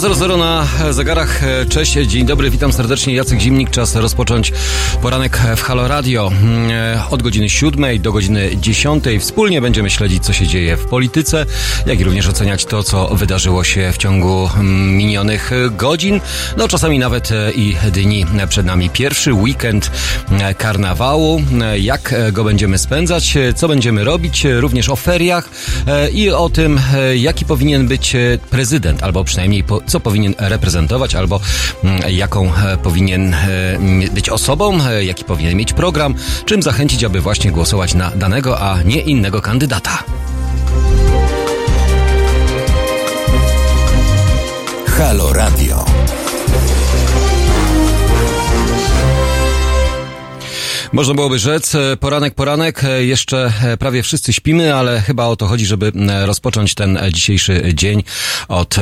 7.00 na zegarach. Cześć, dzień dobry, witam serdecznie. Jacek Zimnik. Czas rozpocząć poranek w Halo Radio. Od godziny 7 do godziny 10 wspólnie będziemy śledzić, co się dzieje w polityce, jak i również oceniać to, co wydarzyło się w ciągu minionych godzin, no czasami nawet i dni. Przed nami pierwszy weekend karnawału. Jak go będziemy spędzać, co będziemy robić, również o feriach i o tym, jaki powinien być prezydent, albo przynajmniej co powinien reprezentować, albo mm, jaką e, powinien e, być osobą, e, jaki powinien mieć program, czym zachęcić, aby właśnie głosować na danego, a nie innego kandydata. Halo Radio. Można byłoby rzec, e, poranek, poranek, e, jeszcze e, prawie wszyscy śpimy, ale chyba o to chodzi, żeby rozpocząć ten dzisiejszy dzień od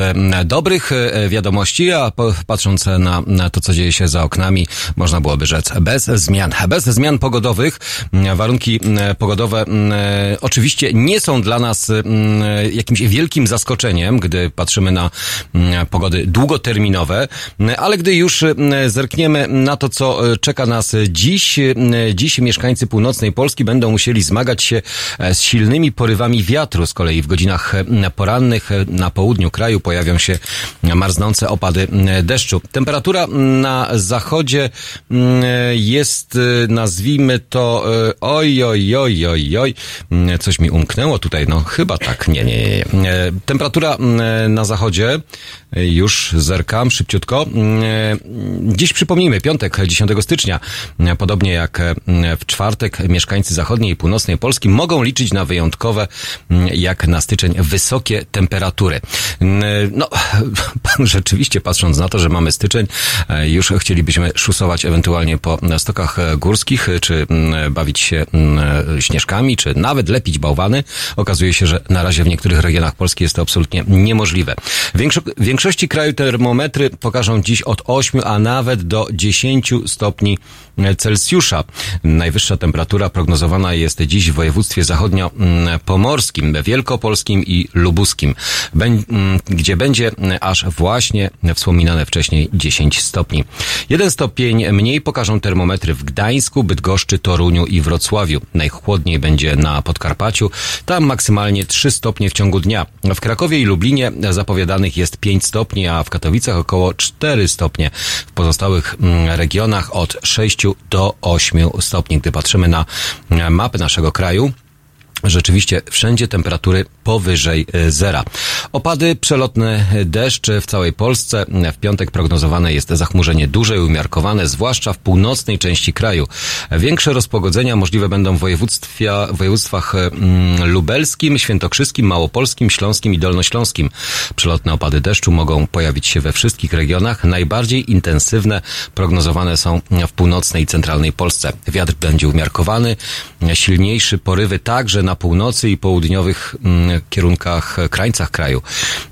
dobrych wiadomości, a patrząc na, na to, co dzieje się za oknami, można byłoby rzec bez zmian. Bez zmian pogodowych, warunki pogodowe oczywiście nie są dla nas jakimś wielkim zaskoczeniem, gdy patrzymy na pogody długoterminowe, ale gdy już zerkniemy na to, co czeka nas dziś, dziś mieszkańcy północnej Polski będą musieli zmagać się e, z silnymi porywami wiatru. Z kolei w godzinach e, porannych e, na południu kraju pojawią się marznące opady deszczu. Temperatura na zachodzie jest, nazwijmy to, oj, oj, oj, oj, oj, coś mi umknęło tutaj, no chyba tak, nie, nie, nie. Temperatura na zachodzie, już zerkam szybciutko. Dziś przypomnijmy, piątek, 10 stycznia, podobnie jak w czwartek mieszkańcy zachodniej i północnej Polski mogą liczyć na wyjątkowe, jak na styczeń, wysokie temperatury. No, rzeczywiście patrząc na to, że mamy styczeń, już chcielibyśmy szusować ewentualnie po stokach górskich, czy bawić się śnieżkami, czy nawet lepić bałwany. Okazuje się, że na razie w niektórych regionach Polski jest to absolutnie niemożliwe. w większości kraju termometry pokażą dziś od 8, a nawet do 10 stopni Celsjusza. Najwyższa temperatura prognozowana jest dziś w województwie zachodnio-pomorskim, wielkopolskim i lubuskim, gdzie będzie aż właśnie wspominane wcześniej 10 stopni. Jeden stopień mniej pokażą termometry w Gdańsku, Bydgoszczy, Toruniu i Wrocławiu. Najchłodniej będzie na Podkarpaciu, tam maksymalnie 3 stopnie w ciągu dnia. W Krakowie i Lublinie zapowiadanych jest 5 stopni, a w Katowicach około 4 stopnie. W pozostałych regionach od 6 do 8 stopni. Gdy patrzymy na mapy naszego kraju, Rzeczywiście wszędzie temperatury powyżej e, zera. Opady, przelotny deszcz w całej Polsce. W piątek prognozowane jest zachmurzenie duże i umiarkowane, zwłaszcza w północnej części kraju. Większe rozpogodzenia możliwe będą w województwach mm, lubelskim, świętokrzyskim, małopolskim, śląskim i dolnośląskim. Przelotne opady deszczu mogą pojawić się we wszystkich regionach. Najbardziej intensywne prognozowane są w północnej i centralnej Polsce. Wiatr będzie umiarkowany, silniejszy porywy także na północy i południowych mm, kierunkach, krańcach kraju.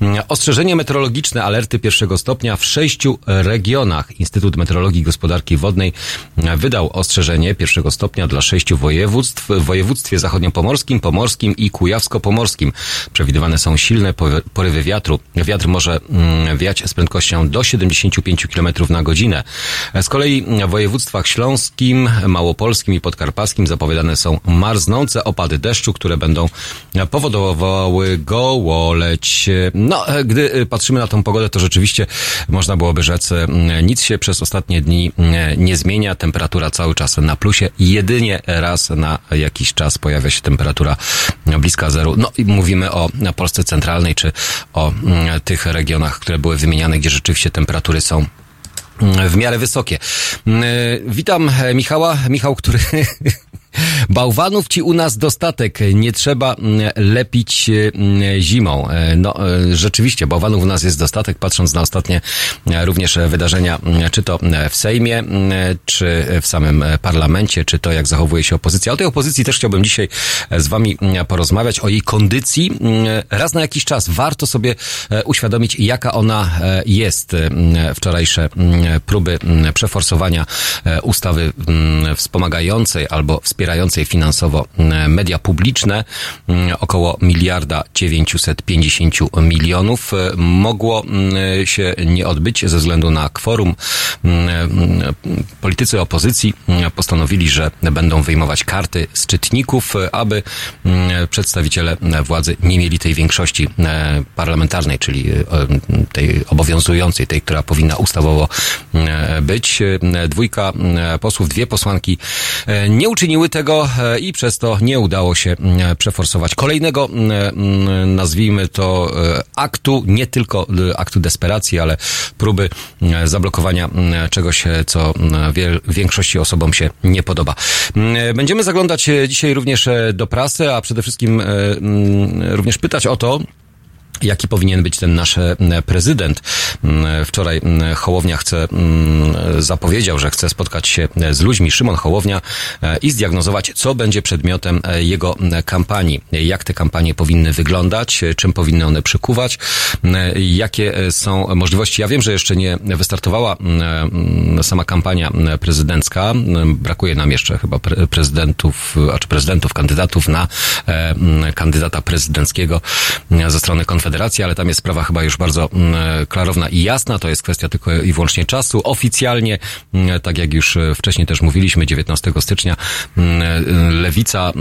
Mm, ostrzeżenie meteorologiczne, alerty pierwszego stopnia w sześciu regionach. Instytut Meteorologii i Gospodarki Wodnej mm, wydał ostrzeżenie pierwszego stopnia dla sześciu województw w województwie zachodniopomorskim, pomorskim i kujawsko-pomorskim. Przewidywane są silne porywy wiatru. Wiatr może wiać z prędkością do 75 km na godzinę. Z kolei w województwach śląskim, małopolskim i podkarpackim zapowiadane są marznące opady deszczu, deszczu, które będą powodowały gołoleć. No, gdy patrzymy na tą pogodę, to rzeczywiście można byłoby rzec, nic się przez ostatnie dni nie zmienia. Temperatura cały czas na plusie. Jedynie raz na jakiś czas pojawia się temperatura bliska zeru. No i mówimy o Polsce Centralnej, czy o tych regionach, które były wymieniane, gdzie rzeczywiście temperatury są w miarę wysokie. Witam Michała. Michał, który Bałwanów ci u nas dostatek, nie trzeba mm, lepić mm, zimą. E, no, e, rzeczywiście, bałwanów u nas jest dostatek, patrząc na ostatnie e, również wydarzenia, mm, czy to w Sejmie, czy w samym parlamencie, czy to jak zachowuje się opozycja. O tej opozycji też chciałbym dzisiaj z wami porozmawiać, o jej kondycji. Raz na jakiś czas warto sobie uświadomić, jaka ona jest. Wczorajsze próby przeforsowania ustawy wspomagającej albo wspierającej wspierającej finansowo media publiczne, około miliarda 950 milionów, mogło się nie odbyć ze względu na kworum. Politycy opozycji postanowili, że będą wyjmować karty z czytników, aby przedstawiciele władzy nie mieli tej większości parlamentarnej, czyli tej obowiązującej, tej, która powinna ustawowo być. Dwójka posłów, dwie posłanki nie uczyniły tego i przez to nie udało się przeforsować kolejnego, nazwijmy to, aktu, nie tylko aktu desperacji, ale próby zablokowania czegoś, co większości osobom się nie podoba. Będziemy zaglądać dzisiaj również do prasy, a przede wszystkim również pytać o to, Jaki powinien być ten nasz e, prezydent? Mm, wczoraj mm, Hołownia chce, mm, zapowiedział, że chce spotkać się e, z ludźmi, Szymon Hołownia, e, i zdiagnozować, co będzie przedmiotem jego kampanii. Jak te kampanie powinny wyglądać, czym powinny one przykuwać, jakie są możliwości. Ja wiem, że jeszcze nie wystartowała sama kampania prezydencka. Brakuje nam jeszcze chyba prezydentów, a czy prezydentów, kandydatów na kandydata prezydenckiego ze strony Konfederacji Konfederacji, ale tam jest sprawa chyba już bardzo mm, klarowna i jasna. To jest kwestia tylko i wyłącznie czasu. Oficjalnie, mm, tak jak już e, wcześniej też mówiliśmy, 19 stycznia mm, e, Lewica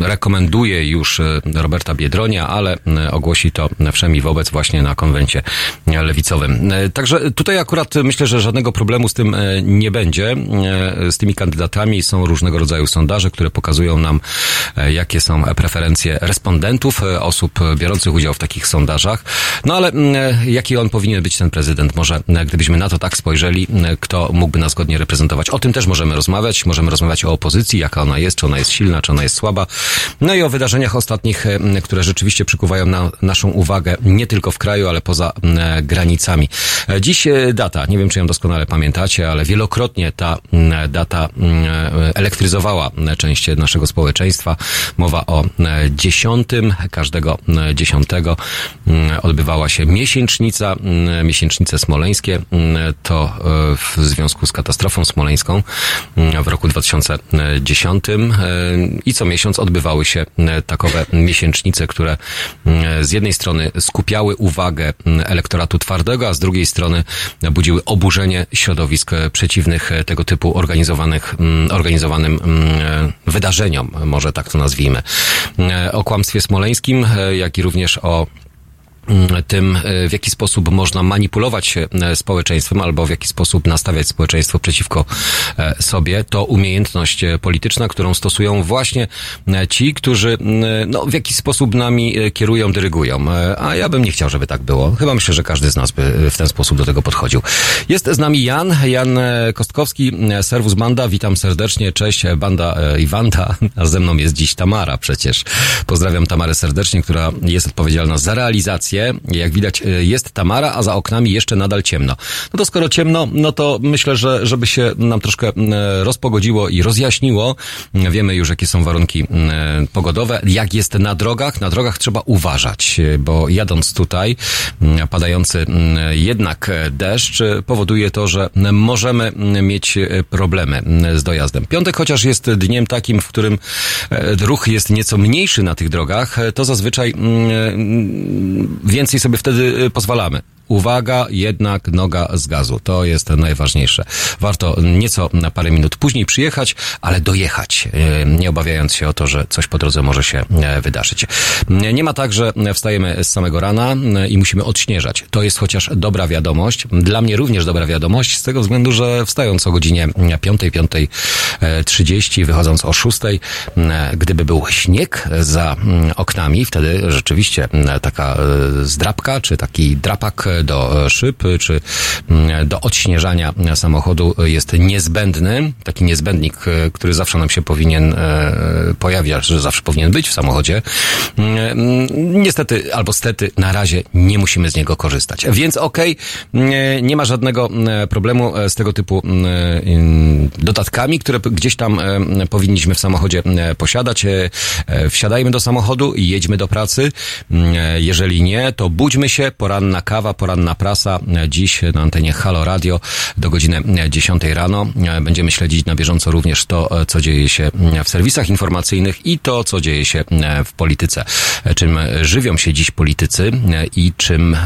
rekomenduje już e, Roberta Biedronia, ale ogłosi to wszemi wobec właśnie na konwencie lewicowym. Także tutaj akurat myślę, że żadnego problemu z tym nie będzie. Z tymi kandydatami są różnego rodzaju sondaże, które pokazują nam, jakie są preferencje respondentów, osób biorących udział w takich sondażach. No ale mm, e, jaki on powinien być ten prezydent? Może e, gdybyśmy na to tak spojrzeli, e, kto mógłby nas godnie reprezentować? O tym też możemy rozmawiać. Możemy rozmawiać o opozycji, jaka ona jest, czy ona jest silna, czy ona jest słaba. No i o wydarzeniach ostatnich, które rzeczywiście przykuwają na naszą uwagę nie tylko w kraju, ale poza granicami. Dziś data, nie wiem czy ją doskonale pamiętacie, ale wielokrotnie ta data elektryzowała część naszego społeczeństwa. Mowa o dziesiątym każdego dziesiątego Mm, odbywała się miesięcznica, mm, miesięcznice smoleńskie. Mm, to e, w związku z katastrofą smoleńską w roku 2010 e, i co miesiąc odbywały się takowe miesięcznice, które z jednej strony skupiały uwagę elektoratu twardego, a z drugiej strony budziły oburzenie środowisk przeciwnych tego typu organizowanych, organizowanym wydarzeniom, może tak to nazwijmy. O kłamstwie smoleńskim, jak i również o Mm, tym, e, w jaki sposób można manipulować e, społeczeństwem albo w jaki sposób nastawiać społeczeństwo przeciwko e, sobie, to umiejętność polityczna, którą stosują właśnie ci, którzy no, w jakiś sposób nami kierują, dyrygują. A ja bym nie chciał, żeby tak było. Chyba myślę, że każdy z nas by w ten sposób do tego podchodził. Jest z nami Jan, Jan Kostkowski, Serwus Banda. Witam serdecznie. Cześć, Banda i Wanda. A ze mną jest dziś Tamara przecież. Pozdrawiam Tamarę serdecznie, która jest odpowiedzialna za realizację jak widać e, jest Tamara, a za oknami jeszcze nadal ciemno. No to skoro ciemno, no to myślę, że żeby się nam troszkę rozpogodziło i rozjaśniło, wiemy już jakie są warunki pogodowe, jak jest na drogach. Na drogach trzeba uważać, bo jadąc tutaj, padający jednak deszcz powoduje to, że możemy mieć problemy z dojazdem. Piątek chociaż jest dniem takim, w którym e, ruch jest nieco mniejszy na tych drogach, to zazwyczaj więcej sobie wtedy y, pozwalamy. Uwaga, jednak noga z gazu. To jest najważniejsze. Warto nieco na parę minut później przyjechać, ale dojechać, e, nie obawiając się o to, że coś po drodze może się e, wydarzyć. Nie ma tak, że wstajemy z samego rana e, i musimy odśnieżać. To jest chociaż dobra wiadomość. Dla mnie również dobra wiadomość, z tego względu, że wstając o godzinie 5, 5.30, wychodząc o 6, gdyby był śnieg za oknami, wtedy rzeczywiście taka zdrapka, czy taki drapak do szyb, czy mm, do odśnieżania samochodu jest niezbędny. Taki niezbędnik, który zawsze nam się powinien e, pojawiać, że zawsze powinien być w samochodzie. Mm, niestety, albo stety, na razie nie musimy z niego korzystać. Więc okej, okay, nie ma żadnego mm, problemu z tego typu dodatkami, które gdzieś tam powinniśmy w samochodzie posiadać. E, e, wsiadajmy do samochodu i jedźmy do pracy. Jeżeli nie, to budźmy się, poranna kawa, poranna prasa. Dziś na antenie Halo Radio do godziny 10 rano. Będziemy śledzić na bieżąco również to, co dzieje się w serwisach informacyjnych i to, co dzieje się w polityce. Czym żywią się dziś politycy i czym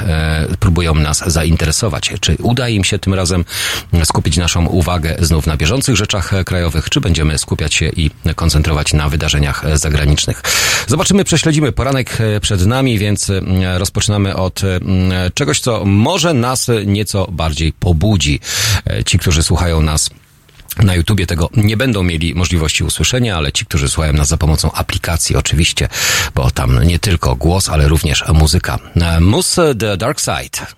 próbują nas zainteresować. Czy uda im się tym razem skupić naszą uwagę znów na bieżących rzeczach krajowych, czy będziemy skupiać się i koncentrować na wydarzeniach zagranicznych. Zobaczymy, prześledzimy. Poranek przed nami, więc rozpoczynamy od czegoś, co może nas nieco bardziej pobudzi. Ci, którzy słuchają nas na YouTubie tego nie będą mieli możliwości usłyszenia, ale ci, którzy słuchają nas za pomocą aplikacji oczywiście, bo tam nie tylko głos, ale również muzyka. Mus The Dark Side.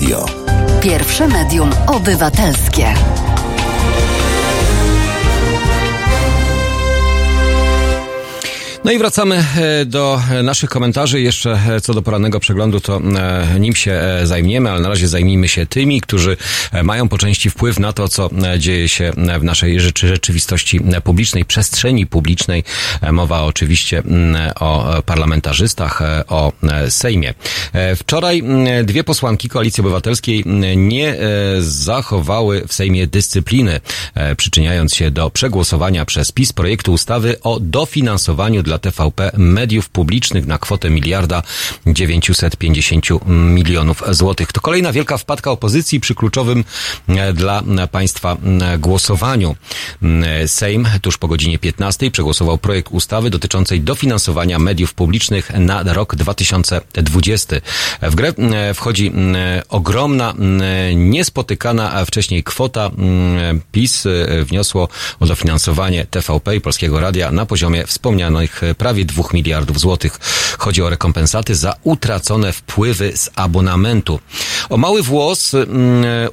Radio. Pierwsze medium obywatelskie. No i wracamy e, do naszych komentarzy. Jeszcze e, co do porannego przeglądu, to e, nim się zajmiemy, ale na razie zajmijmy się tymi, którzy mają po części wpływ na to, co dzieje się w naszej rzeczy, rzeczywistości publicznej, przestrzeni publicznej. Mowa oczywiście o parlamentarzystach, o Sejmie. Wczoraj dwie posłanki Koalicji Obywatelskiej nie zachowały w Sejmie dyscypliny, przyczyniając się do przegłosowania przez PiS projektu ustawy o dofinansowaniu dla TVP mediów publicznych na kwotę miliarda 950 milionów złotych. To kolejna wielka wpadka opozycji przy kluczowym e, dla państwa e, głosowaniu. E, Sejm tuż po godzinie 15 przegłosował projekt ustawy dotyczącej dofinansowania mediów publicznych na rok 2020. W grę wchodzi ogromna, niespotykana wcześniej kwota. PiS wniosło o dofinansowanie TVP i Polskiego Radia na poziomie wspomnianych prawie 2 miliardów złotych. Chodzi o rekompensaty za utracone wpływy z abonamentu. O mały włos mm,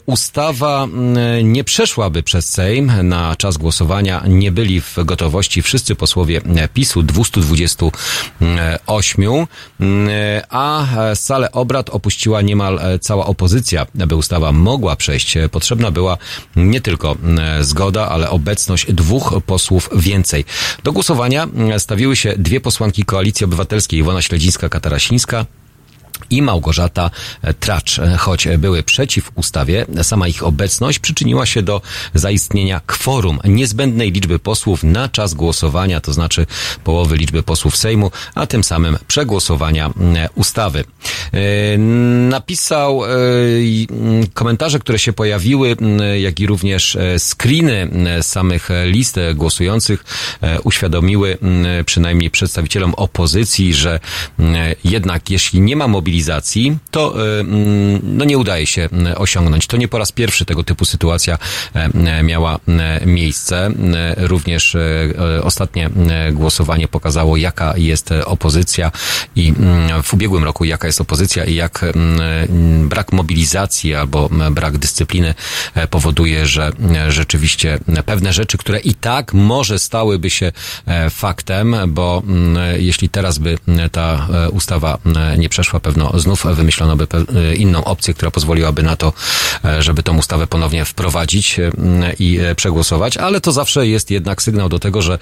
ustawa mm, nie przeszłaby przez Sejm. Na czas głosowania nie byli w gotowości wszyscy posłowie PiSu, 228, mm, a salę obrad opuściła niemal cała opozycja. Aby ustawa mogła przejść, potrzebna była nie tylko zgoda, ale obecność dwóch posłów więcej. Do głosowania stawiły się dwie posłanki Koalicji Obywatelskiej, Iwona Śledzińska-Katarasińska i Małgorzata Tracz. Choć były przeciw ustawie, sama ich obecność przyczyniła się do zaistnienia kworum niezbędnej liczby posłów na czas głosowania, to znaczy połowy liczby posłów Sejmu, a tym samym przegłosowania mm, ustawy. E, napisał e, komentarze, które się pojawiły, jak i również e, screeny samych list głosujących uświadomiły przynajmniej przedstawicielom opozycji, że jednak jeśli nie ma mobilizacji, mobilizacji, to e, mm, no nie udaje się osiągnąć. To nie po raz pierwszy tego typu sytuacja e, miała miejsce. Również e, ostatnie głosowanie pokazało, jaka jest opozycja i w ubiegłym roku jaka jest opozycja i jak brak mobilizacji albo brak dyscypliny powoduje, że rzeczywiście pewne rzeczy, które i tak może stałyby się faktem, bo jeśli teraz by ta ustawa nie przeszła, pewno pewno znów wymyślono by e, inną opcję, która pozwoliłaby na to, e, żeby tą ustawę ponownie wprowadzić e, i przegłosować, ale to zawsze jest jednak sygnał do tego, że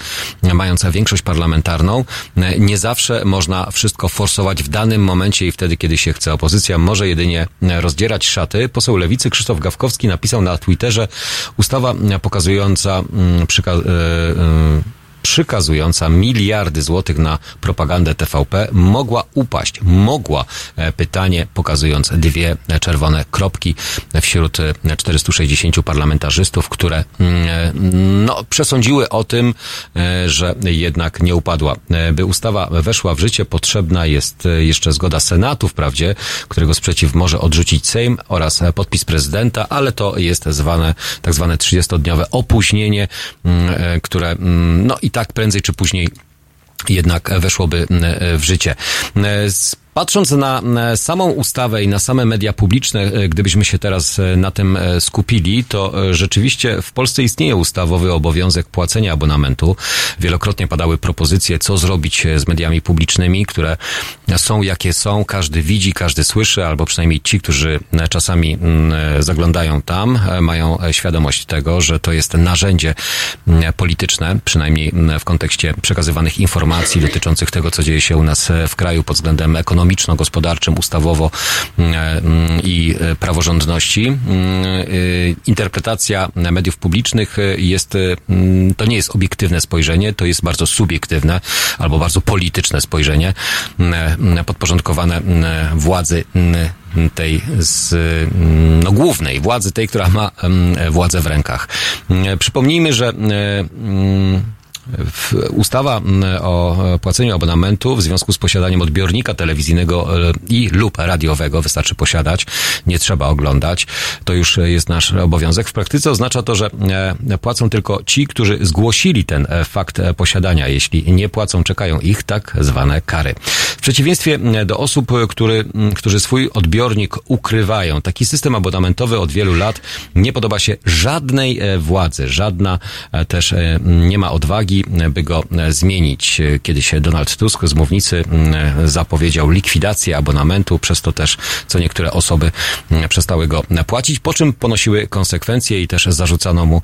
mając większość parlamentarną, nie zawsze można wszystko forsować w danym momencie i wtedy, kiedy się chce. Opozycja może jedynie rozdzierać szaty. Poseł Lewicy Krzysztof Gawkowski napisał na Twitterze ustawa pokazująca przyka- przykazująca miliardy złotych na propagandę TVP mogła upaść. Mogła. E, pytanie pokazując dwie czerwone kropki wśród 460 parlamentarzystów, które mm, e, no, przesądziły o tym, e, że jednak nie upadła. By ustawa weszła w życie, potrzebna jest jeszcze zgoda Senatu, wprawdzie, którego sprzeciw może odrzucić Sejm oraz podpis prezydenta, ale to jest zwane, tak zwane 30-dniowe opóźnienie, mm, które mm, no i tak prędzej czy później jednak weszłoby w życie. Patrząc na samą ustawę i na same media publiczne, e, gdybyśmy się teraz e, na tym e, skupili, to rzeczywiście w Polsce istnieje ustawowy obowiązek płacenia abonamentu. Wielokrotnie padały propozycje, co zrobić z mediami publicznymi, które są jakie są, każdy widzi, każdy słyszy, albo przynajmniej ci, którzy czasami zaglądają tam, mają świadomość tego, że to jest narzędzie polityczne, przynajmniej w kontekście przekazywanych informacji dotyczących tego, co dzieje się u nas w kraju pod względem ekonomicznym ekonomiczno-gospodarczym, ustawowo mm, mm, i e, praworządności. Mm, e, interpretacja mediów publicznych jest, to nie jest obiektywne spojrzenie, to jest bardzo subiektywne albo bardzo polityczne spojrzenie, podporządkowane władzy tej z, no, głównej władzy, tej, która ma władzę w rękach. Przypomnijmy, że Ustawa o płaceniu abonamentu w związku z posiadaniem odbiornika telewizyjnego e, i lub radiowego wystarczy posiadać, nie trzeba oglądać. To już jest nasz obowiązek. W praktyce oznacza to, że e, płacą tylko ci, którzy zgłosili ten e, fakt posiadania. Jeśli nie płacą, czekają ich tak zwane kary. W przeciwieństwie do osób, który, którzy swój odbiornik ukrywają, taki system abonamentowy od wielu lat nie podoba się żadnej władzy, żadna też nie ma odwagi, by go zmienić. Kiedyś Donald Tusk z mównicy zapowiedział likwidację abonamentu, przez to też co niektóre osoby przestały go płacić, po czym ponosiły konsekwencje i też zarzucano mu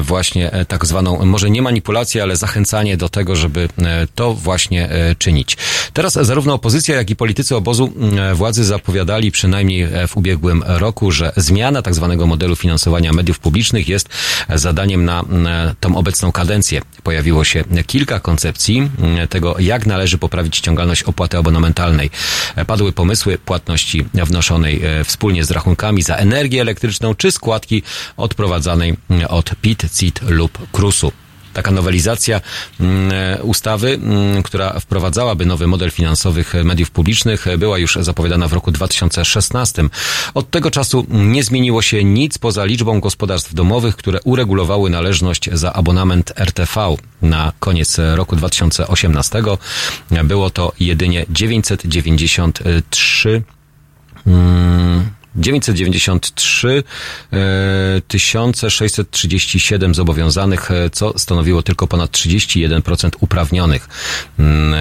właśnie e, tak zwaną, może nie manipulację, ale zachęcanie do tego, żeby e, to właśnie e, czynić. Teraz zarówno opozycja, jak i politycy obozu władzy zapowiadali przynajmniej w ubiegłym roku, że zmiana tak zwanego modelu finansowania mediów publicznych jest zadaniem na tą obecną kadencję. Pojawiło się kilka koncepcji tego, jak należy poprawić ściągalność opłaty abonamentalnej. Padły pomysły płatności wnoszonej e, wspólnie z rachunkami za energię elektryczną czy składki odprowadzanej od PIT, CIT lub KRUS-u taka nowelizacja mm, e, ustawy, mm, która wprowadzałaby nowy model finansowych mediów publicznych, była już zapowiadana w roku 2016. Od tego czasu nie zmieniło się nic poza liczbą gospodarstw domowych, które uregulowały należność za abonament RTV. Na koniec roku 2018 było to jedynie 993 993 637 zobowiązanych, e, co stanowiło tylko ponad 31% uprawnionych. Mm,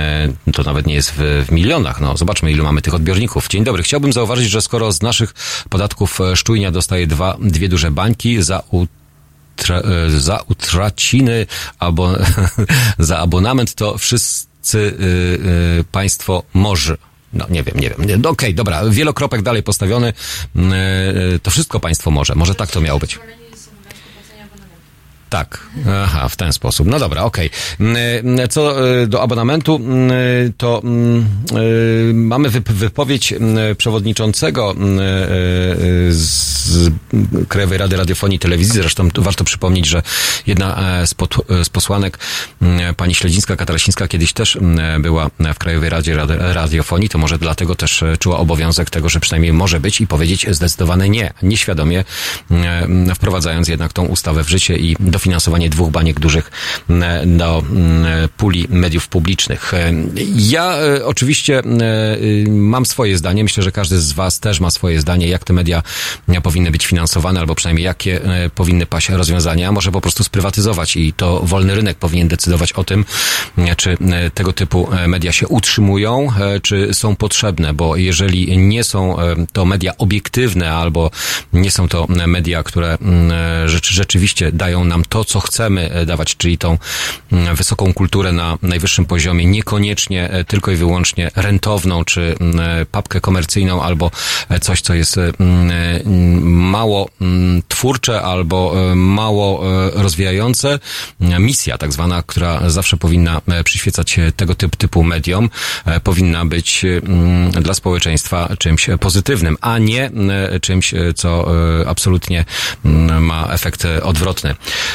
e, to nawet nie jest w, w, milionach. No, zobaczmy, ilu mamy tych odbiorników. Dzień dobry. Chciałbym zauważyć, że skoro z naszych podatków e, Szczujnia dostaje dwa, dwie duże bańki za utra, za utraciny albo za abonament, to wszyscy y, y, państwo może no nie wiem, nie wiem. Okej, okay, dobra, wielokropek dalej postawiony. Mm, e, to wszystko państwo może. Może tak to miało być. Tak, aha, w ten sposób. No dobra, okej. Okay. Co e, do abonamentu, mm, to mm, e, mamy wypowiedź przewodniczącego z Krajowej Rady Radiofonii i Telewizji. Zresztą warto przypomnieć, że jedna z, posłanek, pani Śledzińska, Katarasińska, kiedyś też była w Krajowej Radzie Radiofonii, to może dlatego też e, czuła obowiązek tego, że przynajmniej może być i powiedzieć zdecydowane nie, nieświadomie wprowadzając jednak tą ustawę w życie i dofinansowanie dwóch baniek dużych do puli mediów publicznych. E, ja e, oczywiście mam swoje zdanie, myślę, że każdy z Was też ma swoje zdanie, jak te media powinny być finansowane, albo przynajmniej jakie powinny paść rozwiązania. Może po prostu sprywatyzować i to wolny rynek powinien decydować o tym, czy tego typu media się utrzymują, czy są potrzebne, bo jeżeli nie są to media obiektywne albo nie są to media, które rzeczywiście dają nam to, co chcemy e, dawać, czyli tą wysoką kulturę na najwyższym poziomie, niekoniecznie e, tylko i wyłącznie rentowną, czy papkę komercyjną, albo e, coś, co jest mało twórcze albo mało rozwijające. Misja tak zwana, która zawsze powinna przyświecać tego typu, typu mediom, powinna być mm, dla społeczeństwa czymś pozytywnym, a nie mm, czymś, co e, absolutnie mm, ma efekt odwrotny.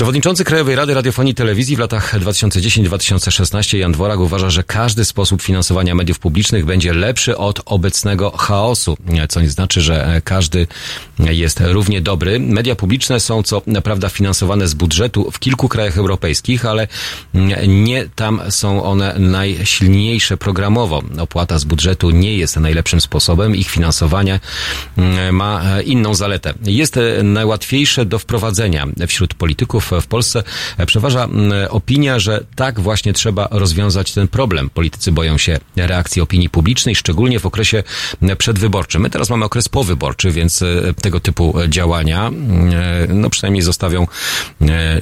Przewodniczący Krajowej Rady Radiofonii i Telewizji w latach 2010-2016 Jan Dworak uważa, że każdy sposób finansowania mediów publicznych będzie lepszy od obecnego chaosu, co nie znaczy, że każdy jest równie dobry. Media publiczne są co prawda finansowane z budżetu w kilku krajach europejskich, ale nie tam są one najsilniejsze programowo. Opłata z budżetu nie jest najlepszym sposobem. Ich finansowanie ma inną zaletę. Jest najłatwiejsze do wprowadzenia. Wśród polityków w Polsce przeważa mm, opinia, że tak właśnie trzeba rozwiązać ten problem. Politycy boją się reakcji opinii publicznej, szczególnie w okresie przedwyborczym. My teraz mamy okres powyborczy, więc e, tego typu działania, e, no przynajmniej zostawią e,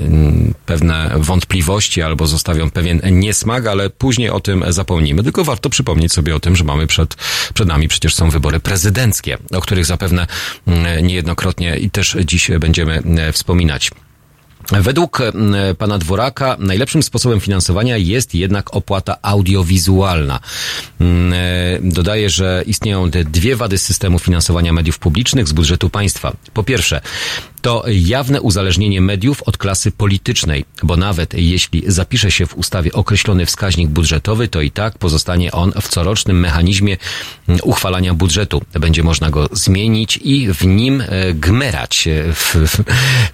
pewne wątpliwości albo zostawią pewien niesmak, ale później o tym zapomnimy. Tylko warto przypomnieć sobie o tym, że mamy przed, przed nami przecież są wybory prezydenckie, o których zapewne niejednokrotnie i też dziś będziemy wspominać. Według pana Dworaka najlepszym sposobem finansowania jest jednak opłata audiowizualna. Dodaje, że istnieją te dwie wady systemu finansowania mediów publicznych z budżetu państwa. Po pierwsze, to jawne uzależnienie mediów od klasy politycznej, bo nawet jeśli zapisze się w ustawie określony wskaźnik budżetowy, to i tak pozostanie on w corocznym mechanizmie uchwalania budżetu. Będzie można go zmienić i w nim e, gmerać.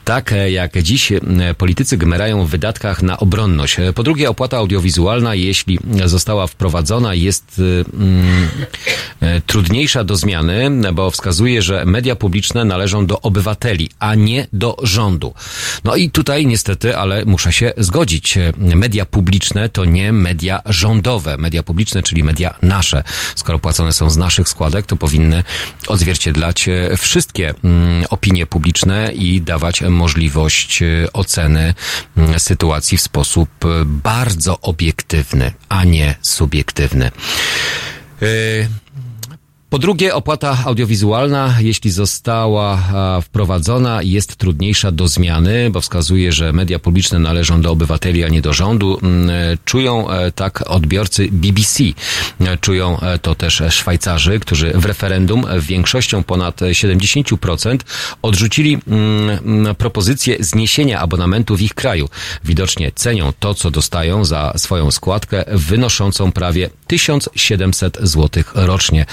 Tak jak dziś politycy gmerają w wydatkach na obronność. Po drugie, opłata audiowizualna, jeśli została wprowadzona, jest mm, e, trudniejsza do zmiany, bo wskazuje, że media publiczne należą do obywateli, a nie do rządu. No i tutaj niestety, ale muszę się zgodzić. Media publiczne to nie media rządowe. Media publiczne, czyli media nasze. Skoro płacone są z naszych składek, to powinny odzwierciedlać e, wszystkie mm, opinie publiczne i dawać możliwość e, oceny mm, sytuacji w sposób e, bardzo obiektywny, a nie subiektywny. Po drugie, opłata audiowizualna, jeśli została wprowadzona, jest trudniejsza do zmiany, bo wskazuje, że media publiczne należą do obywateli, a nie do rządu. Mm, czują e, tak odbiorcy BBC. Czują e, to też Szwajcarzy, którzy w referendum większością ponad 70% odrzucili mm, propozycję zniesienia abonamentu w ich kraju. Widocznie cenią to, co dostają za swoją składkę, wynoszącą prawie 1700 zł rocznie.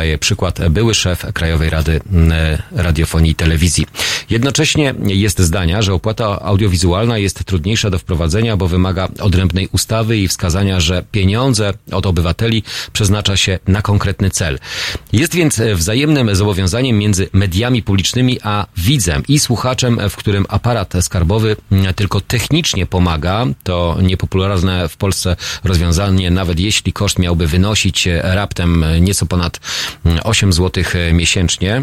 Podaje przykład były szef Krajowej Rady mm, Radiofonii i Telewizji. Jednocześnie jest zdania, że opłata audiowizualna jest trudniejsza do wprowadzenia, bo wymaga odrębnej ustawy i wskazania, że pieniądze od obywateli przeznacza się na konkretny cel. Jest więc wzajemnym zobowiązaniem między mediami publicznymi a widzem i słuchaczem, w którym aparat skarbowy mm, tylko technicznie pomaga. To niepopularne w Polsce rozwiązanie, nawet jeśli koszt miałby wynosić raptem nieco ponad 8 zł miesięcznie.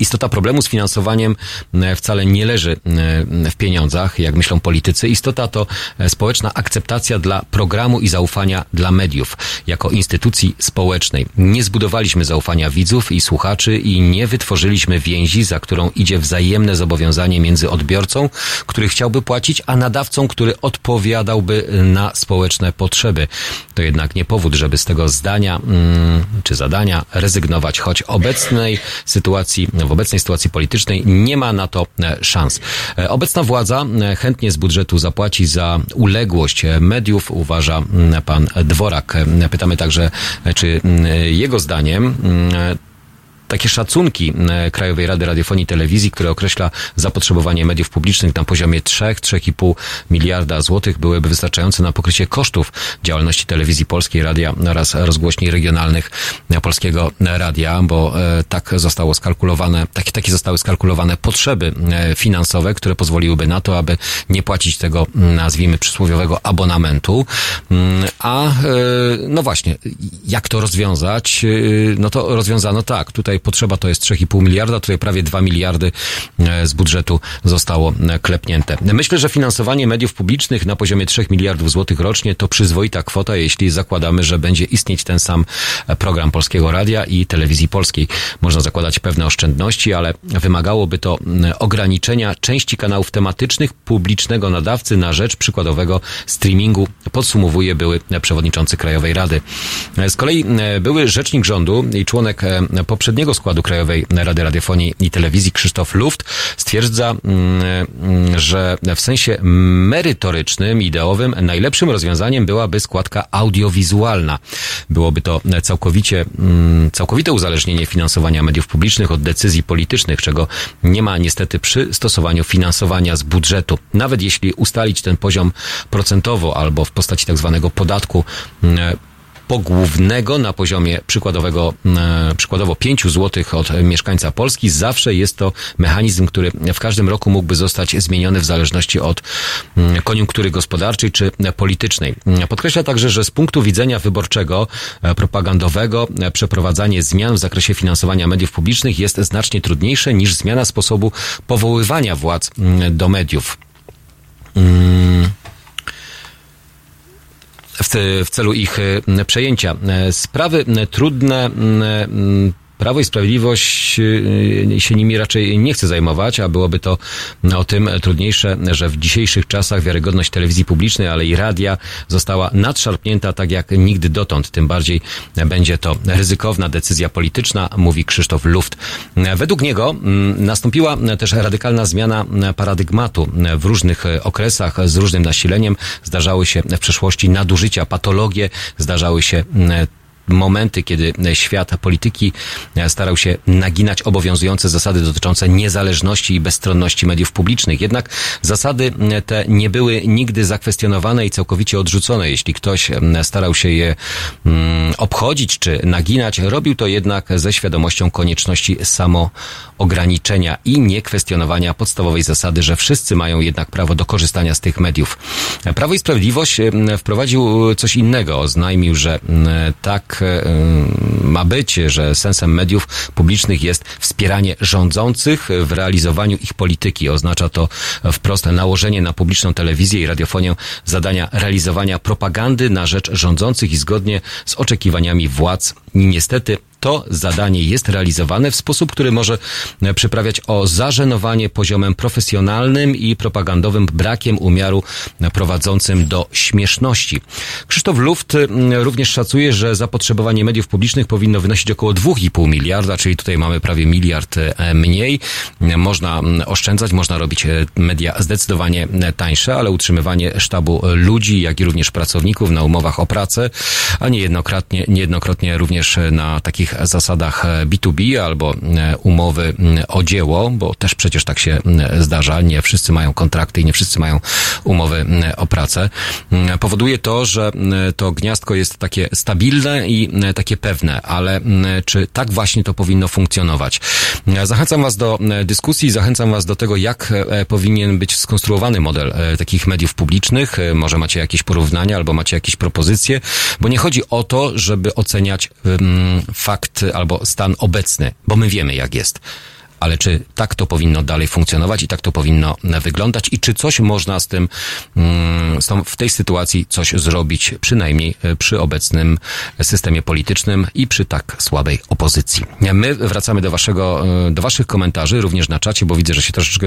Istota problemu z finansowaniem e, wcale nie leży e, w pieniądzach, jak myślą politycy. Istota to e, społeczna akceptacja dla programu i zaufania dla mediów jako instytucji społecznej. Nie zbudowaliśmy zaufania widzów i słuchaczy i nie wytworzyliśmy więzi, za którą idzie wzajemne zobowiązanie między odbiorcą, który chciałby płacić, a nadawcą, który odpowiadałby na społeczne potrzeby. To jednak nie powód, żeby z tego zdania mm, czy zadania rezygnować, choć obecnej sytuacji w obecnej sytuacji politycznej nie ma na to e, szans. E, obecna władza e, chętnie z budżetu zapłaci za uległość mediów, uważa pan Dworak. Pytamy także, czy jego zdaniem takie szacunki e, Krajowej Rady Radiofonii i Telewizji, które określa zapotrzebowanie mediów publicznych na poziomie 3-3,5 miliarda złotych byłyby wystarczające na pokrycie kosztów działalności telewizji polskiej, radia oraz rozgłośni regionalnych polskiego radia, bo e, tak zostało skalkulowane, takie, takie zostały skalkulowane potrzeby e, finansowe, które pozwoliłyby na to, aby nie płacić tego, nazwijmy, przysłowiowego abonamentu. Mm, a no właśnie, jak to rozwiązać? No to rozwiązano tak. Tutaj potrzeba to jest 3,5 miliarda, tutaj prawie 2 miliardy e, z budżetu zostało e, klepnięte. Myślę, że finansowanie mediów publicznych na poziomie 3 miliardów złotych rocznie to przyzwoita kwota, jeśli zakładamy, że będzie istnieć ten sam e, program Polskiego Radia i Telewizji Polskiej. Można zakładać pewne oszczędności, ale wymagałoby to ograniczenia części kanałów tematycznych publicznego nadawcy na rzecz przykładowego streamingu, podsumowuje były przewodniczący Krajowej Rady. Z kolei były rzecznik rządu i członek poprzedniego składu Krajowej Rady Radiofonii i Telewizji Krzysztof Luft stwierdza, mm, mm, że w sensie merytorycznym, ideowym najlepszym rozwiązaniem byłaby składka audiowizualna. Byłoby to całkowicie, mm, całkowite uzależnienie finansowania mediów publicznych od decyzji politycznych, czego nie ma niestety przy stosowaniu finansowania z budżetu. Nawet jeśli ustalić ten poziom procentowo albo w postaci tak zwanego podatku pogłównego na poziomie przykładowego, e, przykładowo 5 zł od mieszkańca Polski. Zawsze jest to mechanizm, który w każdym roku mógłby zostać zmieniony w zależności od mm, koniunktury gospodarczej czy politycznej. Podkreśla także, że z punktu widzenia wyborczego, e, propagandowego, e, przeprowadzanie zmian w zakresie finansowania mediów publicznych jest znacznie trudniejsze niż zmiana sposobu powoływania władz mm, do mediów. Hmm w, celu ich e, przejęcia. E, sprawy trudne Prawo i Sprawiedliwość y, się nimi raczej nie chce zajmować, a byłoby to o tym trudniejsze, że w dzisiejszych czasach wiarygodność telewizji publicznej, ale i radia została nadszarpnięta tak jak nigdy dotąd. Tym bardziej będzie to ryzykowna decyzja polityczna, mówi Krzysztof Luft. Według niego mm, nastąpiła też radykalna zmiana paradygmatu. W różnych okresach z różnym nasileniem zdarzały się w przeszłości nadużycia, patologie, zdarzały się mm, momenty, kiedy świat polityki starał się naginać obowiązujące zasady dotyczące niezależności i bezstronności mediów publicznych. Jednak zasady te nie były nigdy zakwestionowane i całkowicie odrzucone. Jeśli ktoś starał się je mm, obchodzić czy naginać, robił to jednak ze świadomością konieczności samoograniczenia i niekwestionowania podstawowej zasady, że wszyscy mają jednak prawo do korzystania z tych mediów. Prawo i Sprawiedliwość wprowadził coś innego. Oznajmił, że tak ma być, że sensem mediów publicznych jest wspieranie rządzących w realizowaniu ich polityki. Oznacza to wprost nałożenie na publiczną telewizję i radiofonię zadania realizowania propagandy na rzecz rządzących i zgodnie z oczekiwaniami władz. Niestety to zadanie jest realizowane w sposób, który może przyprawiać o zażenowanie poziomem profesjonalnym i propagandowym brakiem umiaru prowadzącym do śmieszności. Krzysztof Luft mm, również szacuje, że zapotrzebowanie mediów publicznych powinno wynosić około 2,5 miliarda, czyli tutaj mamy prawie miliard e, mniej. Można oszczędzać, można robić e, media zdecydowanie tańsze, ale utrzymywanie sztabu ludzi, jak i również pracowników na umowach o pracę, a niejednokrotnie, niejednokrotnie również na takich zasadach B2B albo e, umowy o dzieło, bo też przecież tak się zdarza. Nie wszyscy mają kontrakty i nie wszyscy mają umowy o pracę. Powoduje to, że to gniazdko jest takie stabilne i takie pewne, ale czy tak właśnie to powinno funkcjonować? Zachęcam Was do dyskusji, zachęcam Was do tego, jak e, powinien być skonstruowany model e, takich mediów publicznych. Może macie jakieś porównania albo macie jakieś propozycje, bo nie chodzi o to, żeby oceniać fakt, albo stan obecny, bo my wiemy jak jest. Ale czy tak to powinno dalej funkcjonować i tak to powinno wyglądać i czy coś można z tym, mm, w tej sytuacji coś zrobić, przynajmniej e, przy obecnym systemie politycznym i przy tak słabej opozycji. My wracamy do waszego, e, do waszych komentarzy, również na czacie, bo widzę, że się troszeczkę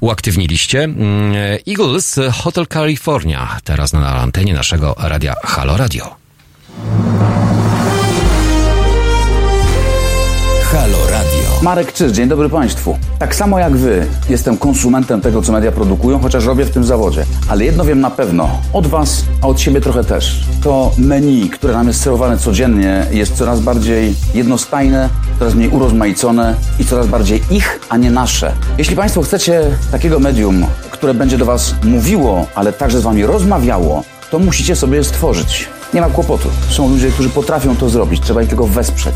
uaktywniliście. Mm, Eagles Hotel California, teraz na antenie naszego radia Halo Radio. Halo Radio. Marek Czyż, dzień dobry Państwu. Tak samo jak Wy, jestem konsumentem tego, co media produkują, chociaż robię w tym zawodzie. Ale jedno wiem na pewno, od Was, a od siebie trochę też. To menu, które nam jest serwowane codziennie, jest coraz bardziej jednostajne, coraz mniej urozmaicone i coraz bardziej ich, a nie nasze. Jeśli Państwo chcecie takiego medium, które będzie do Was mówiło, ale także z Wami rozmawiało, to musicie sobie stworzyć. Nie ma kłopotu. Są ludzie, którzy potrafią to zrobić. Trzeba ich tylko wesprzeć.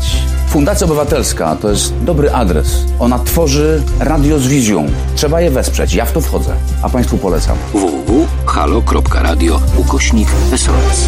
Fundacja Obywatelska to jest dobry adres. Ona tworzy radio z wizją. Trzeba je wesprzeć. Ja w to wchodzę. A Państwu polecam. www.halo.radio ukośnik SOS.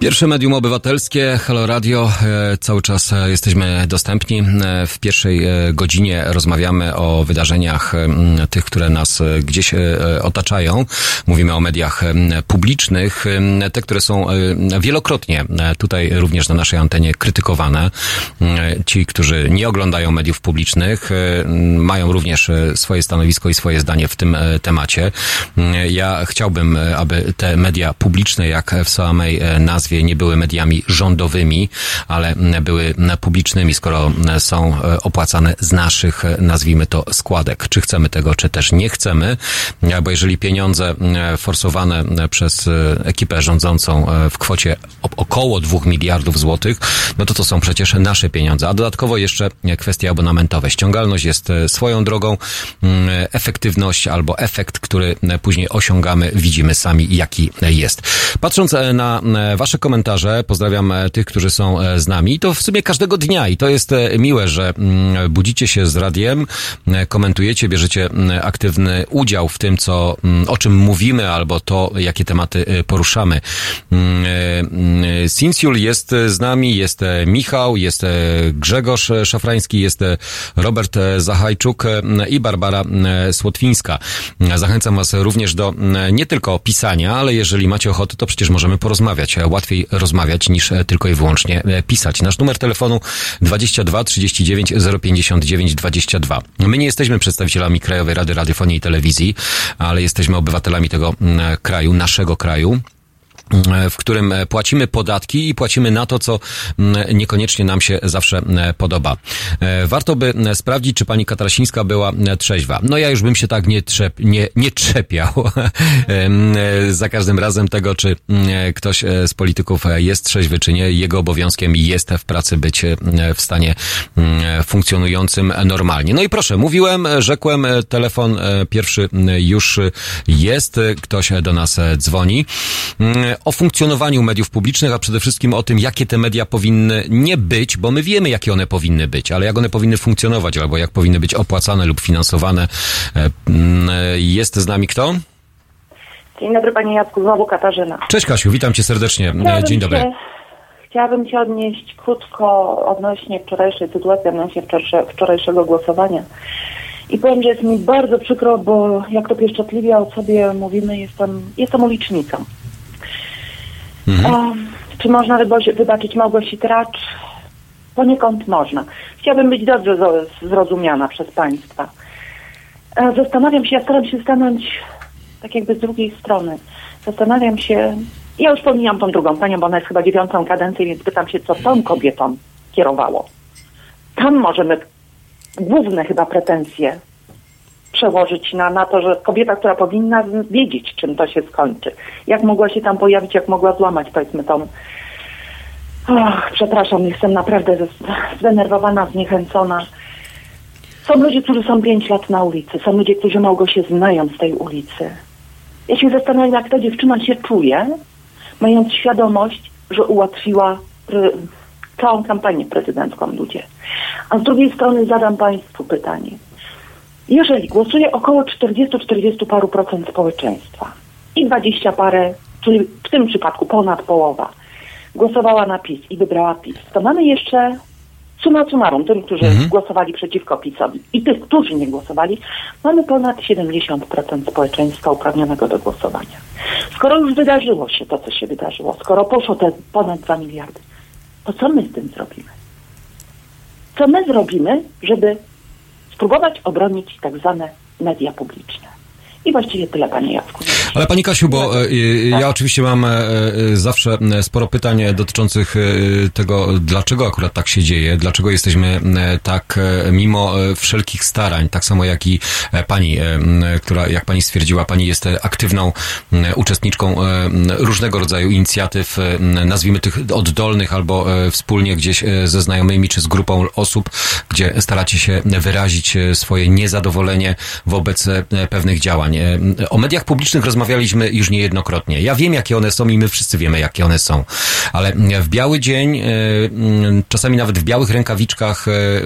Pierwsze medium obywatelskie, Halo Radio. E, Cały czas e, jesteśmy dostępni. E, W pierwszej godzinie rozmawiamy o wydarzeniach tych, które nas gdzieś otaczają. Mówimy o mediach publicznych, te, które są wielokrotnie tutaj również na naszej antenie krytykowane. Ci, którzy nie oglądają mediów publicznych, mają również swoje stanowisko i swoje zdanie w tym temacie. Ja chciałbym, aby te media publiczne, jak w samej e, nazwie, nie były mediami rządowymi, ale były publicznymi, skoro są e, opłacane z naszych, e, nazwijmy to, składek. Czy chcemy tego, czy też nie chcemy, E, bo jeżeli pieniądze m, forsowane przez e, ekipę rządzącą e, w kwocie około 2 miliardów złotych, no to to są przecież nasze pieniądze. A dodatkowo jeszcze e, kwestie abonamentowe. Ściągalność jest e, swoją drogą, mm, efektywność albo efekt, który e, później osiągamy, widzimy sami, jaki e, jest. Patrząc e, na e, wasze komentarze, pozdrawiam e, tych, którzy są e, z nami, to w sumie każdego dnia i to jest e, miłe, że mm, budzicie się z radiem, komentujecie, bierzecie aktywny udział w tym, co, o czym mówimy, albo to, jakie tematy poruszamy. Mm, mm, Sinsiul jest z nami, jest Michał, jest Grzegorz Szafrański, jest Robert Zachajczuk i Barbara Słotwińska. Zachęcam Was również do nie tylko pisania, ale jeżeli macie ochotę, to przecież możemy porozmawiać. E, Łatwiej rozmawiać niż e, tylko i wyłącznie e, pisać. Nasz numer telefonu 22 39 059 22. My nie jesteśmy przedstawicielami Krajowej Rady Radiofonii i Telewizji, ale jesteśmy obywatelami tego mm, kraju, naszego kraju. W którym płacimy podatki i płacimy na to, co niekoniecznie nam się zawsze podoba. E, warto by sprawdzić, czy pani Katarasińska była trzeźwa. No ja już bym się tak nie, trzep, nie, nie trzepiał za każdym razem tego, czy ktoś e, z polityków jest trzeźwy, czy nie. Jego obowiązkiem jest w pracy być w stanie funkcjonującym normalnie. No i proszę, mówiłem, rzekłem, telefon e, pierwszy już jest, ktoś do nas dzwoni o funkcjonowaniu mediów publicznych, a przede wszystkim o tym, jakie te media powinny nie być, bo my wiemy, jakie one powinny być, ale jak one powinny funkcjonować, albo jak powinny być opłacane lub finansowane. E, mm, jest z nami kto? Dzień dobry Panie Jacku, znowu Katarzyna. Cześć Kasiu, witam Cię serdecznie. E, chciałabym Dzień dobry. Się, chciałabym się odnieść krótko odnośnie wczorajszej sytuacji, odnośnie wczorajszego głosowania. I powiem, że jest mi bardzo przykro, bo jak to pieszczotliwie o sobie mówimy, jestem, jestem ulicznicą. Mhm. O, czy można wybaczyć Małgosi Tracz? Poniekąd można. Chciałabym być dobrze zrozumiana przez Państwa. E, zastanawiam się, ja staram się stanąć tak jakby z drugiej strony. Zastanawiam się, ja już pomijam tą drugą panią, bo ona jest chyba dziewiątą kadencję, więc pytam się, co tą kobietą kierowało. Tam możemy główne chyba pretensje przełożyć na, na to, że kobieta, która powinna wiedzieć, czym to się skończy. Jak mogła się tam pojawić, jak mogła złamać, powiedzmy, tą... Och, przepraszam, jestem naprawdę zdenerwowana, zniechęcona. Są ludzie, którzy są pięć lat na ulicy. Są ludzie, którzy mogą się znają z tej ulicy. Ja się zastanawiam, jak ta dziewczyna się czuje, mając świadomość, że ułatwiła całą kampanię prezydencką ludzie. A z drugiej strony zadam Państwu pytanie. Jeżeli głosuje około 40-40 paru procent społeczeństwa i 20 parę, czyli w tym przypadku ponad połowa, głosowała na PiS i wybrała PiS, to mamy jeszcze suma summarum, tych, którzy mhm. głosowali przeciwko PiSowi i tych, którzy nie głosowali, mamy ponad 70% społeczeństwa uprawnionego do głosowania. Skoro już wydarzyło się to, co się wydarzyło, skoro poszło te ponad 2 miliardy, to co my z tym zrobimy? Co my zrobimy, żeby spróbować obronić tak zwane media publiczne. I właściwie tyle, panie Jacku. Ale pani Kasiu, bo e, e, ja oczywiście mam e, zawsze sporo pytań dotyczących tego, dlaczego akurat tak się dzieje, dlaczego jesteśmy tak, mimo wszelkich starań, tak samo jak i pani, która, jak pani stwierdziła, pani jest aktywną uczestniczką różnego rodzaju inicjatyw, nazwijmy tych oddolnych albo wspólnie gdzieś ze znajomymi czy z grupą osób, gdzie staracie się wyrazić swoje niezadowolenie wobec pewnych działań. O mediach publicznych rozmawialiśmy już niejednokrotnie. Ja wiem, jakie one są i my wszyscy wiemy, jakie one są. Ale w biały dzień, e, czasami nawet w białych rękawiczkach, e, e,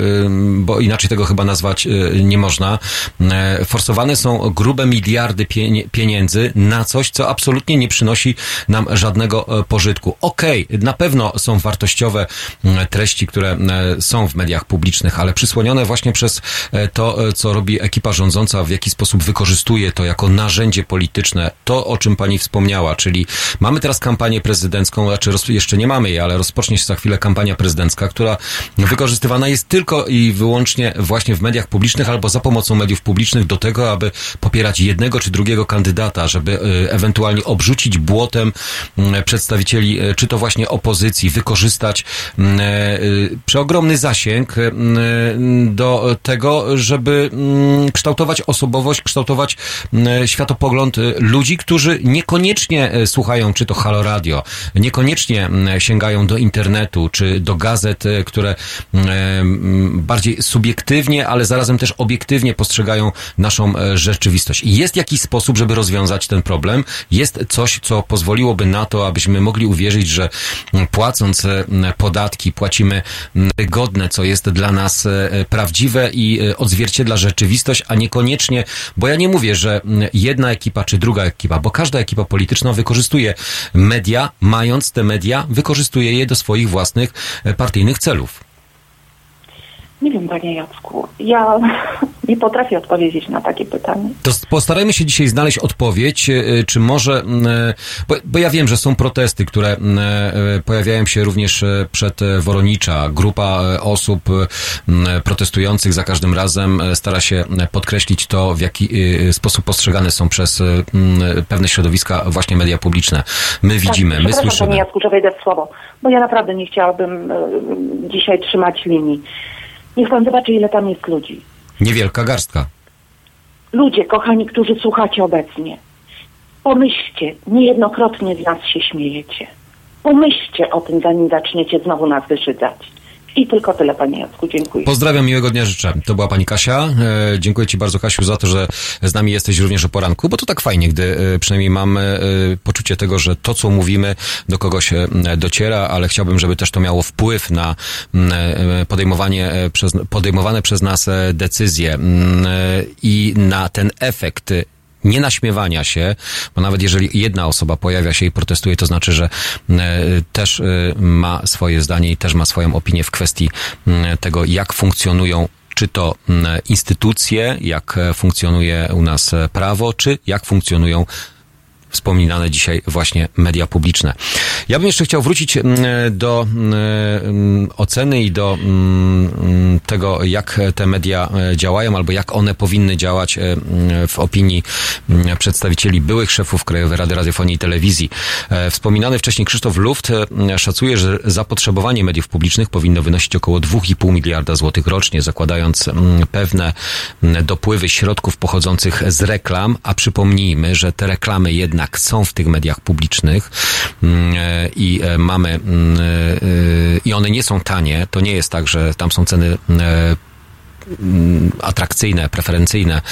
bo inaczej tego chyba nazwać nie można, forsowane są grube miliardy pieniędzy na coś, co absolutnie nie przynosi nam żadnego pożytku. Okej, okay, na pewno są wartościowe treści, które są w mediach publicznych, ale przysłonione właśnie przez to, co robi ekipa rządząca, w jaki sposób wykorzystuje to jako narzędzie polityczne, to o czym pani wspomniała, czyli mamy teraz kampanię prezydencką, znaczy jeszcze nie mamy jej, ale rozpocznie się za chwilę kampania prezydencka, która wykorzystywana jest tylko i wyłącznie właśnie w mediach publicznych albo za pomocą mediów publicznych do tego, aby popierać jednego czy drugiego kandydata, żeby y, ewentualnie obrzucić błotem mm, przedstawicieli, y, czy to właśnie opozycji, wykorzystać mm, y, przeogromny zasięg do tego, żeby mm, kształtować osobowość, kształtować E, światopogląd e, ludzi, którzy niekoniecznie e, słuchają czy to Halo Radio, niekoniecznie sięgają do internetu czy do gazet, które bardziej subiektywnie, ale zarazem też obiektywnie postrzegają naszą rzeczywistość. Jest jakiś sposób, żeby rozwiązać ten problem. Jest coś, co pozwoliłoby na to, abyśmy mogli uwierzyć, że płacąc podatki, płacimy godne, co jest dla nas prawdziwe i odzwierciedla rzeczywistość, a niekoniecznie, bo ja nie mówię, że jedna ekipa czy druga ekipa, bo każda ekipa polityczna wykorzystuje media, mając te media, wykorzystuje je do swoich własnych e, partyjnych celów. Nie wiem, panie Jacku. Ja Nie potrafię odpowiedzieć na takie pytanie. To postarajmy się dzisiaj znaleźć odpowiedź, e, czy może, e, bo, bo ja wiem, że są protesty, które e, pojawiają się również przed Woronicza. Grupa osób protestujących za każdym razem stara się podkreślić to, w jaki sposób postrzegane są przez pewne środowiska właśnie media publiczne. My widzimy, tak, my słyszymy. Panie Jacku, że wejdę w słowo, bo ja naprawdę nie chciałabym dzisiaj trzymać linii. Niech pan zobaczy, ile tam jest ludzi. Niewielka garstka. Ludzie, kochani, którzy słuchacie obecnie, pomyślcie, niejednokrotnie z nas się śmiejecie. Pomyślcie o tym, zanim zaczniecie znowu nas wyszydzać. I tylko tyle, panie Jacku. Dziękuję. Pozdrawiam, miłego dnia życzę. To była pani Kasia. E, dziękuję ci bardzo, Kasiu, za to, że z nami jesteś również o poranku, bo to tak fajnie, gdy e, przynajmniej mamy e, poczucie tego, że to, co mówimy, do kogoś dociera, ale chciałbym, żeby też to miało wpływ na m, e, podejmowanie przez, podejmowane przez nas decyzje m, e, i na ten efekt nie naśmiewania się, bo nawet jeżeli jedna osoba pojawia się i protestuje, to znaczy, że e, też e, ma swoje zdanie i też ma swoją opinię w kwestii m, tego, jak funkcjonują czy to m, instytucje, jak e, funkcjonuje u nas prawo, czy jak funkcjonują wspominane dzisiaj właśnie media publiczne. Ja bym jeszcze chciał wrócić mm, do mm, oceny i do mm, tego, jak te media e, działają, albo jak one powinny działać e, w opinii przedstawicieli byłych szefów Krajowej Rady Radiofonii i Telewizji. E, Wspominany wcześniej Krzysztof Luft szacuje, że zapotrzebowanie mediów publicznych powinno wynosić około 2,5 miliarda złotych rocznie, zakładając pewne dopływy środków pochodzących z reklam, a przypomnijmy, że te reklamy jednak są w tych mediach publicznych mm, e, i e, mamy mm, e, i one nie są tanie. To nie jest tak, że tam są ceny mm, atrakcyjne, preferencyjne.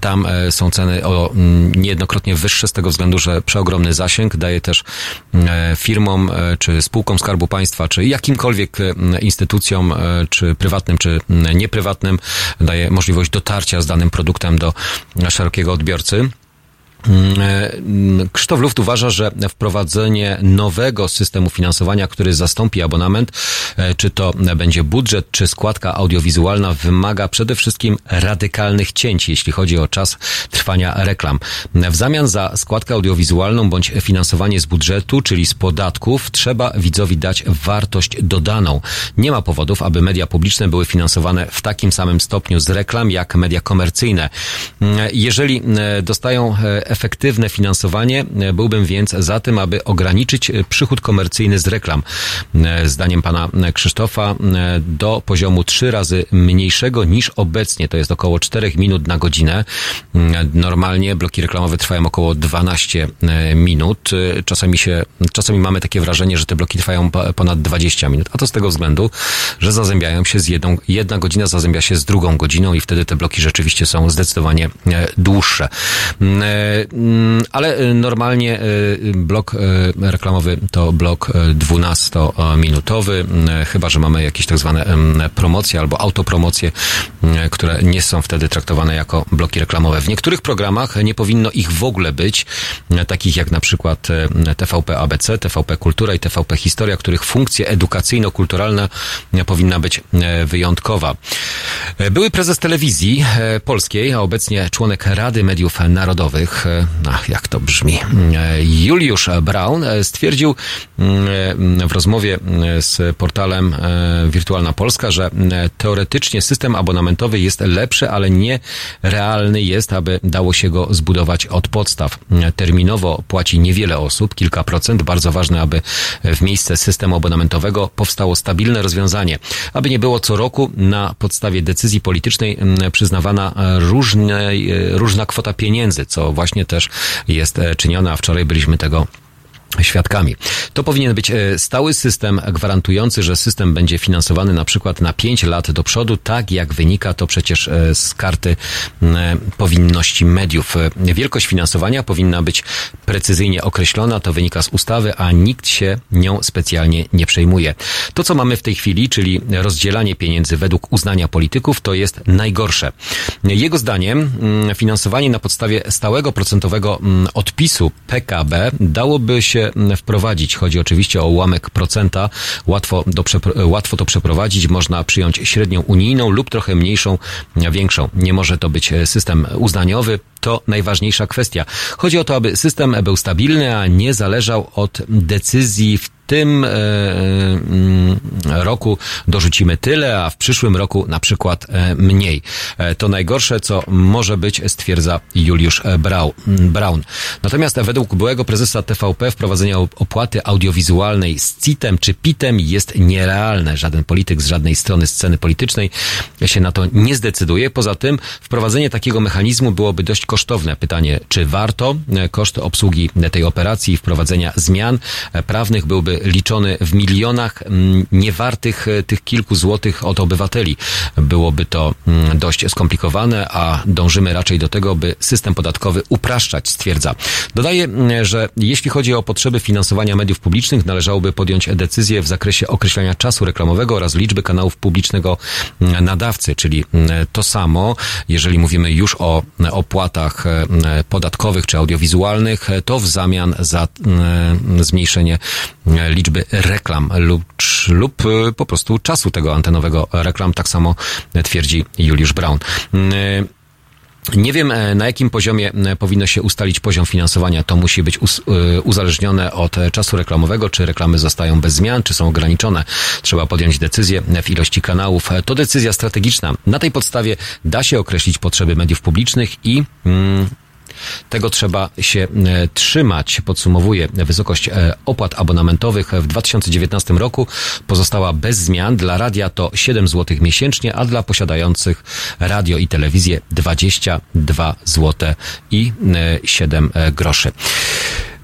Tam są ceny o niejednokrotnie wyższe z tego względu, że przeogromny zasięg daje też firmom, czy spółkom Skarbu Państwa, czy jakimkolwiek instytucjom, czy prywatnym, czy nieprywatnym, daje możliwość dotarcia z danym produktem do szerokiego odbiorcy. Mm, Krzysztof Luft uważa, że wprowadzenie nowego systemu finansowania, który zastąpi abonament, e, czy to będzie budżet, czy składka audiowizualna, wymaga przede wszystkim radykalnych cięć, jeśli chodzi o czas trwania reklam. W zamian za składkę audiowizualną bądź finansowanie z budżetu, czyli z podatków, trzeba widzowi dać wartość dodaną. Nie ma powodów, aby media publiczne były finansowane w takim samym stopniu z reklam, jak media komercyjne. Mm, Jeżeli e, dostają e, efektywne finansowanie, byłbym więc za tym, aby ograniczyć przychód komercyjny z reklam. Zdaniem pana Krzysztofa do poziomu trzy razy mniejszego niż obecnie, to jest około 4 minut na godzinę. Normalnie bloki reklamowe trwają około 12 e, minut. Czasami się, czasami mamy takie wrażenie, że te bloki trwają po- ponad 20 minut, a to z tego względu, że zazębiają się z jedną, jedna godzina zazębia się z drugą godziną i wtedy te bloki rzeczywiście są zdecydowanie e, dłuższe. Mm, Ale e, normalnie e, blok e, reklamowy to blok e, 12-minutowy, mm, chyba że mamy jakieś tak zwane promocje albo autopromocje, które nie są wtedy traktowane jako bloki reklamowe. W niektórych programach nie powinno ich w ogóle być, takich jak na przykład TVP ABC, TVP Kultura i TVP Historia, których funkcja edukacyjno-kulturalna powinna być wyjątkowa. Były prezes telewizji polskiej, a obecnie członek Rady Mediów Narodowych, ach, jak to brzmi, e, Juliusz Braun e, stwierdził mm, e, w rozmowie z portalem Wirtualna Polska, że teoretycznie system abonamentowy jest lepszy, ale nie realny jest, aby dało się go zbudować od podstaw. Terminowo płaci niewiele osób, kilka procent. Bardzo ważne, aby w miejsce systemu abonamentowego powstało stabilne rozwiązanie, aby nie było co roku na podstawie decyzji politycznej mm, przyznawana e, różnej, e, różna kwota pieniędzy, co właśnie też jest e, czynione, a wczoraj byliśmy tego świadkami. To powinien być e, stały system gwarantujący, że system będzie finansowany na przykład na 5 lat do przodu, tak jak wynika to przecież e, z karty m, powinności mediów. E, Wielkość finansowania powinna być precyzyjnie określona, to wynika z ustawy, a nikt się nią specjalnie nie przejmuje. To, co mamy w tej chwili, czyli rozdzielanie pieniędzy według uznania polityków, to jest najgorsze. Jego zdaniem finansowanie na podstawie stałego procentowego odpisu PKB dałoby się wprowadzić. Chodzi oczywiście o ułamek procenta. Łatwo, do, łatwo to przeprowadzić. Można przyjąć średnią unijną lub trochę mniejszą, większą. Nie może to być system uznaniowy. To najważniejsza kwestia. Chodzi o to, aby system był stabilny, a nie zależał od decyzji w tym e, mm, roku dorzucimy tyle, a w przyszłym roku na przykład e, mniej. E, to najgorsze, co może być, stwierdza Juliusz Braun. Natomiast według byłego prezesa TVP wprowadzenie opłaty audiowizualnej z CIT-em czy PIT-em jest nierealne. Żaden polityk z żadnej strony sceny politycznej się na to nie zdecyduje. Poza tym wprowadzenie takiego mechanizmu byłoby dość kosztowne. Pytanie, czy warto? Koszt obsługi tej operacji i wprowadzenia zmian prawnych byłby liczony w milionach, niewartych e, tych kilku złotych od obywateli. Byłoby to dość skomplikowane, a dążymy raczej do tego, by system podatkowy upraszczać, stwierdza. Dodaje, że jeśli chodzi o potrzeby finansowania mediów publicznych, należałoby podjąć decyzję w zakresie określania czasu reklamowego oraz liczby kanałów publicznego nadawcy, czyli to samo, jeżeli mówimy już o opłatach e, podatkowych czy audiowizualnych, to w zamian za zmniejszenie liczby reklam lub, lub po prostu czasu tego antenowego reklam. Tak samo twierdzi Juliusz Braun. Nie wiem, e, na jakim poziomie e, powinno się ustalić poziom finansowania. To musi być y, uzależnione od czasu reklamowego, czy reklamy zostają bez zmian, czy są ograniczone. Trzeba podjąć decyzję w ilości kanałów. To decyzja strategiczna. Na tej podstawie da się określić potrzeby mediów publicznych i mm, tego trzeba się e, trzymać. Podsumowuje wysokość e, opłat abonamentowych w 2019 roku pozostała bez zmian. Dla radia to 7 zł miesięcznie, a dla posiadających radio i telewizję 22 zł i 7 e, groszy.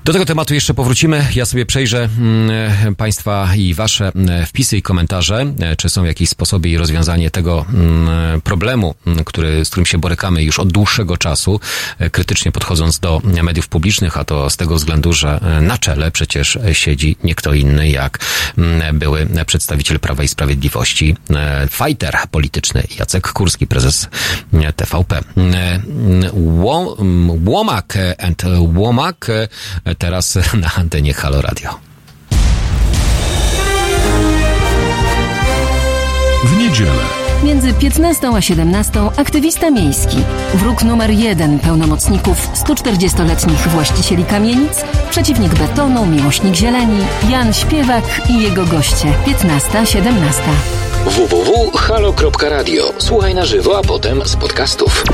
Do tego tematu jeszcze powrócimy. Ja sobie przejrzę mm, Państwa i Wasze mm, wpisy i komentarze, e, czy są jakieś sposoby i rozwiązanie tego mm, problemu, który, z którym się borykamy już od dłuższego czasu, e, krytycznie podchodząc do mediów publicznych, a to z tego względu, że e, na czele przecież siedzi nie kto inny jak były przedstawiciel Prawa i Sprawiedliwości, fighter polityczny Jacek Kurski, prezes TVP. Łomak and Łomak teraz na antenie Halo Radio. W niedzielę. Między 15 a 17 aktywista miejski. Wróg numer jeden pełnomocników 140-letnich właścicieli kamienic, przeciwnik betonu, miłośnik zieleni, Jan Śpiewak i jego goście. 15-17. www.halo.radio. Słuchaj na żywo, a potem z podcastów.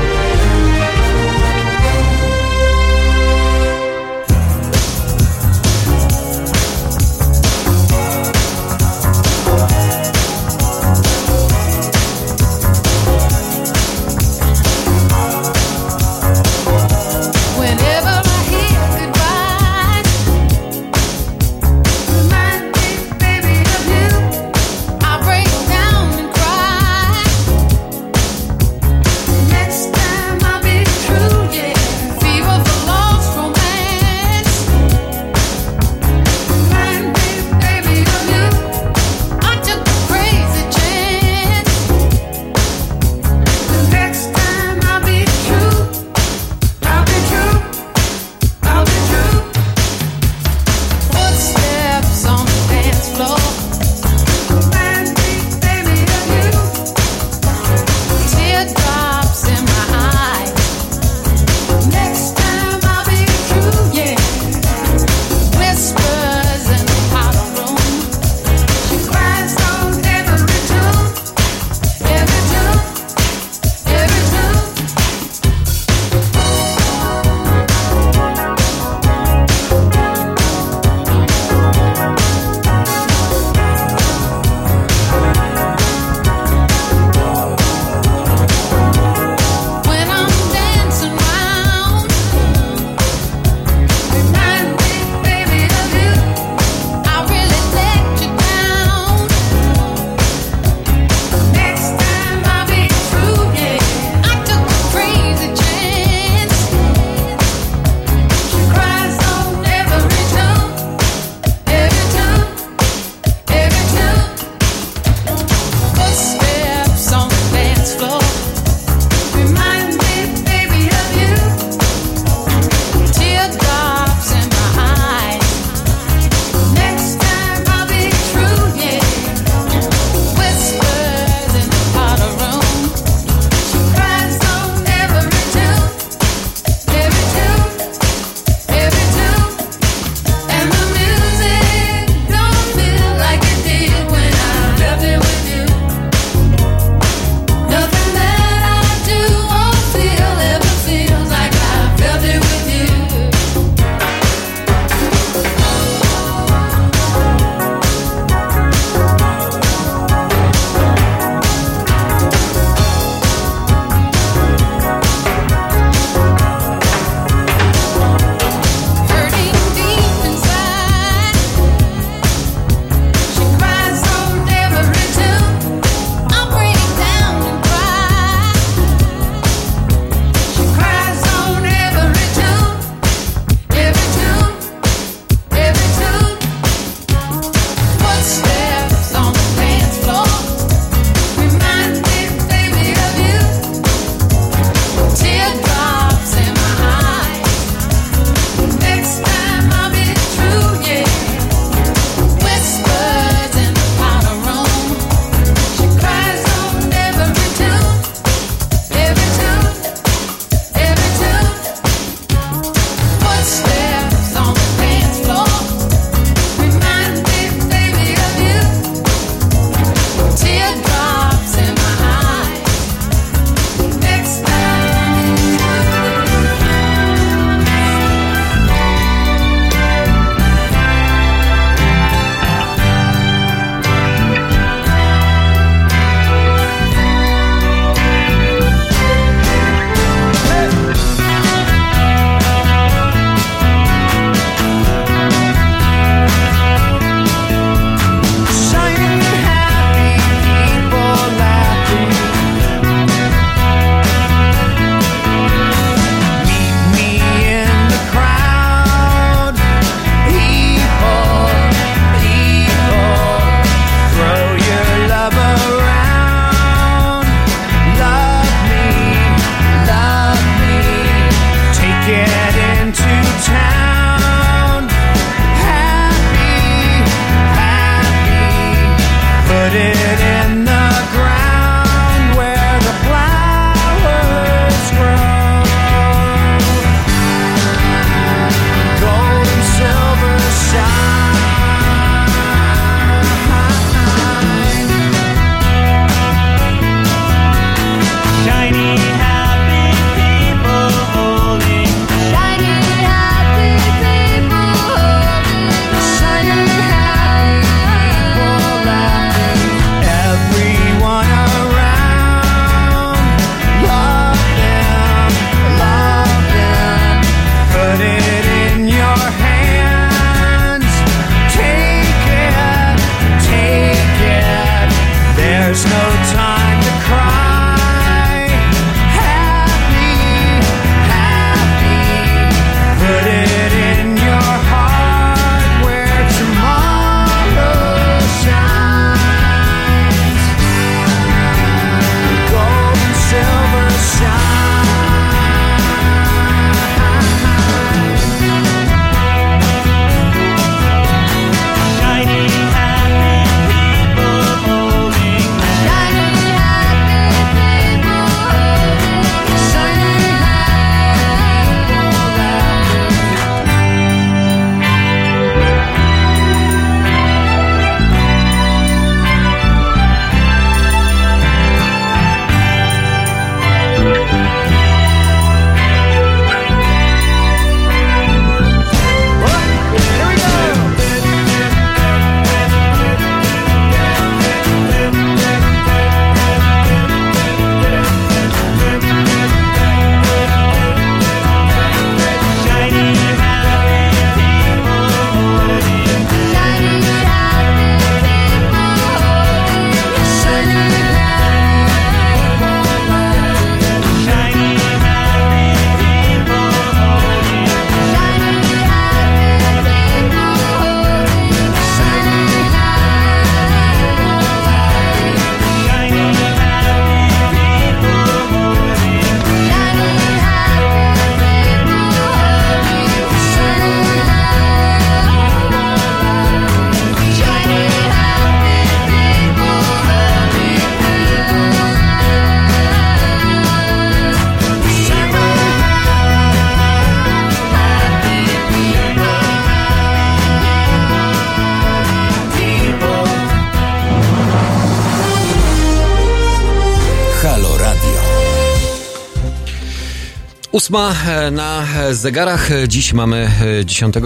Ósma e, na zegarach. Dziś mamy 10 e,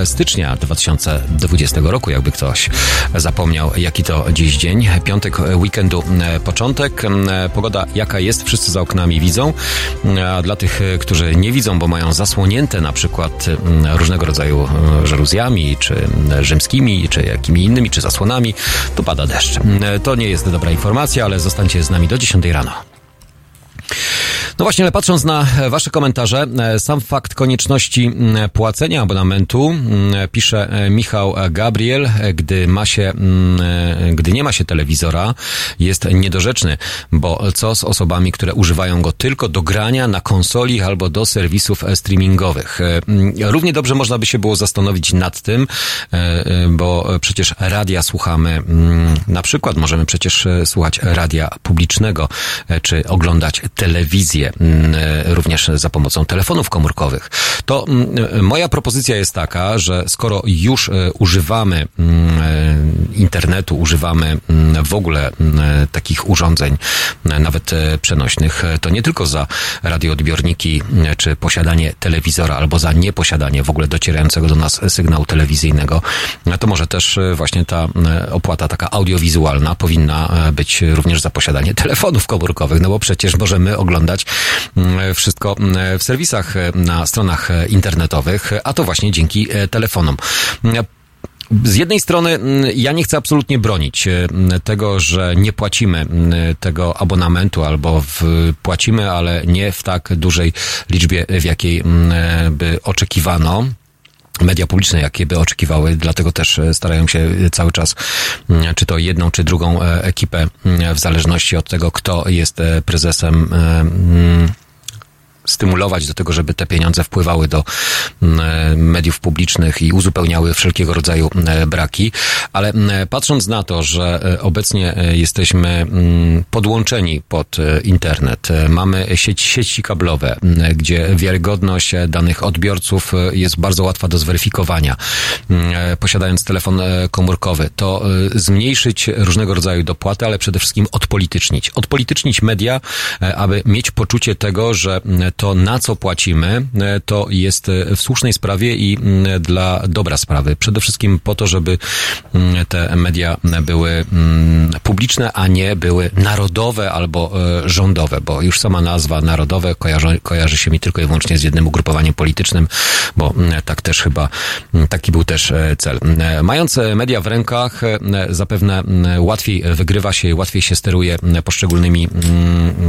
e, stycznia 2020 roku, jakby ktoś zapomniał, jaki to dziś dzień. Piątek weekendu, początek. Pogoda jaka jest, wszyscy za oknami widzą. A dla tych, którzy nie widzą, bo mają zasłonięte na przykład różnego rodzaju żaluzjami, czy rzymskimi, czy jakimi innymi, czy zasłonami, to pada deszcz. To nie jest dobra informacja, ale zostańcie z nami do 10 rano. No właśnie, ale patrząc na e, Wasze komentarze, e, sam fakt konieczności płacenia abonamentu, pisze e, Michał Gabriel, gdy ma się, gdy nie ma się telewizora, jest niedorzeczny, bo co z osobami, które używają go tylko do grania na konsoli albo do serwisów streamingowych? Równie dobrze można by się było zastanowić nad tym, bo przecież radia słuchamy, na przykład możemy przecież słuchać radia publicznego, czy oglądać telewizję Mm, e, również za pomocą telefonów komórkowych. To mm, e, moja propozycja jest taka, że skoro już e, używamy mm, internetu, używamy w ogóle takich urządzeń, nawet przenośnych, to nie tylko za radioodbiorniki czy posiadanie telewizora, albo za nieposiadanie w ogóle docierającego do nas sygnału telewizyjnego, to może też właśnie ta opłata taka audiowizualna powinna być również za posiadanie telefonów komórkowych, no bo przecież możemy oglądać wszystko mm, w serwisach e, na stronach e, internetowych, a to właśnie dzięki e, telefonom. Z jednej strony ja nie chcę absolutnie bronić tego, że nie płacimy tego abonamentu albo w, płacimy, ale nie w tak dużej liczbie, w jakiej by oczekiwano media publiczne, jakie by oczekiwały, dlatego też e, starają się cały czas, mm, czy to jedną, czy drugą e, ekipę, mm, w zależności od tego, kto jest e, prezesem mm, stymulować do tego, żeby te pieniądze wpływały do mm, e, mediów publicznych i uzupełniały wszelkiego rodzaju e, braki. Ale mm, patrząc na to, że e, obecnie jesteśmy mm, podłączeni pod internet, mamy sieć, sieci kablowe, gdzie wiarygodność danych odbiorców jest bardzo łatwa do zweryfikowania, posiadając telefon komórkowy, to zmniejszyć różnego rodzaju dopłaty, ale przede wszystkim odpolitycznić. Odpolitycznić media, aby mieć poczucie tego, że to na co płacimy, e, to jest e, w słusznej sprawie i dla dobra sprawy. Przede wszystkim po to, żeby te media były publiczne, a nie były narodowe albo e, rządowe, bo już sama nazwa narodowe kojarzy, kojarzy się mi tylko i wyłącznie z jednym ugrupowaniem politycznym, bo tak też chyba, taki był też cel. Mając media w rękach, zapewne łatwiej wygrywa się, łatwiej się steruje poszczególnymi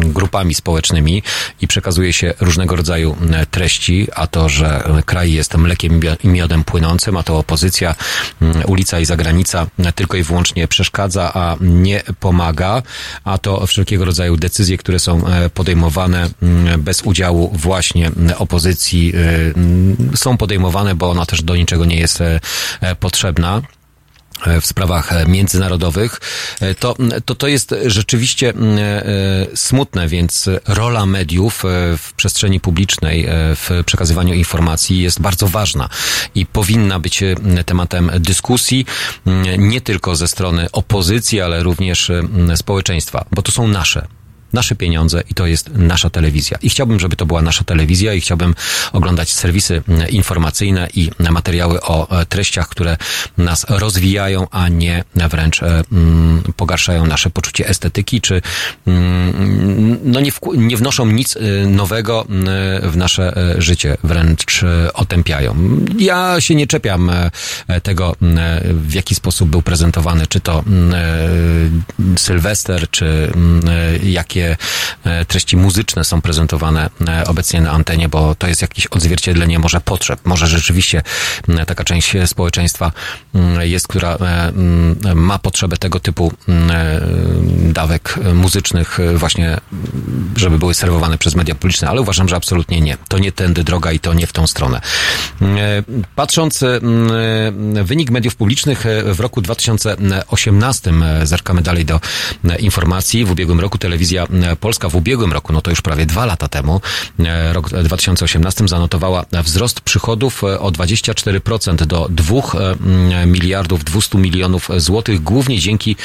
grupami społecznymi i przekazuje się różnego rodzaju e, treści, a to, że kraj jest mlekiem i miodem płynącym, a to opozycja, mm, ulica i zagranica tylko i wyłącznie przeszkadza, a nie pomaga, a to wszelkiego rodzaju decyzje, które są e, podejmowane mm, bez udziału właśnie opozycji, e, są podejmowane, bo ona też do niczego nie jest potrzebna. E, w sprawach e, międzynarodowych, e, to, to to jest rzeczywiście smutne, więc rola mediów w przestrzeni publicznej, w przekazywaniu informacji jest bardzo ważna i powinna być tematem dyskusji nie tylko ze strony opozycji, ale również społeczeństwa, bo to są nasze nasze pieniądze i to jest nasza telewizja. I chciałbym, żeby to była nasza telewizja i chciałbym oglądać serwisy informacyjne i materiały o e, treściach, które nas rozwijają, a nie wręcz mm, pogarszają nasze poczucie estetyki, czy mm, no nie, nie wnoszą nic e, nowego w nasze życie, wręcz otępiają. Ja się nie czepiam tego, w jaki sposób był prezentowany, czy to Sylwester, czy jakie e, treści muzyczne są prezentowane e, obecnie na antenie, bo to jest jakieś odzwierciedlenie może potrzeb. Może rzeczywiście taka część społeczeństwa jest, która e, ma potrzebę tego typu dawek muzycznych właśnie, żeby były serwowane przez media publiczne, ale uważam, że absolutnie nie. To nie tędy droga i to nie w tą stronę. Patrząc wynik mediów publicznych w roku 2018, zerkamy dalej do informacji, w ubiegłym roku telewizja Polska w ubiegłym roku, no to już prawie dwa lata temu, e, rok 2018 zanotowała wzrost przychodów e, o 24% do 2 e, miliardów 200 milionów złotych, głównie dzięki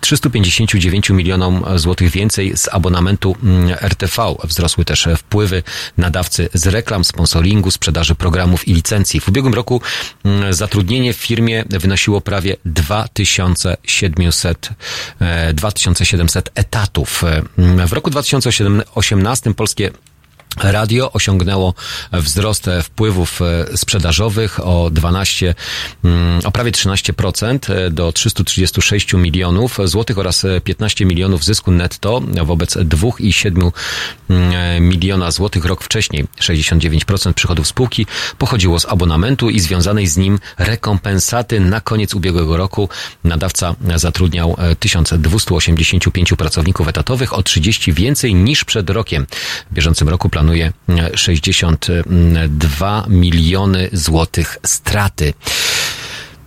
359 milionom złotych więcej z abonamentu RTV. Wzrosły też wpływy nadawcy z reklam, sponsoringu, sprzedaży programów i licencji. W ubiegłym roku zatrudnienie w firmie wynosiło prawie 2700, 2700 etatów. W roku 2018 polskie Radio osiągnęło wzrost wpływów e, sprzedażowych o 12, mm, o prawie 13% e, do 336 milionów złotych oraz 15 milionów zysku netto wobec 2,7 mm, miliona złotych rok wcześniej. 69% przychodów spółki pochodziło z abonamentu i związanej z nim rekompensaty. Na koniec ubiegłego roku nadawca zatrudniał 1285 pracowników etatowych, o 30 więcej niż przed rokiem. W bieżącym roku planuje 62 miliony złotych straty.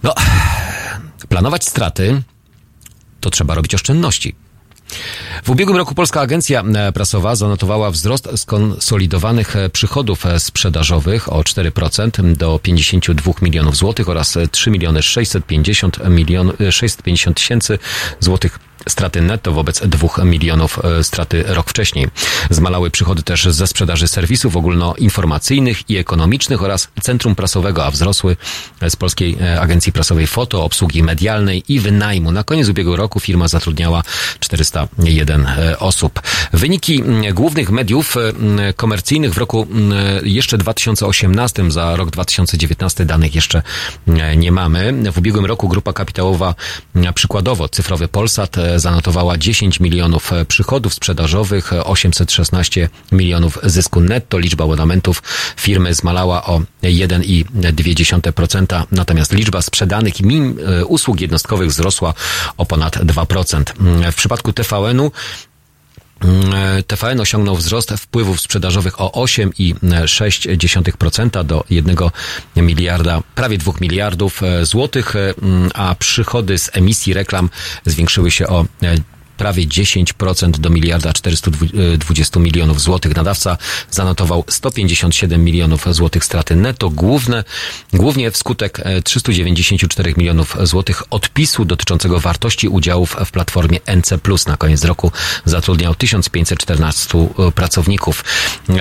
No, planować straty to trzeba robić oszczędności. W ubiegłym roku Polska Agencja Prasowa zanotowała wzrost skonsolidowanych przychodów sprzedażowych o 4% do 52 milionów złotych oraz 3 miliony 650 milionów 650 tysięcy złotych straty netto wobec 2 milionów e, straty rok wcześniej. Zmalały przychody też ze sprzedaży serwisów ogólnoinformacyjnych i ekonomicznych oraz Centrum Prasowego, a wzrosły z Polskiej e, Agencji Prasowej Foto, obsługi medialnej i wynajmu. Na koniec ubiegłego roku firma zatrudniała 401 e, osób. Wyniki głównych mediów komercyjnych w roku jeszcze 2018, za rok 2019 danych jeszcze nie mamy. W ubiegłym roku grupa kapitałowa przykładowo cyfrowy Polsat zanotowała 10 milionów e, przychodów sprzedażowych, 816 milionów zysku netto. Liczba abonamentów firmy zmalała o 1,2%, natomiast liczba sprzedanych e, usług jednostkowych wzrosła o ponad 2%. W przypadku TVN-u mm, TVN osiągnął wzrost wpływów sprzedażowych o 8,6% do 1 miliarda, prawie 2 miliardów e, złotych, a przychody z emisji reklam zwiększyły się o prawie 10% do miliarda 420 milionów złotych. Nadawca zanotował 157 milionów złotych straty netto, główne, głównie wskutek 394 e, milionów złotych odpisu dotyczącego wartości udziałów w platformie NC+. Na koniec roku zatrudniał 1514 e, pracowników.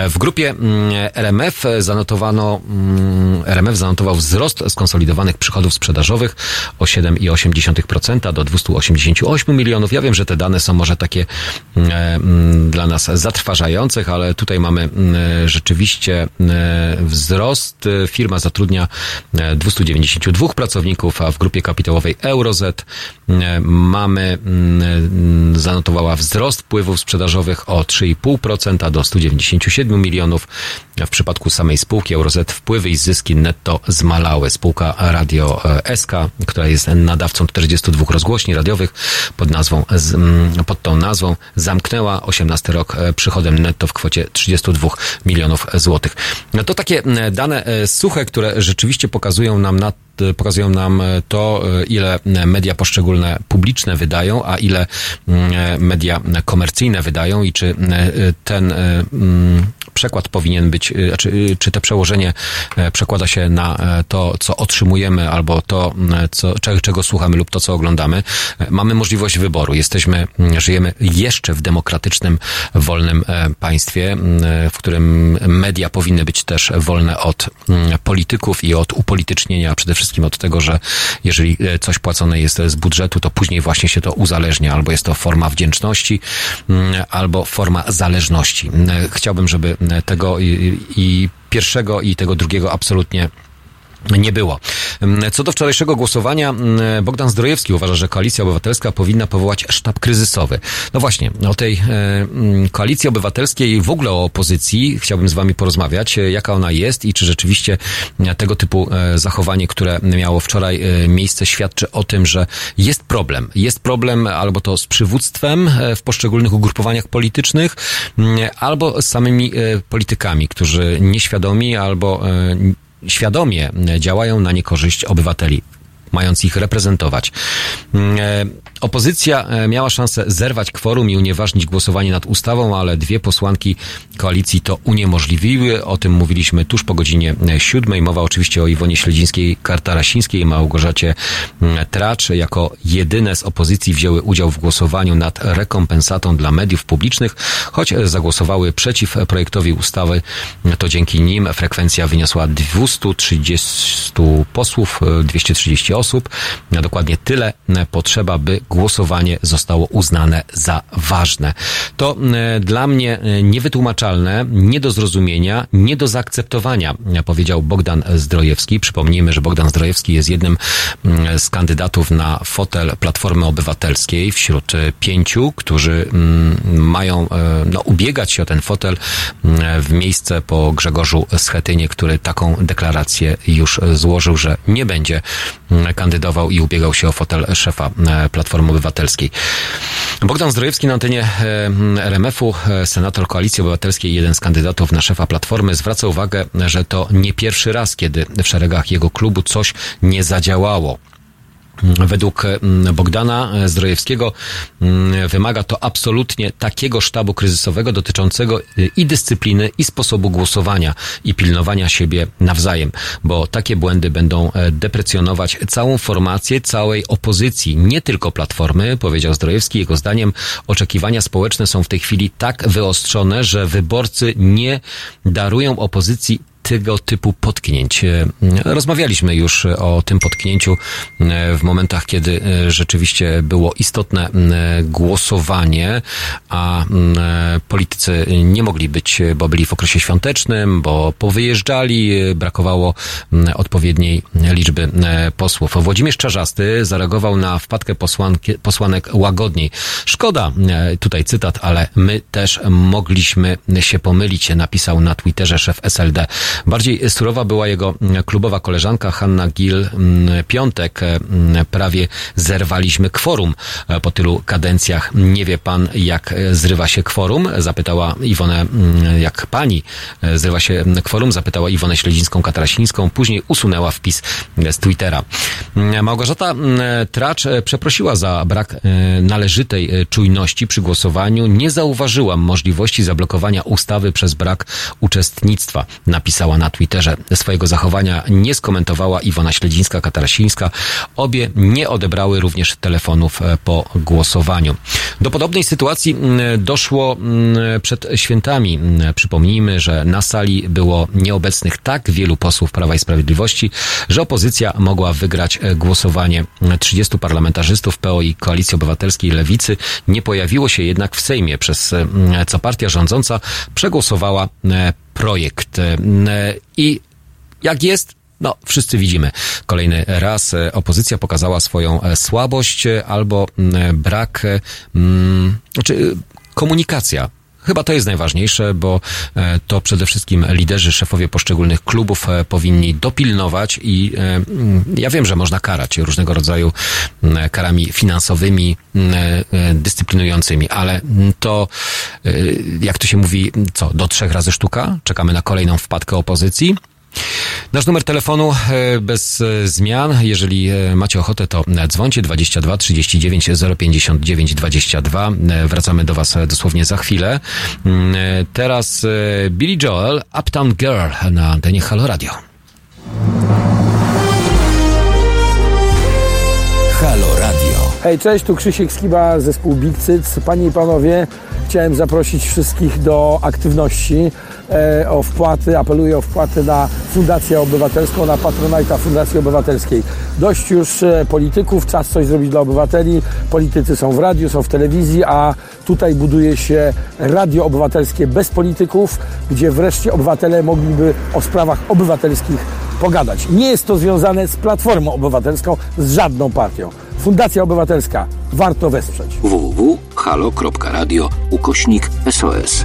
W grupie mm, RMF zanotowano, mm, RMF zanotował wzrost skonsolidowanych przychodów sprzedażowych o 7,8% do 288 milionów. Ja wiem, że te dane dane są może takie mm, e, mm, dla nas zatrważających, ale tutaj mamy mm, rzeczywiście wzrost. Firma zatrudnia 292 e, pracowników, a w grupie kapitałowej Euroz mamy, zanotowała wzrost wpływów sprzedażowych o 3,5% do 197 milionów. W przypadku samej spółki Euroz wpływy i zyski netto zmalały. Spółka Radio e, SK, która jest nadawcą 42 rozgłośni radiowych pod nazwą pod tą nazwą zamknęła 18 rok e, przychodem netto w kwocie 32 milionów złotych. No to takie dane e, suche, które rzeczywiście pokazują nam na pokazują nam to, ile media poszczególne publiczne wydają, a ile media komercyjne wydają i czy ten przekład powinien być, czy, czy to przełożenie przekłada się na to, co otrzymujemy, albo to, co, czego słuchamy lub to, co oglądamy. Mamy możliwość wyboru. Jesteśmy żyjemy jeszcze w demokratycznym, wolnym e, państwie, w którym media powinny być też wolne od polityków i od upolitycznienia, przede wszystkim od tego, że jeżeli e, coś płacone jest z budżetu, to później właśnie się to uzależnia, albo jest to forma wdzięczności, albo forma zależności. Chciałbym, żeby tego i, i pierwszego i tego drugiego absolutnie nie było. Co do wczorajszego głosowania, Bogdan Zdrojewski uważa, że Koalicja Obywatelska powinna powołać sztab kryzysowy. No właśnie, o tej e, Koalicji Obywatelskiej i w ogóle o opozycji chciałbym z Wami porozmawiać, e, jaka ona jest i czy rzeczywiście tego typu e, zachowanie, które miało wczoraj miejsce, świadczy o tym, że jest problem. Jest problem albo to z przywództwem w poszczególnych ugrupowaniach politycznych, albo z samymi politykami, którzy nieświadomi albo świadomie działają na niekorzyść obywateli mając ich reprezentować. E, Opozycja e, miała szansę zerwać kworum i unieważnić głosowanie nad ustawą, ale dwie posłanki koalicji to uniemożliwiły. O tym mówiliśmy tuż po godzinie siódmej. Mowa oczywiście o Iwonie Śledzińskiej-Kartarasińskiej i Małgorzacie Tracz. Jako jedyne z opozycji wzięły udział w głosowaniu nad rekompensatą dla mediów publicznych, choć zagłosowały przeciw projektowi ustawy. To dzięki nim frekwencja wyniosła 230 posłów, 230 osób. Dokładnie tyle potrzeba, by głosowanie zostało uznane za ważne. To e, dla mnie e, niewytłumaczalne, nie do zrozumienia, nie do zaakceptowania, powiedział Bogdan Zdrojewski. Przypomnijmy, że Bogdan Zdrojewski jest jednym mm, z kandydatów na fotel Platformy Obywatelskiej wśród e, pięciu, którzy mm, mają no, ubiegać się o ten fotel mm, w miejsce po Grzegorzu Schetynie, który taką deklarację już złożył, że nie będzie kandydował i ubiegał się o fotel szefa Platformy Obywatelskiej. Bogdan Zdrojewski na antenie e, RMF-u, e, senator Koalicji Obywatelskiej, jeden z kandydatów na szefa Platformy, zwraca uwagę, że to nie pierwszy raz, kiedy w szeregach jego klubu coś nie zadziałało. Według mm, Bogdana Zdrojewskiego mm, wymaga to absolutnie takiego sztabu kryzysowego dotyczącego y, i dyscypliny, i sposobu głosowania, i pilnowania siebie nawzajem, bo takie błędy będą e, deprecjonować całą formację, całej opozycji, nie tylko Platformy, powiedział Zdrojewski. Jego zdaniem oczekiwania społeczne są w tej chwili tak wyostrzone, że wyborcy nie darują opozycji tego typu potknięć. E, rozmawialiśmy już o tym potknięciu e, w momentach, kiedy e, rzeczywiście było istotne głosowanie, a politycy nie mogli być, bo byli w okresie świątecznym, bo powyjeżdżali, brakowało odpowiedniej liczby posłów. Włodzimierz Czarzasty zareagował na wpadkę posłanek łagodniej. Szkoda, tutaj cytat, ale my też mogliśmy się pomylić, napisał na Twitterze szef SLD. Bardziej surowa była jego mm, klubowa koleżanka Hanna Gil-Piątek. Mm, mm, prawie zerwaliśmy kworum e, po tylu kadencjach. Nie wie pan, jak e, zrywa się kworum? Zapytała Iwonę, jak pani e, zrywa się kworum? Zapytała Iwonę Śledzińską-Katarasińską. Później usunęła wpis z Twittera. Małgorzata Tracz przeprosiła za brak należytej czujności przy głosowaniu. Nie zauważyłam możliwości zablokowania ustawy przez brak uczestnictwa. Napisała na Twitterze. Swojego zachowania nie skomentowała Iwona Śledzińska-Katarasińska. Obie nie odebrały również telefonów e, po głosowaniu. Do podobnej sytuacji doszło przed świętami. Przypomnijmy, że na sali było nieobecnych tak wielu posłów Prawa i Sprawiedliwości, że opozycja mogła wygrać e, głosowanie 30 parlamentarzystów PO i Koalicji Obywatelskiej Lewicy. Nie pojawiło się jednak w Sejmie, przez co partia rządząca przegłosowała e, projekt. E, I jak jest, no, wszyscy widzimy. Kolejny raz e, opozycja pokazała swoją e, słabość albo brak, mm, znaczy komunikacja Chyba to jest najważniejsze, bo e, to przede wszystkim liderzy, szefowie poszczególnych klubów e, powinni dopilnować i e, mm, ja wiem, że można karać różnego rodzaju mm, karami finansowymi, mm, dyscyplinującymi, ale to, jak to się mówi, co, do trzech razy sztuka? Czekamy na kolejną wpadkę opozycji? Nasz numer telefonu e, bez e, zmian. Jeżeli e, macie ochotę, to dzwońcie 22 39 059 22. Wracamy do Was dosłownie za chwilę. Mm, teraz Billy Joel, Uptown Girl na antenie Halo Radio. Halo Radio. Hej, cześć, tu Krzysiek Skiba, zespół Big Cyc. Panie i panowie, chciałem zaprosić wszystkich do aktywności o wpłaty, apeluję o wpłaty na Fundację Obywatelską, na Patronajta Fundacji Obywatelskiej. Dość już e, polityków, czas coś zrobić dla obywateli. Politycy są w radiu, są w telewizji, a tutaj buduje się radio obywatelskie bez polityków, gdzie wreszcie obywatele mogliby o sprawach obywatelskich pogadać. Nie jest to związane z Platformą Obywatelską, z żadną partią. Fundacja Obywatelska. Warto wesprzeć. www.halo.radio ukośnik SOS.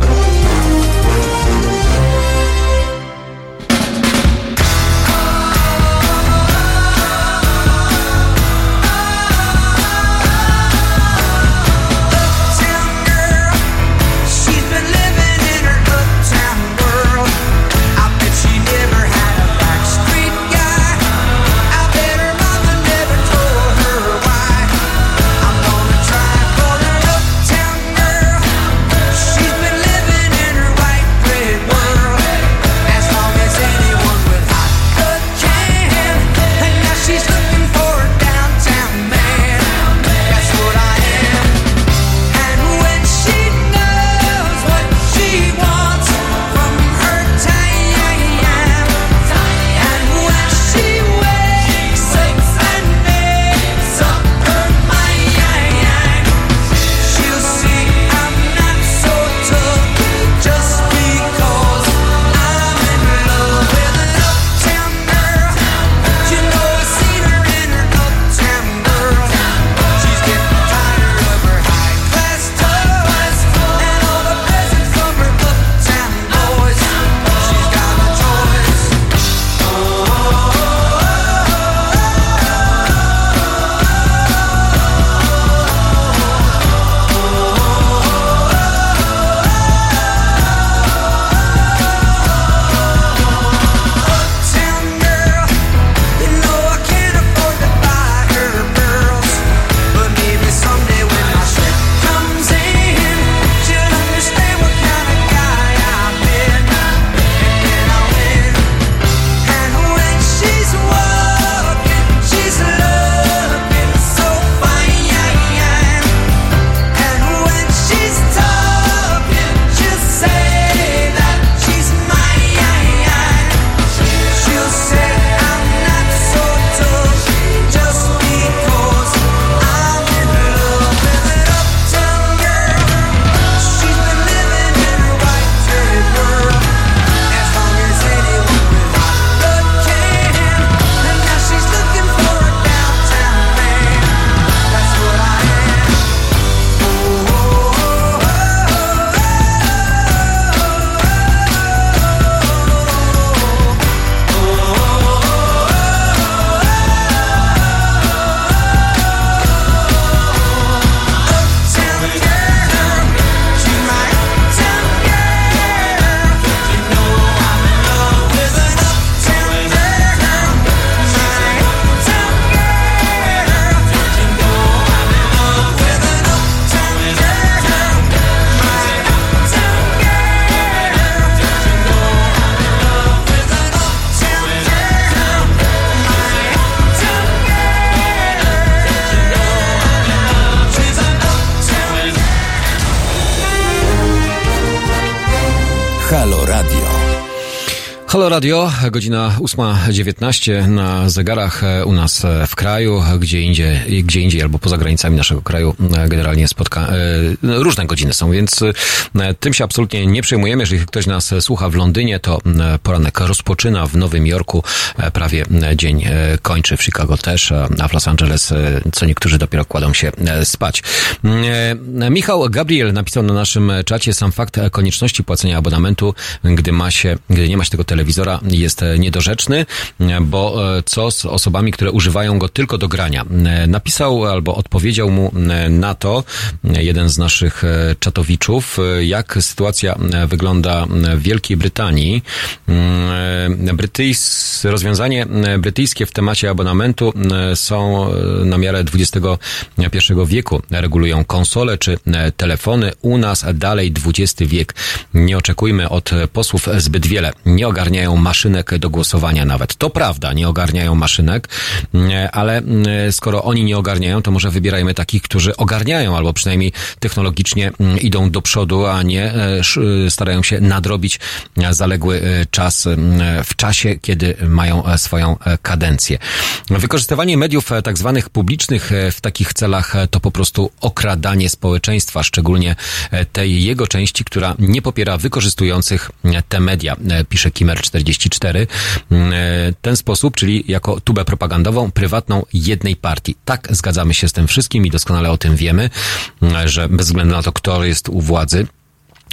Halo Radio, godzina 8.19 na zegarach u nas w kraju, gdzie indziej, gdzie indziej albo poza granicami naszego kraju generalnie spotka, e, różne godziny są, więc e, tym się absolutnie nie przejmujemy. Jeżeli ktoś nas słucha w Londynie, to e, poranek rozpoczyna w Nowym Jorku, prawie dzień kończy w Chicago też, a w Los Angeles co niektórzy dopiero kładą się spać. Michał Gabriel napisał na naszym czacie sam fakt konieczności płacenia abonamentu, gdy ma się, gdy nie ma się tego telewizora telewizora jest e, niedorzeczny, e, bo e, co z osobami, które używają go tylko do grania? Napisał albo odpowiedział mu na to jeden z naszych czatowiczów, jak sytuacja wygląda w Wielkiej Brytanii. Brytyjs, rozwiązanie brytyjskie w temacie abonamentu są na miarę XXI wieku. Regulują konsole czy telefony. U nas dalej XX wiek. Nie oczekujmy od posłów zbyt wiele. Nie ogarniają ogarniają maszynek do głosowania nawet. To prawda, nie ogarniają maszynek, ale skoro oni nie ogarniają, to może wybierajmy takich, którzy ogarniają albo przynajmniej technologicznie idą do przodu, a nie e, starają się nadrobić zaległy e, czas w czasie, kiedy mają e, swoją kadencję. Wykorzystywanie mediów tak zwanych publicznych w takich celach to po prostu okradanie społeczeństwa, szczególnie tej jego części, która nie popiera wykorzystujących te media, pisze Kimer 44 mm, e, ten sposób, czyli jako tubę propagandową, prywatną jednej partii. Tak, zgadzamy się z tym wszystkim i doskonale o tym wiemy, mm, że bez względu na to, kto jest u władzy,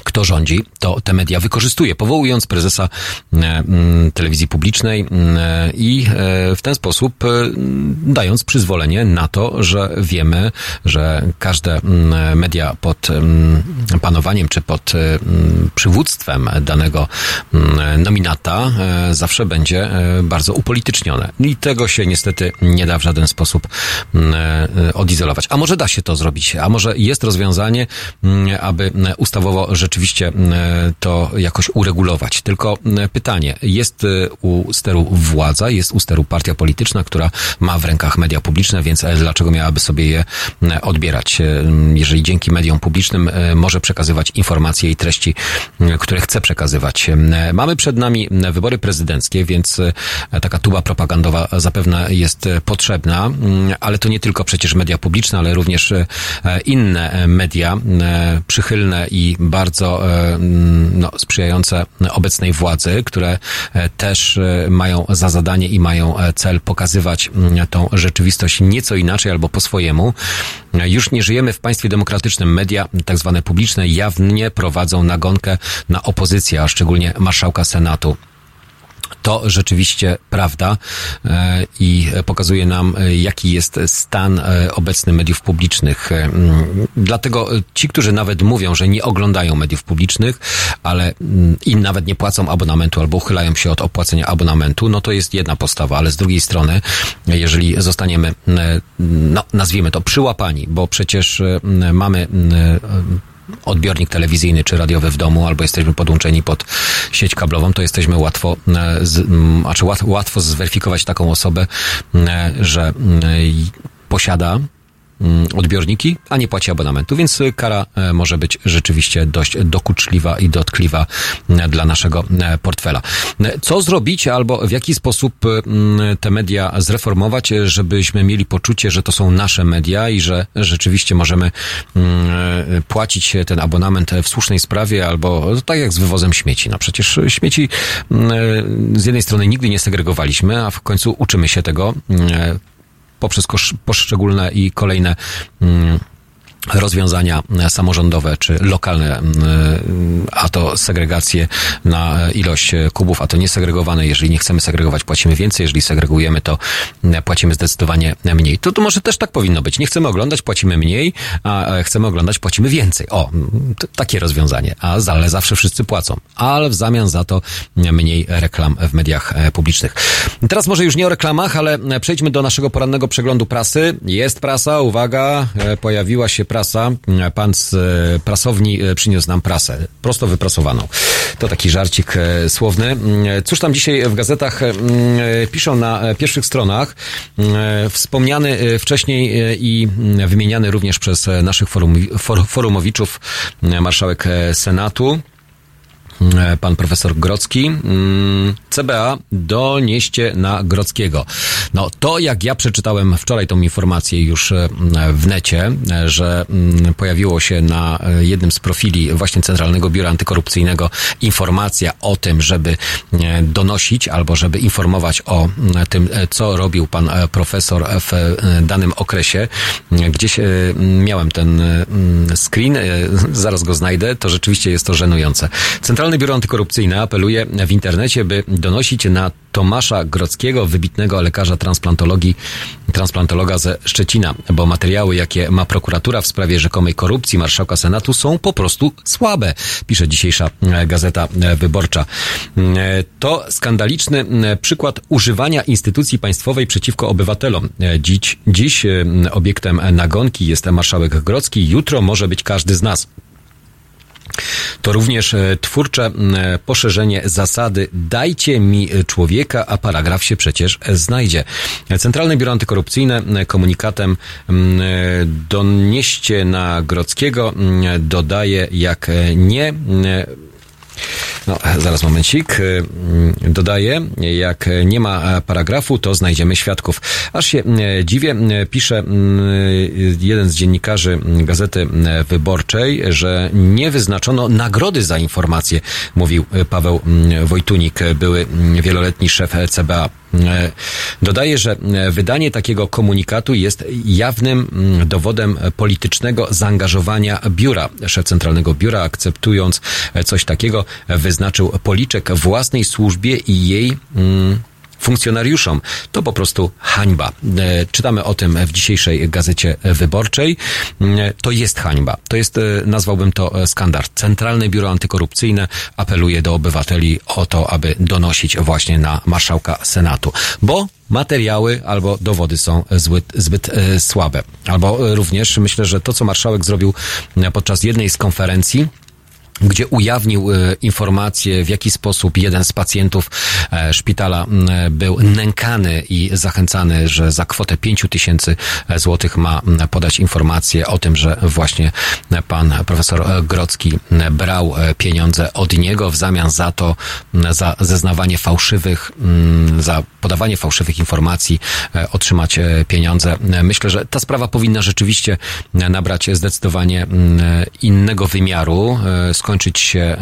kto rządzi, to te media wykorzystuje, powołując prezesa e, mm, telewizji publicznej mm, e, i e, w ten sposób dając przyzwolenie na to, że wiemy, że każde mm, media pod panowaniem czy pod przywództwem danego nominata zawsze będzie bardzo upolitycznione. I tego się niestety nie da w żaden sposób odizolować. A może da się to zrobić? A może jest rozwiązanie, aby ustawowo rzeczywiście rzeczywiście e, to jakoś uregulować. Tylko e, pytanie, jest e, u steru władza, jest u steru partia polityczna, która ma w rękach media publiczne, więc dlaczego miałaby sobie je odbierać? Jeżeli dzięki mediom publicznym może przekazywać informacje i treści, które chce przekazywać. Mamy przed nami wybory prezydenckie, więc taka tuba propagandowa zapewne jest potrzebna, ale to nie tylko przecież media publiczne, ale również inne media przychylne i bardzo bardzo e, no, sprzyjające obecnej władzy, które e, też e, mają za zadanie i mają cel pokazywać tą rzeczywistość nieco inaczej albo po swojemu. Już nie żyjemy w państwie demokratycznym. Media, tak zwane publiczne, jawnie prowadzą nagonkę na opozycję, a szczególnie marszałka Senatu. To rzeczywiście prawda e, i pokazuje nam, e, jaki jest stan e, obecny mediów publicznych. Dlatego ci, którzy nawet mówią, że nie oglądają mediów publicznych, ale i nawet nie płacą abonamentu albo uchylają się od opłacenia abonamentu, no to jest jedna postawa, ale z drugiej strony, jeżeli zostaniemy, no nazwijmy to przyłapani, bo przecież mamy odbiornik telewizyjny czy radiowy w domu, albo jesteśmy podłączeni pod sieć kablową, to jesteśmy łatwo, e, z, znaczy łatwo zweryfikować taką osobę, e, że posiada Mm, odbiorniki, a nie płaci abonamentu, więc y, kara e, może być rzeczywiście dość dokuczliwa i dotkliwa e, dla naszego e, portfela. Co zrobić albo w jaki sposób mm, te media zreformować, żebyśmy mieli poczucie, że to są nasze media i że rzeczywiście możemy mm, płacić ten abonament w słusznej sprawie albo tak jak z wywozem śmieci. No przecież śmieci z jednej strony nigdy nie segregowaliśmy, a w końcu uczymy się tego poprzez poszczególne i kolejne mm, rozwiązania samorządowe czy lokalne, mm, a to segregację na ilość kubów, a to niesegregowane. Jeżeli nie chcemy segregować, płacimy więcej. Jeżeli segregujemy, to płacimy zdecydowanie mniej. To, to może też tak powinno być. Nie chcemy oglądać, płacimy mniej, a chcemy oglądać, płacimy więcej. O, takie rozwiązanie. A ale zawsze wszyscy płacą. Ale w zamian za to mniej reklam w mediach e, publicznych. Teraz może już nie o reklamach, ale przejdźmy do naszego porannego przeglądu prasy. Jest prasa, uwaga, e, pojawiła się prasa. Pan z e, prasowni e, przyniósł nam prasę, prosto wyprasowaną. To taki żarcik e, słowny. Cóż tam dzisiaj w gazetach piszą na pierwszych stronach? Wspomniany wcześniej i wymieniany również przez naszych forum, forumowiczów marszałek Senatu pan profesor Grocki. Mm, CBA donieście na Grockiego. No to jak ja przeczytałem wczoraj tą informację już e, w necie, e, że mm, pojawiło się na jednym z profili właśnie Centralnego Biura Antykorupcyjnego informacja o tym, żeby donosić albo żeby informować o tym, co robił pan profesor w danym okresie. Gdzieś miałem ten screen, zaraz go znajdę, to rzeczywiście jest to żenujące. Centralny Biuro Antykorupcyjne apeluje w internecie, by donosić na Tomasza Grockiego, wybitnego lekarza transplantologii, transplantologa ze Szczecina, bo materiały, jakie ma prokuratura w sprawie rzekomej korupcji marszałka Senatu są po prostu słabe, pisze dzisiejsza e, Gazeta e, Wyborcza. E, to skandaliczny przykład używania instytucji państwowej przeciwko obywatelom. Dziś, dziś obiektem nagonki jest marszałek Grocki, jutro może być każdy z nas. To również e, twórcze poszerzenie zasady dajcie mi człowieka, a paragraf się przecież znajdzie. Centralne Biuro Antykorupcyjne komunikatem donieście na Grockiego dodaje jak nie no, zaraz momencik. Y, dodaję, jak nie ma paragrafu, to znajdziemy świadków. Aż się y, dziwię, y, pisze jeden z dziennikarzy Gazety Wyborczej, że nie wyznaczono nagrody za informację, mówił Paweł Wojtunik, były wieloletni szef CBA. Dodaje, że wydanie takiego komunikatu jest jawnym dowodem politycznego zaangażowania biura. Szef Centralnego Biura, akceptując coś takiego, wyznaczył policzek własnej służbie i jej mm, funkcjonariuszom. To po prostu hańba. E, czytamy o tym w dzisiejszej gazecie wyborczej. E, to jest hańba. To jest, e, nazwałbym to skandal. Centralne Biuro Antykorupcyjne apeluje do obywateli o to, aby donosić właśnie na marszałka Senatu. Bo materiały albo dowody są zbyt, zbyt słabe. Albo również myślę, że to, co marszałek zrobił podczas jednej z konferencji, gdzie ujawnił e, informację, w jaki sposób jeden z pacjentów e, szpitala był nękany i zachęcany, że za kwotę 5 tysięcy e, złotych ma podać informację o tym, że właśnie pan profesor Grocki brał pieniądze od niego w zamian za to, za zeznawanie fałszywych, za podawanie fałszywych informacji, otrzymać pieniądze. Myślę, że ta sprawa powinna rzeczywiście nabrać zdecydowanie innego wymiaru, skończyć się e,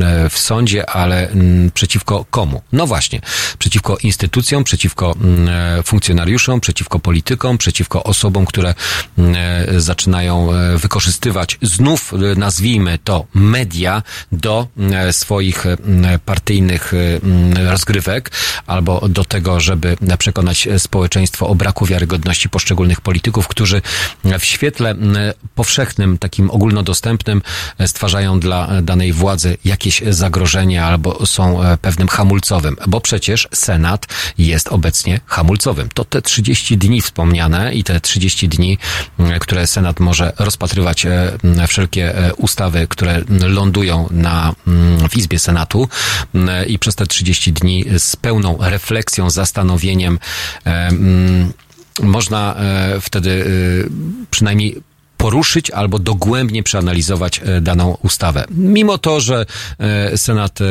e, w sądzie, ale przeciwko komu? No właśnie, przeciwko instytucjom, przeciwko e, funkcjonariuszom, przeciwko politykom, przeciwko osobom, które mm, zaczynają wykorzystywać znów, nazwijmy to, media do swoich partyjnych rozgrywek albo do tego, żeby przekonać społeczeństwo o braku wiarygodności poszczególnych polityków, którzy w świetle powszechnym, takim ogólnodostępnym stwarzają dla danej władzy jakieś zagrożenie albo są e, pewnym hamulcowym, bo przecież Senat jest obecnie hamulcowym. To te 30 dni wspomniane i te 30 dni, które Senat może rozpatrywać e, wszelkie e, ustawy, które lądują na, w Izbie Senatu i przez te 30 dni z pełną refleksją, zastanowieniem można wtedy przynajmniej poruszyć albo dogłębnie przeanalizować e, daną ustawę. Mimo to, że e, Senat e,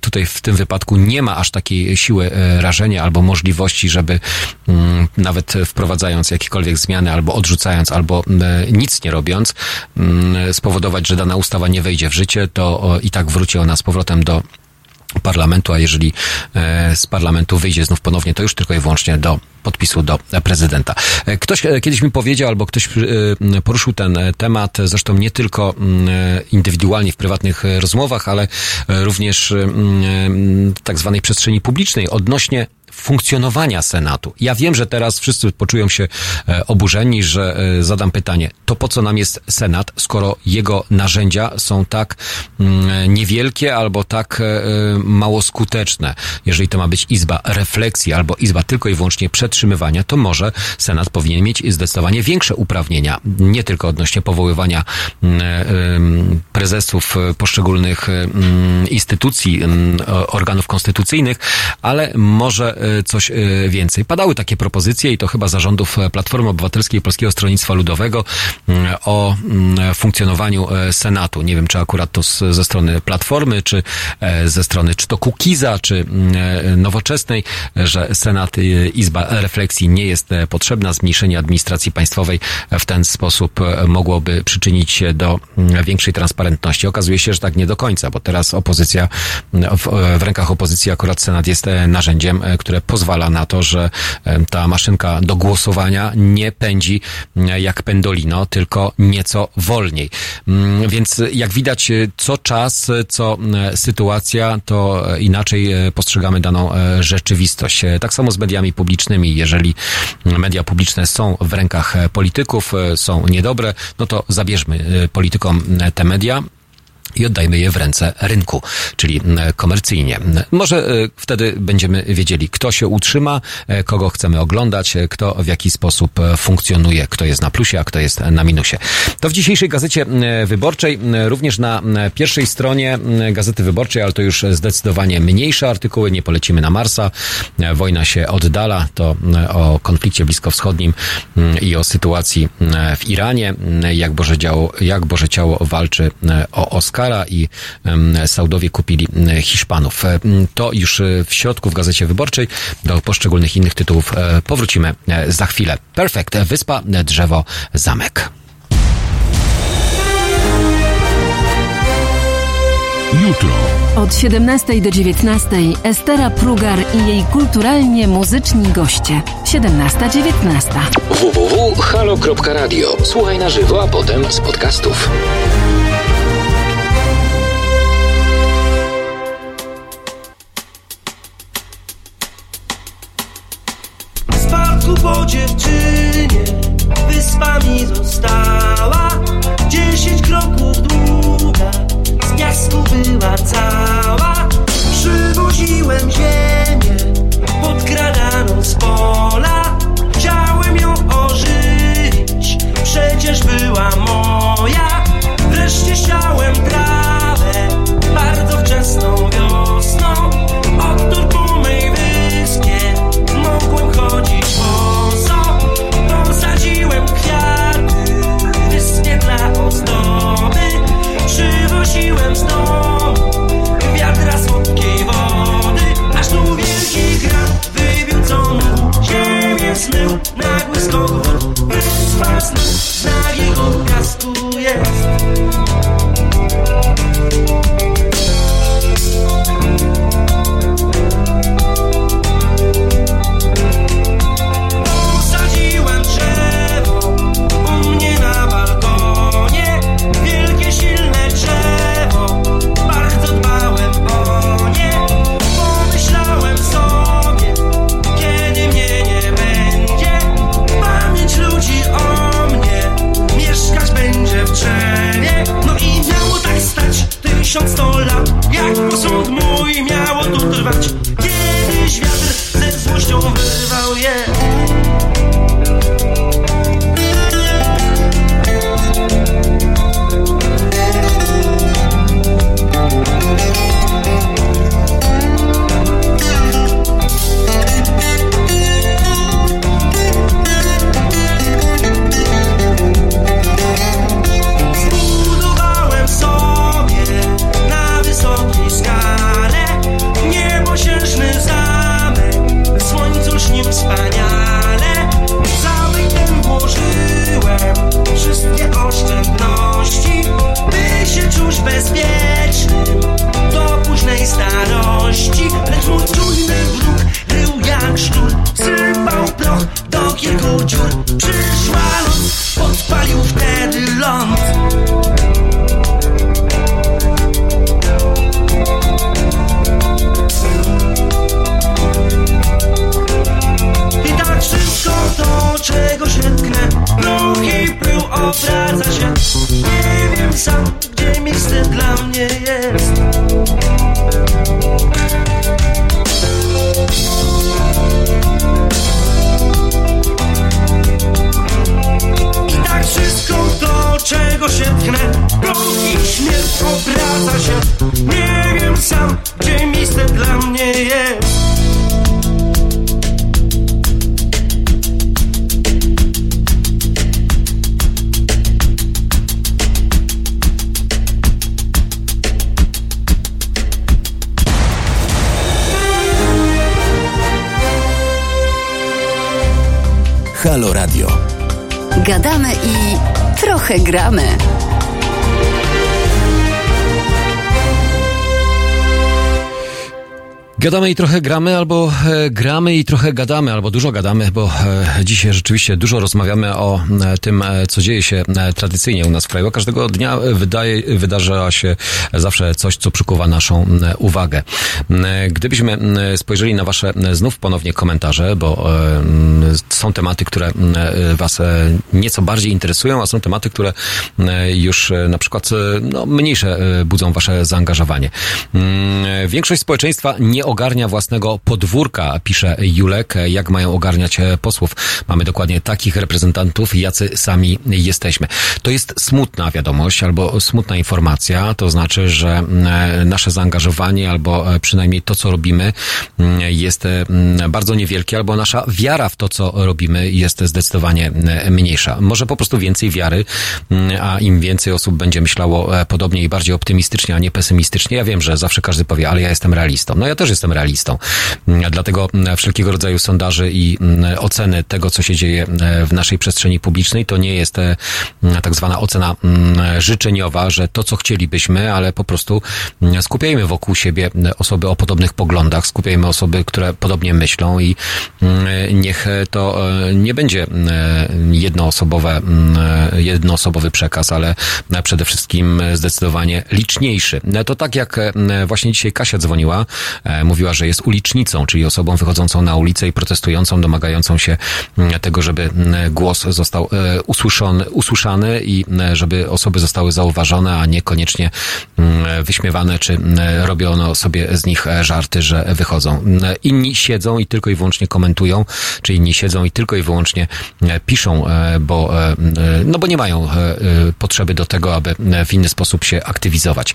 tutaj w tym wypadku nie ma aż takiej siły rażenia albo możliwości, żeby mm, nawet wprowadzając jakiekolwiek zmiany albo odrzucając, albo nic nie robiąc, mm, spowodować, że dana ustawa nie wejdzie w życie, to i tak wróci ona z powrotem do parlamentu, a jeżeli z parlamentu wyjdzie znów ponownie, to już tylko i wyłącznie do podpisu do prezydenta. E, ktoś e, kiedyś mi powiedział, albo ktoś e, poruszył ten temat, zresztą nie tylko indywidualnie w prywatnych rozmowach, ale również w tak zwanej przestrzeni publicznej odnośnie funkcjonowania Senatu. Ja wiem, że teraz wszyscy poczują się oburzeni, że zadam pytanie, to po co nam jest Senat, skoro jego narzędzia są tak niewielkie albo tak mało skuteczne? Jeżeli to ma być izba refleksji albo izba tylko i wyłącznie przed przetrzymywania, to może Senat powinien mieć zdecydowanie większe uprawnienia, nie tylko odnośnie powoływania mm, prezesów poszczególnych instytucji, organów konstytucyjnych, ale może może coś więcej. Padały takie propozycje i to chyba zarządów Platformy Obywatelskiej i Polskiego Stronnictwa Ludowego o funkcjonowaniu Senatu. Nie wiem, czy akurat to ze strony Platformy, czy ze strony czy to Kukiza, czy Nowoczesnej, że Senat, Izba Refleksji nie jest potrzebna. Zmniejszenie administracji państwowej w ten sposób mogłoby przyczynić się do większej transparentności. Okazuje się, że tak nie do końca, bo teraz opozycja, w, w rękach opozycji akurat Senat jest e, narzędziem, e, które pozwala na to, że e, ta maszynka do głosowania nie pędzi jak pendolino, tylko nieco wolniej. Więc jak widać, co czas, co sytuacja, to inaczej postrzegamy daną rzeczywistość. Tak samo z mediami publicznymi. Jeżeli media publiczne są w rękach polityków, są niedobre, no to zabierzmy politykom te media i oddajmy je w ręce rynku, czyli komercyjnie. Może e, wtedy będziemy wiedzieli, kto się utrzyma, e, kogo chcemy oglądać, e, kto w jaki sposób funkcjonuje, kto jest na plusie, a kto jest na minusie. To w dzisiejszej gazecie wyborczej, również na pierwszej stronie Gazety Wyborczej, ale to już zdecydowanie mniejsze artykuły, nie polecimy na Marsa, wojna się oddala, to o konflikcie bliskowschodnim i o sytuacji w Iranie, jak Boże, działo, jak Boże Ciało walczy o Oscar, i Saudowie kupili Hiszpanów. To już w środku w Gazecie Wyborczej. Do poszczególnych innych tytułów e, powrócimy e, za chwilę. Perfekt. Wyspa, drzewo, zamek. Jutro. Od 17 do 19 Estera Prugar i jej kulturalnie muzyczni goście. 17-19. www.halo.radio. Słuchaj na żywo, a potem z podcastów. Po dziewczynie. Wyspami została. Dziesięć kroków długa, z piasku była cała. Przywoziłem ziemię, podkradaną z pola. Chciałem ją ożywić, przecież była moja skok wód Wyspa snu na jego piasku jest tysiąc sto lat Jak posąg mój miało tu trwać? Kiedyś wiatr ze złością wyrwał je mojej starości. Lecz mój czujny wróg był jak szczur. Sypał ploch do kilku dziur. Przyszła noc, podpalił wtedy ląd. I tak wszystko to, czego się tknę. Ruch i pył obraca się. Nie wiem sam, gdzie miejsce dla mnie jest. niego się tchnę Blond i śmierć obraca się. Nie wiem sam, gdzie miejsce dla mnie jest. Halo Radio. Gadamy i trochę gramy. Gadamy i trochę gramy, albo e, gramy i trochę gadamy, albo dużo gadamy, bo e, dzisiaj rzeczywiście dużo rozmawiamy o e, tym, co dzieje się tradycyjnie u nas w kraju. Każdego dnia wydaje, wydarza się zawsze coś, co przykuwa naszą uwagę. Gdybyśmy spojrzeli na wasze znów ponownie komentarze, bo są tematy, które was nieco bardziej interesują, a są tematy, które już na przykład no, mniejsze budzą wasze zaangażowanie. Większość społeczeństwa nie ogarnia własnego podwórka, pisze Julek, jak mają ogarniać e, posłów. Mamy dokładnie takich reprezentantów, jacy sami jesteśmy. To jest smutna wiadomość albo smutna informacja, to znaczy, że e, nasze zaangażowanie albo e, przynajmniej to, co robimy jest bardzo niewielkie, albo nasza wiara w to, co robimy jest zdecydowanie mniejsza. Może po prostu więcej wiary, a im więcej osób będzie myślało podobnie i bardziej optymistycznie, a nie pesymistycznie. Ja wiem, że zawsze każdy powie, ale ja jestem realistą. No ja też jestem realistą. Mm, dlatego mm, wszelkiego rodzaju sondaże i mm, oceny tego, co się dzieje w naszej przestrzeni publicznej, to nie jest e, tak zwana ocena życzeniowa, że to, co chcielibyśmy, ale po prostu skupiajmy wokół siebie osoby o podobnych poglądach, skupiajmy osoby, które podobnie myślą i niech to e, nie będzie e, jednoosobowe, jednoosobowy przekaz, ale przede wszystkim zdecydowanie liczniejszy. To tak jak właśnie dzisiaj Kasia dzwoniła, mówiła, że jest ulicznicą, czyli osobą wychodzącą na ulicę i protestującą, domagającą się mm, tego, żeby mm, głos został e, usłyszony, usłyszany i mm, żeby osoby zostały zauważone, a niekoniecznie wyśmiewane, czy robiono sobie z nich e, żarty, że wychodzą. Inni siedzą i tylko i wyłącznie komentują, czy inni siedzą i tylko i wyłącznie e, piszą, bo, no bo nie mają potrzeby do tego, aby w inny sposób się aktywizować.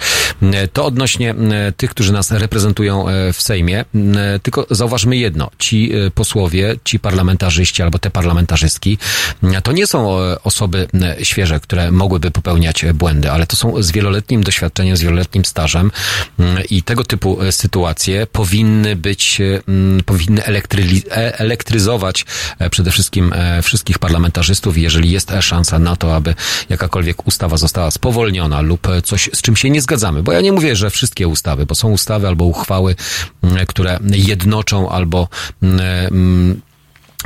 To odnośnie tych, którzy nas reprezentują w Sejmie. Tylko zauważmy jedno. Ci e, posłowie, ci parlamentarzyści albo te parlamentarzystki, to nie są e, osoby świeże, które mogłyby popełniać błędy, ale to są z wieloletnim doświadczeniem, z wieloletnim stażem i tego typu e, sytuacje powinny być, powinny elektry, elektryzować przede wszystkim wszystkich parlamentarzystów. Jeżeli jest szansa na to, aby jakakolwiek ustawa została spowolniona lub coś, z czym się nie zgadzamy, bo ja nie mówię, że wszystkie ustawy, bo są ustawy albo uchwały, które jednoczą albo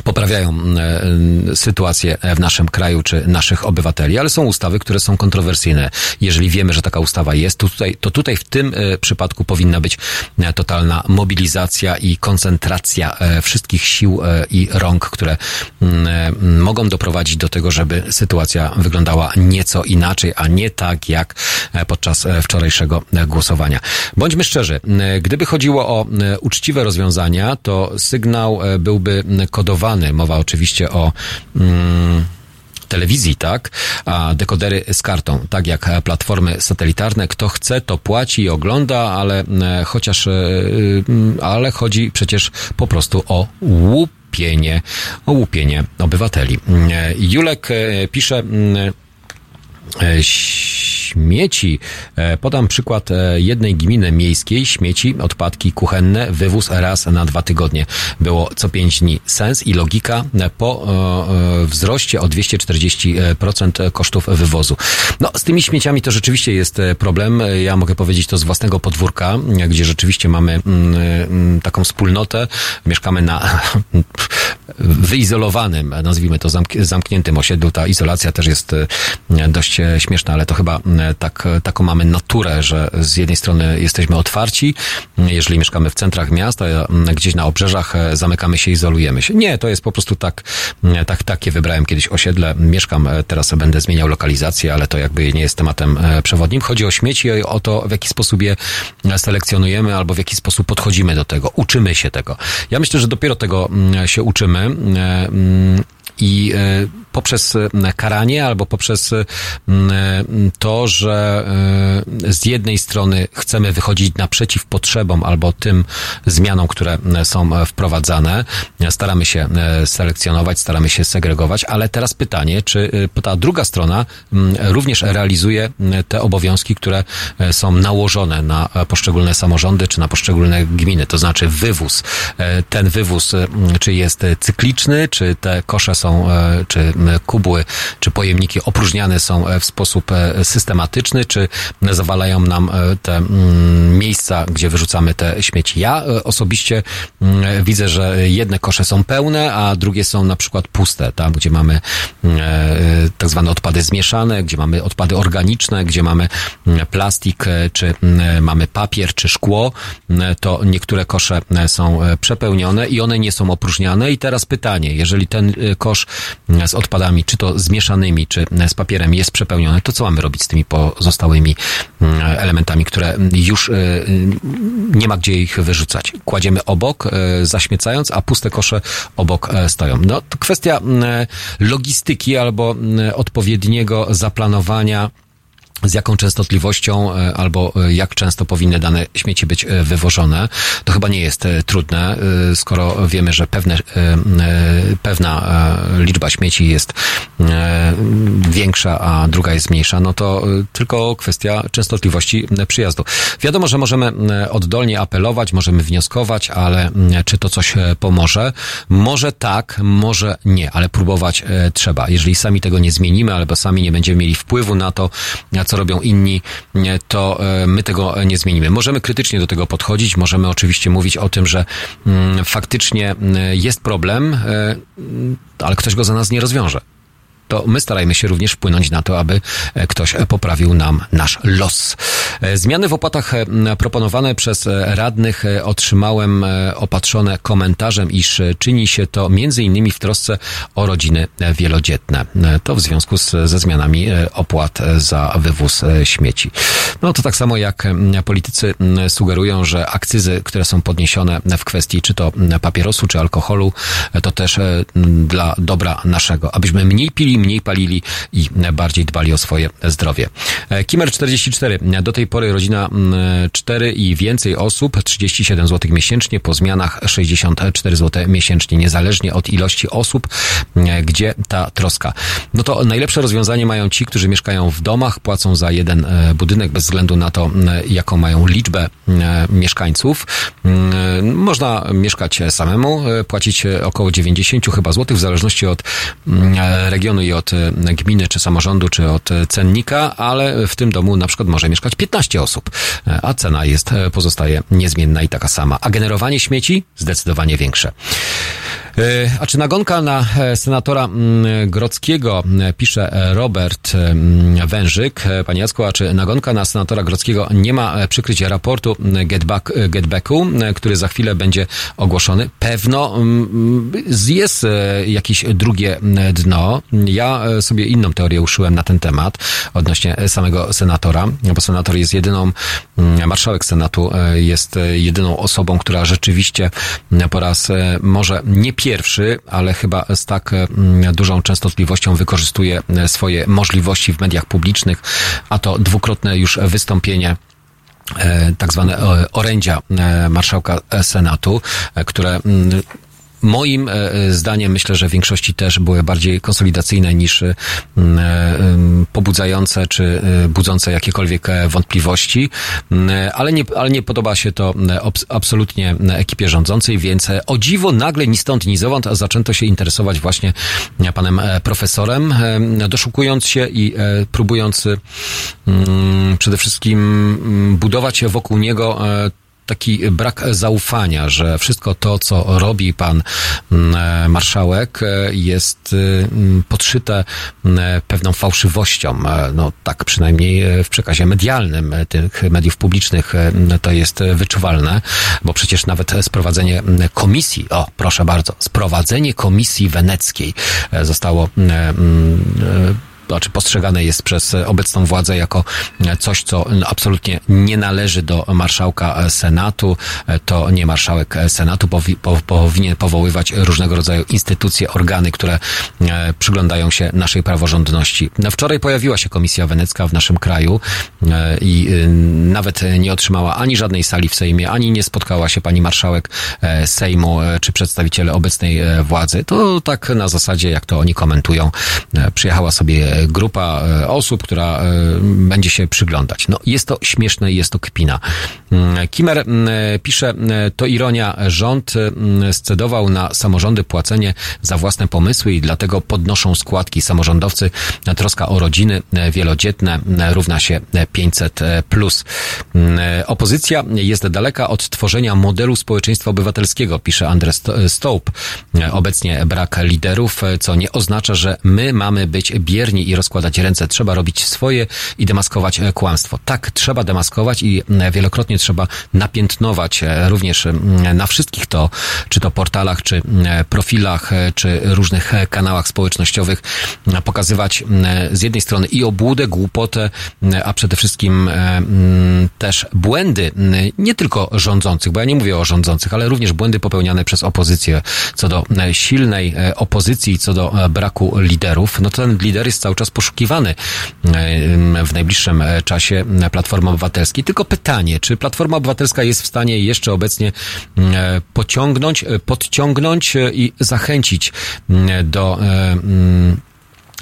poprawiają e, sytuację w naszym kraju czy naszych obywateli, ale są ustawy, które są kontrowersyjne. Jeżeli wiemy, że taka ustawa jest, to tutaj, to tutaj w tym e, przypadku powinna być e, totalna mobilizacja i koncentracja wszystkich sił i rąk, które mogą doprowadzić do tego, żeby sytuacja wyglądała nieco inaczej, a nie tak jak podczas wczorajszego głosowania. Bądźmy szczerzy, gdyby chodziło o uczciwe rozwiązania, to sygnał byłby kodowany Mowa oczywiście o mm, telewizji, tak? A dekodery z kartą, tak jak platformy satelitarne. Kto chce, to płaci i ogląda, ale e, chociaż, e, mm, ale chodzi przecież po prostu o łupienie, o łupienie obywateli. E, Julek pisze, mm, śmieci. E, podam przykład e, jednej gminy miejskiej. Śmieci, odpadki kuchenne, wywóz raz na dwa tygodnie. Było co pięć dni. Sens i logika po e, wzroście o 240% kosztów wywozu. No, z tymi śmieciami to rzeczywiście jest problem. Ja mogę powiedzieć to z własnego podwórka, gdzie rzeczywiście mamy mm, mm, taką wspólnotę. Mieszkamy na wyizolowanym, nazwijmy to zamkniętym osiedlu. Ta izolacja też jest dość śmieszna, ale to chyba tak, taką mamy naturę, że z jednej strony jesteśmy otwarci, jeżeli mieszkamy w centrach miasta, gdzieś na obrzeżach e, zamykamy się, izolujemy się. Nie, to jest po prostu tak, tak takie wybrałem kiedyś osiedle, mieszkam, e, teraz będę zmieniał lokalizację, ale to jakby nie jest tematem e, przewodnim. Chodzi o śmieci i o to, w jaki sposób je selekcjonujemy albo w jaki sposób podchodzimy do tego, uczymy się tego. Ja myślę, że dopiero tego się uczymy i poprzez karanie albo poprzez to, że z jednej strony chcemy wychodzić naprzeciw potrzebom albo tym zmianom, które są wprowadzane. Staramy się selekcjonować, staramy się segregować, ale teraz pytanie, czy ta druga strona również realizuje te obowiązki, które są nałożone na poszczególne samorządy czy na poszczególne gminy, to znaczy wywóz. Ten wywóz, czy jest cykliczny, czy te kosze są, czy kubły, czy pojemniki opróżniane są w sposób systematyczny, czy zawalają nam te miejsca, gdzie wyrzucamy te śmieci. Ja osobiście widzę, że jedne kosze są pełne, a drugie są na przykład puste, tam gdzie mamy tak zwane odpady zmieszane, gdzie mamy odpady organiczne, gdzie mamy plastik, czy mamy papier, czy szkło, to niektóre kosze są przepełnione i one nie są opróżniane. I teraz pytanie, jeżeli ten kosz z odpadami, czy to zmieszanymi, czy z papierem jest przepełniony, to co mamy robić z tymi pozostałymi elementami, które już nie ma gdzie ich wyrzucać? Kładziemy obok, zaśmiecając, a puste kosze obok stoją. No, to kwestia logistyki albo odpowiedniego zaplanowania z jaką częstotliwością e, albo e, jak często powinny dane śmieci być e, wywożone. To chyba nie jest trudne, skoro wiemy, że pewne, pewna liczba śmieci jest większa, a druga jest mniejsza, no to tylko kwestia częstotliwości przyjazdu. Wiadomo, że możemy oddolnie apelować, możemy wnioskować, ale czy to coś pomoże? Może tak, może nie, ale próbować trzeba. Jeżeli sami tego nie zmienimy, albo sami nie będziemy mieli wpływu na to, co robią inni, to e, my tego nie zmienimy. Możemy krytycznie do tego podchodzić, możemy oczywiście mówić o tym, że mm, faktycznie mm, jest problem, e, ale ktoś go za nas nie rozwiąże to my starajmy się również wpłynąć na to, aby e, ktoś poprawił nam nasz los. E, zmiany w opłatach e, proponowane przez radnych otrzymałem opatrzone komentarzem, iż czyni się to innymi w trosce o rodziny wielodzietne. To w związku z, ze zmianami opłat za wywóz śmieci. No to tak samo jak politycy sugerują, że akcyzy, które są podniesione w kwestii czy to papierosu, czy alkoholu, to też dla dobra naszego, abyśmy mniej pili mniej palili i bardziej dbali o swoje zdrowie. E, Kimer 44. Do tej pory rodzina 4 mm, i więcej osób, 37 zł miesięcznie, po zmianach 64 zł miesięcznie, niezależnie od ilości osób, e, gdzie ta troska. No to najlepsze rozwiązanie mają ci, którzy mieszkają w domach, płacą za jeden e, budynek bez względu na to, jaką mają liczbę mieszkańców. Można mieszkać samemu, płacić około 90 chyba złotych, w zależności od regionu i od e, gminy, czy samorządu, czy od e, cennika, ale w tym domu na przykład może mieszkać 15 osób, e, a cena jest, pozostaje niezmienna i taka sama. A generowanie śmieci zdecydowanie większe. A czy nagonka na senatora Grockiego, pisze Robert Wężyk. Panie Jacku, a czy nagonka na senatora Grockiego nie ma przykryć raportu Getback, Getbacku, który za chwilę będzie ogłoszony? Pewno jest jakieś drugie dno. Ja e, sobie inną teorię uszyłem na ten temat odnośnie samego senatora, bo senator jest jedyną, mm, marszałek Senatu e, jest jedyną osobą, która rzeczywiście po raz e, może nie pierwszy, ale chyba z tak dużą częstotliwością wykorzystuje swoje możliwości w mediach publicznych, a to dwukrotne już wystąpienie tak zwane orędzia marszałka Senatu, które moim e, e, zdaniem myślę, że w większości też były bardziej konsolidacyjne niż e, pobudzające czy budzące jakiekolwiek wątpliwości, ale nie, ale nie podoba się to absolutnie ekipie rządzącej, więc o dziwo nagle ni stąd, ni zowąd zaczęto się interesować właśnie panem profesorem, doszukując się i próbując przede wszystkim budować wokół niego taki brak zaufania, że wszystko to, co robi pan mm, e, marszałek, e, jest mm, podszyte pewną fałszywością. E, no tak przynajmniej w przekazie medialnym tych mediów publicznych to jest wyczuwalne, bo przecież nawet sprowadzenie komisji, o proszę bardzo, sprowadzenie komisji weneckiej zostało znaczy postrzegane jest przez obecną władzę jako coś, co absolutnie nie należy do marszałka Senatu. To nie marszałek Senatu powi, po, powinien powoływać różnego rodzaju instytucje, organy, które przyglądają się naszej praworządności. Wczoraj pojawiła się Komisja Wenecka w naszym kraju i nawet nie otrzymała ani żadnej sali w Sejmie, ani nie spotkała się pani marszałek Sejmu czy przedstawiciele obecnej władzy. To tak na zasadzie, jak to oni komentują, przyjechała sobie grupa e, osób, która e, będzie się przyglądać. No, jest to śmieszne i jest to kpina. Mm, Kimer mm, pisze, mm, to ironia, rząd scedował na samorządy płacenie za własne pomysły i dlatego podnoszą składki. Samorządowcy, troska o rodziny wielodzietne równa się 500 plus. Opozycja jest daleka od tworzenia modelu społeczeństwa obywatelskiego, pisze Andres Stołp. Obecnie brak liderów, co nie oznacza, że my mamy być bierni i rozkładać ręce. Trzeba robić swoje i demaskować e, kłamstwo. Tak, trzeba demaskować i e, wielokrotnie trzeba napiętnować e, również na wszystkich to, czy to portalach, czy profilach, czy różnych kanałach społecznościowych, pokazywać z jednej strony i obłudę, głupotę, a przede wszystkim też błędy, nie tylko rządzących, bo ja nie mówię o rządzących, ale również błędy popełniane przez opozycję co do silnej opozycji, co do braku liderów. No to ten lider jest cały czas poszukiwany e, w najbliższym e, czasie Platformy Obywatelskiej. Tylko pytanie, czy Platforma Obywatelska jest w stanie jeszcze obecnie e, pociągnąć, podciągnąć i zachęcić do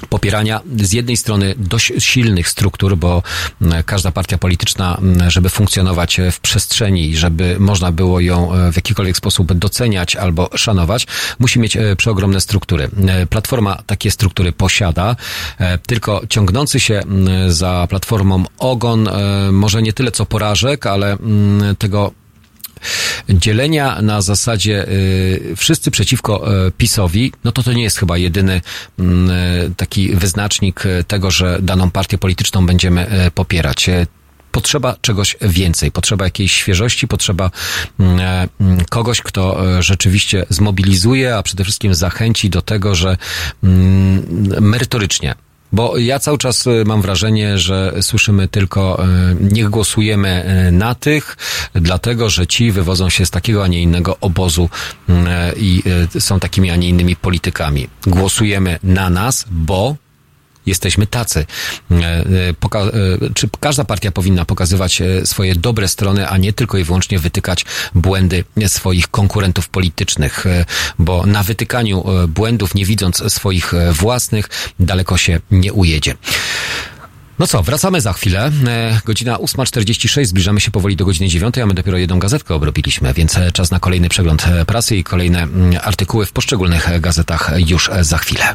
popierania z jednej strony dość silnych struktur, bo każda partia polityczna, żeby funkcjonować w przestrzeni żeby można było ją e, w jakikolwiek sposób doceniać albo szanować, musi mieć e, przeogromne struktury. E, Platforma takie struktury posiada, tylko ciągnący się za Platformą ogon może nie tyle co porażek, ale tego dzielenia na zasadzie y, wszyscy przeciwko y, PiSowi, no to to nie jest chyba jedyny mm, y, taki wyznacznik tego, że daną partię polityczną będziemy popierać. Potrzeba czegoś więcej, potrzeba jakiejś świeżości, potrzeba mm, mm, kogoś, kto rzeczywiście zmobilizuje, a przede wszystkim zachęci do tego, że merytorycznie bo ja cały czas y, mam wrażenie, że słyszymy tylko, y, niech głosujemy y, na tych, dlatego że ci wywodzą się z takiego, a nie innego obozu i są takimi, a nie innymi politykami. Głosujemy na nas, bo jesteśmy tacy. E, e, poka- e, czy każda partia powinna pokazywać swoje dobre strony, a nie tylko i wyłącznie wytykać błędy swoich konkurentów politycznych, bo na wytykaniu błędów, nie widząc swoich własnych, daleko się nie ujedzie. No co, wracamy za chwilę. Godzina 8.46, zbliżamy się powoli do godziny 9, a my dopiero jedną gazetkę obrobiliśmy, więc czas na kolejny przegląd prasy i kolejne mm, artykuły w poszczególnych gazetach już za chwilę.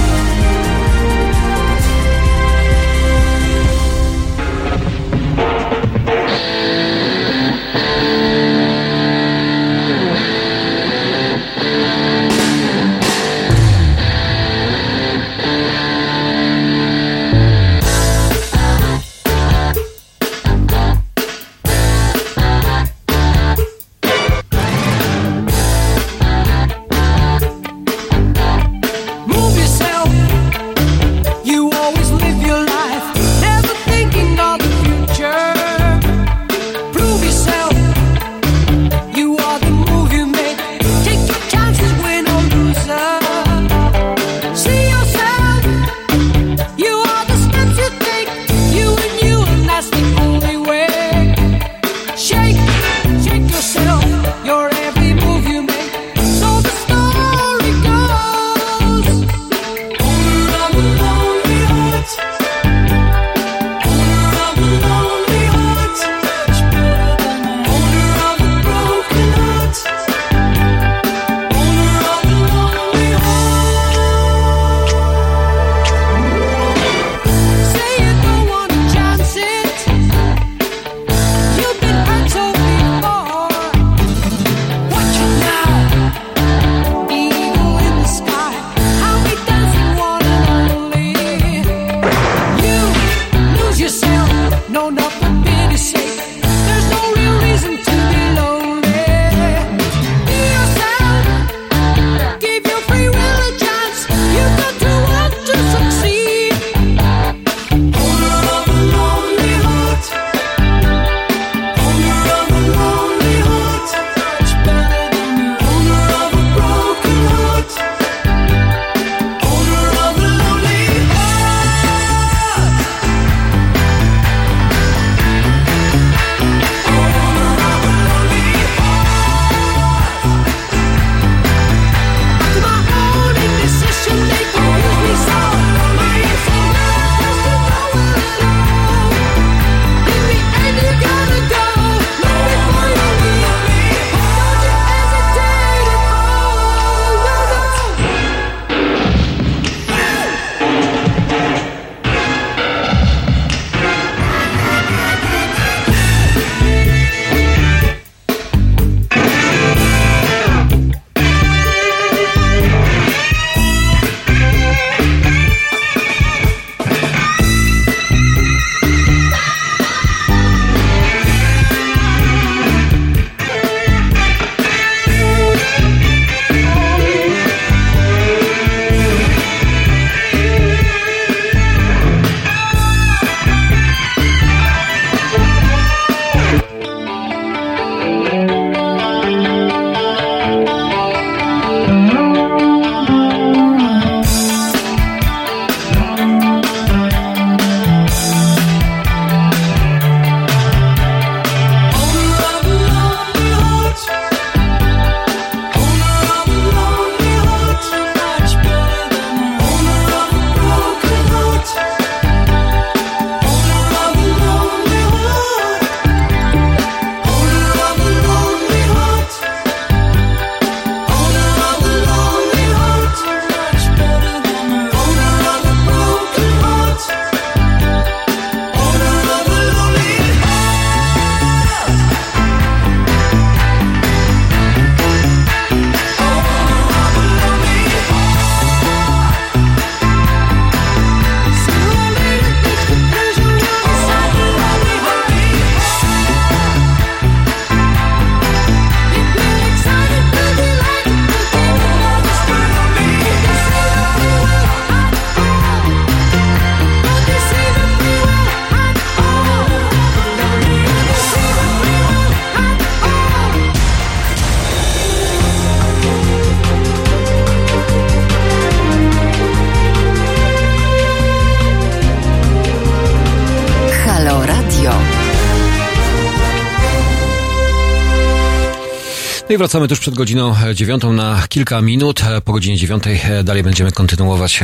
No i wracamy tuż przed godziną dziewiątą na kilka minut. Po godzinie dziewiątej dalej będziemy kontynuować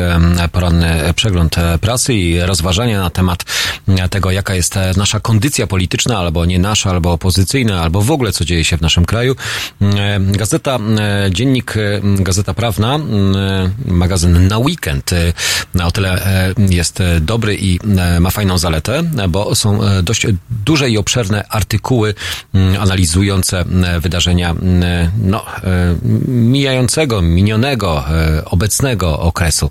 poranny przegląd prasy i rozważania na temat tego, jaka jest nasza kondycja polityczna, albo nie nasza, albo opozycyjna, albo w ogóle co dzieje się w naszym kraju. Gazeta, dziennik, Gazeta Prawna, magazyn na weekend. O tyle jest dobry i ma fajną zaletę, bo są dość duże i obszerne artykuły analizujące wydarzenia no, mijającego, minionego, obecnego okresu.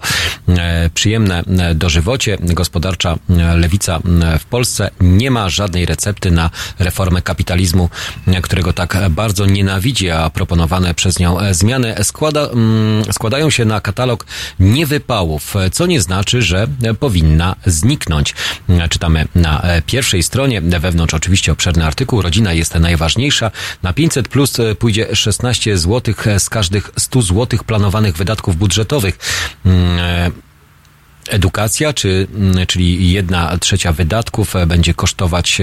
Przyjemne dożywocie, gospodarcza lewica w Polsce nie ma żadnej recepty na reformę kapitalizmu, którego tak bardzo nienawidzi, a proponowane przez nią zmiany składa, składają się na katalog niewypałów, co nie znaczy, że powinna zniknąć. Czytamy na pierwszej stronie, wewnątrz oczywiście obszerny artykuł, rodzina jest najważniejsza. Na 500 plus pójdzie 16 zł z każdych 100 zł planowanych wydatków budżetowych. Edukacja, czy, mm, czyli jedna trzecia wydatków e, będzie kosztować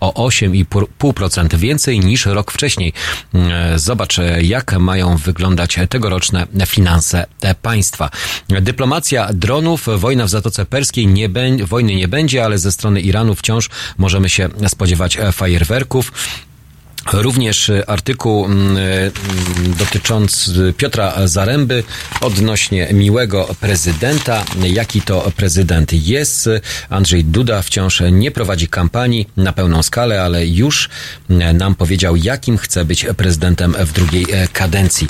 o 8,5% więcej niż rok wcześniej. Mm, zobacz, e, jak mają wyglądać tegoroczne finanse państwa. Dyplomacja dronów, wojna w Zatoce Perskiej, nie wojny nie będzie, ale ze strony Iranu wciąż możemy się spodziewać fajerwerków. Również artykuł mm, mm, dotyczący Piotra Zaręby odnośnie miłego prezydenta. Jaki to prezydent jest? Andrzej Duda wciąż nie prowadzi kampanii na pełną skalę, ale już nam powiedział, jakim chce być prezydentem w drugiej kadencji.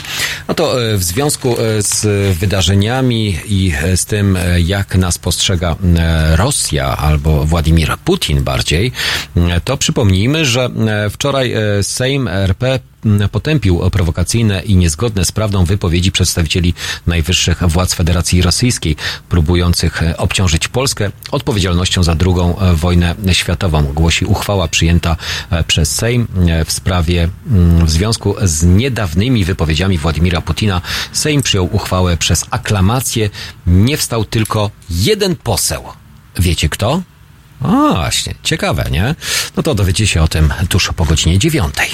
No to e, w związku e, z wydarzeniami i z tym, e, jak nas postrzega Rosja albo Władimir Putin bardziej, to przypomnijmy, że wczoraj Sejm RP potępił prowokacyjne i niezgodne z prawdą wypowiedzi przedstawicieli najwyższych władz Federacji Rosyjskiej, próbujących obciążyć Polskę odpowiedzialnością za drugą wojnę światową. Głosi uchwała przyjęta przez Sejm w sprawie w związku z niedawnymi wypowiedziami Władimira Putina. Sejm przyjął uchwałę przez aklamację. Nie wstał tylko jeden poseł. Wiecie kto? O, właśnie, ciekawe, nie? No to dowiecie się o tym tuż po godzinie dziewiątej.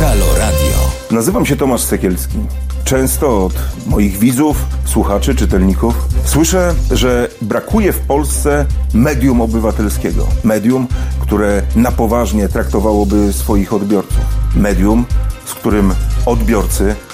Halo Radio. Nazywam się Tomasz Sekielski. Często od moich widzów, słuchaczy, czytelników słyszę, że brakuje w Polsce medium obywatelskiego. Medium, które na poważnie traktowałoby swoich odbiorców. Medium, z którym odbiorcy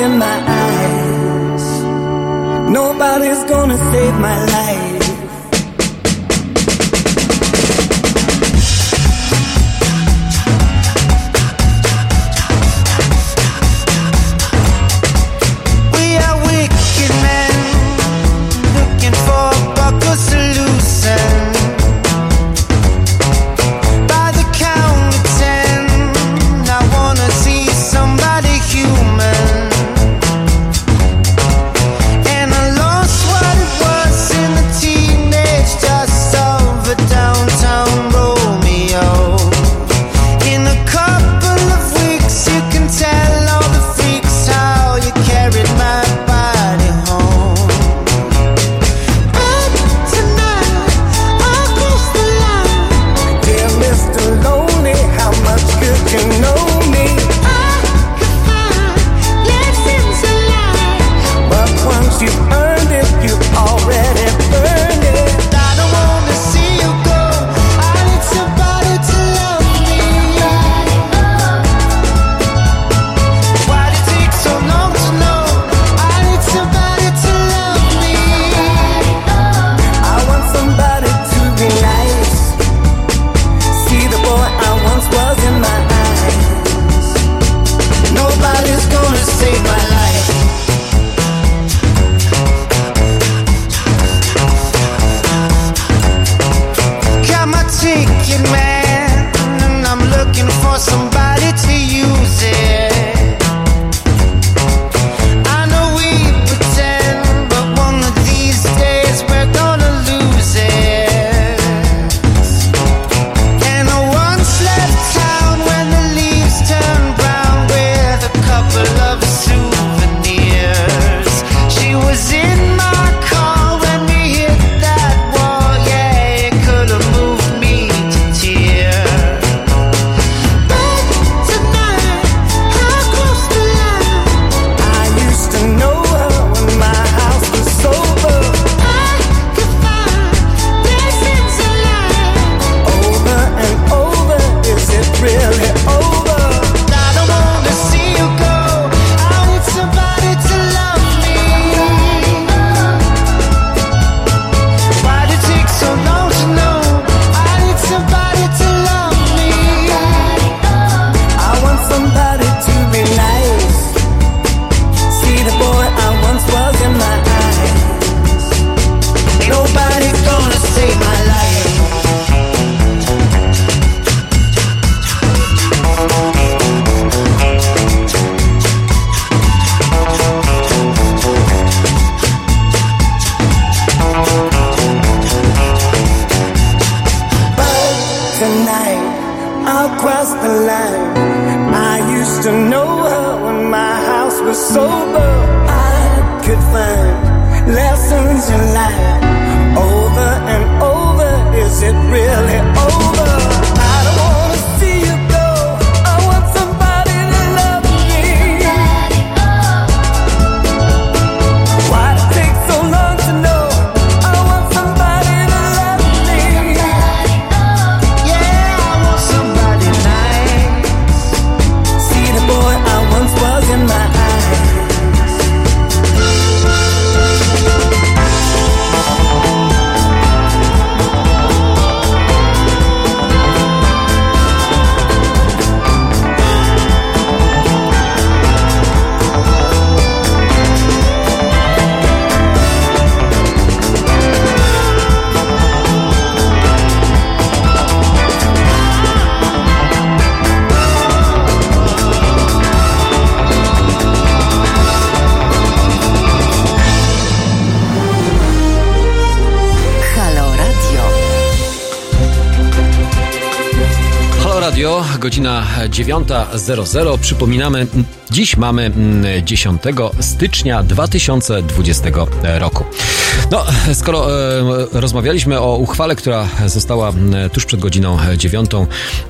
in my eyes. Nobody's gonna save my life. 9.00. Przypominamy, dziś mamy 10 mm, stycznia 2020 roku. No, skoro e, rozmawialiśmy o uchwale, która została tuż przed godziną 9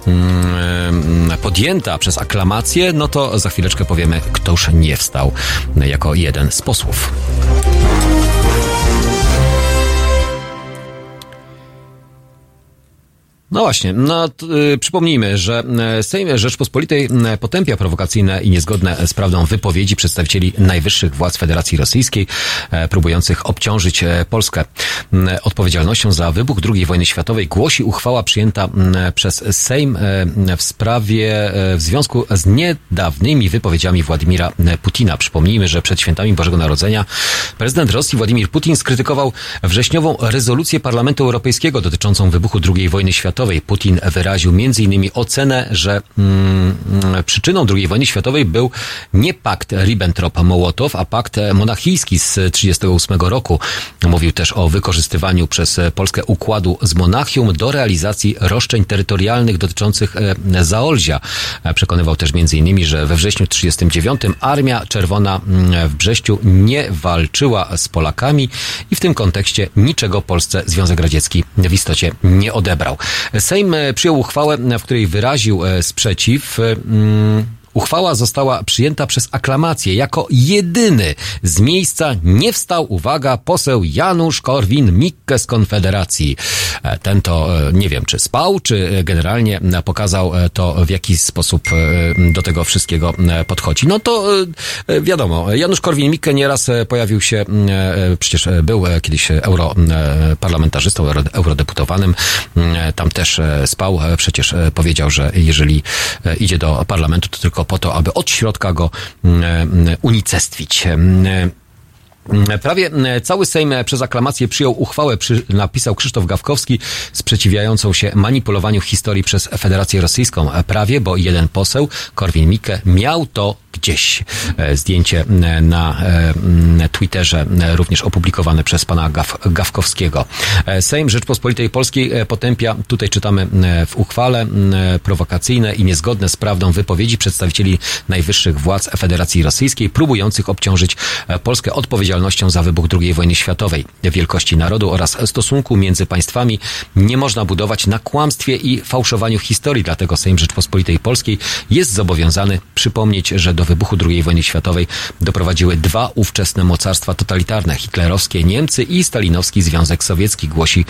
mm, podjęta przez aklamację, no to za chwileczkę powiemy, kto już nie wstał jako jeden z posłów. No właśnie, no y, przypomnijmy, że y, Sejm Rzeczpospolitej y, potępia prowokacyjne i niezgodne z prawdą wypowiedzi przedstawicieli najwyższych władz Federacji Rosyjskiej, y, próbujących obciążyć Polskę odpowiedzialnością za wybuch II wojny światowej. Głosi uchwała przyjęta przez Sejm w sprawie w związku z niedawnymi wypowiedziami Władimira Putina. Przypomnijmy, że przed świętami Bożego Narodzenia prezydent Rosji Władimir Putin skrytykował wrześniową rezolucję Parlamentu Europejskiego dotyczącą wybuchu II wojny światowej. Putin wyraził m.in. ocenę, że mm, przyczyną II wojny światowej był nie pakt Ribbentrop-Mołotow, a pakt monachijski z 1938 roku. Mówił też o wykorzystywaniu przez Polskę układu z Monachium do realizacji roszczeń terytorialnych dotyczących e, Zaolzia. Przekonywał też m.in., że we wrześniu 1939 Armia Czerwona mm, w Brześciu nie walczyła z Polakami i w tym kontekście niczego Polsce Związek Radziecki w istocie nie odebrał. Sejm e, przyjął uchwałę, w której wyraził e, sprzeciw e, mm, Uchwała została przyjęta przez aklamację. Jako jedyny z miejsca nie wstał, uwaga, poseł Janusz Korwin-Mikke z Konfederacji. E, ten to e, nie wiem, czy spał, czy generalnie pokazał e, to, w jaki sposób do tego wszystkiego podchodzi. No to wiadomo, Janusz Korwin-Mikke nieraz pojawił się, przecież był kiedyś europarlamentarzystą, eurodeputowanym. Tam też spał. Przecież powiedział, że jeżeli idzie do parlamentu, to tylko po to, aby od środka go mm, mm, unicestwić. Mm, Prawie cały Sejm przez aklamację przyjął uchwałę, napisał Krzysztof Gawkowski, sprzeciwiającą się manipulowaniu historii przez Federację Rosyjską. Prawie, bo jeden poseł, Korwin-Mikke, miał to gdzieś. E, zdjęcie e, na e, Twitterze również opublikowane przez pana Gaw, Gawkowskiego. Sejm Rzeczpospolitej Polskiej potępia, tutaj czytamy w uchwale, prowokacyjne i niezgodne z prawdą wypowiedzi przedstawicieli najwyższych władz Federacji Rosyjskiej, próbujących obciążyć Polskę odpowiedzialnością za wybuch II wojny światowej. Wielkości narodu oraz stosunku między państwami nie można budować na kłamstwie i fałszowaniu historii, dlatego Sejm Rzeczpospolitej Polskiej jest zobowiązany przypomnieć, że do wybuchu II wojny światowej doprowadziły dwa ówczesne mocarstwa totalitarne, hitlerowskie Niemcy i stalinowski Związek Sowiecki, głosi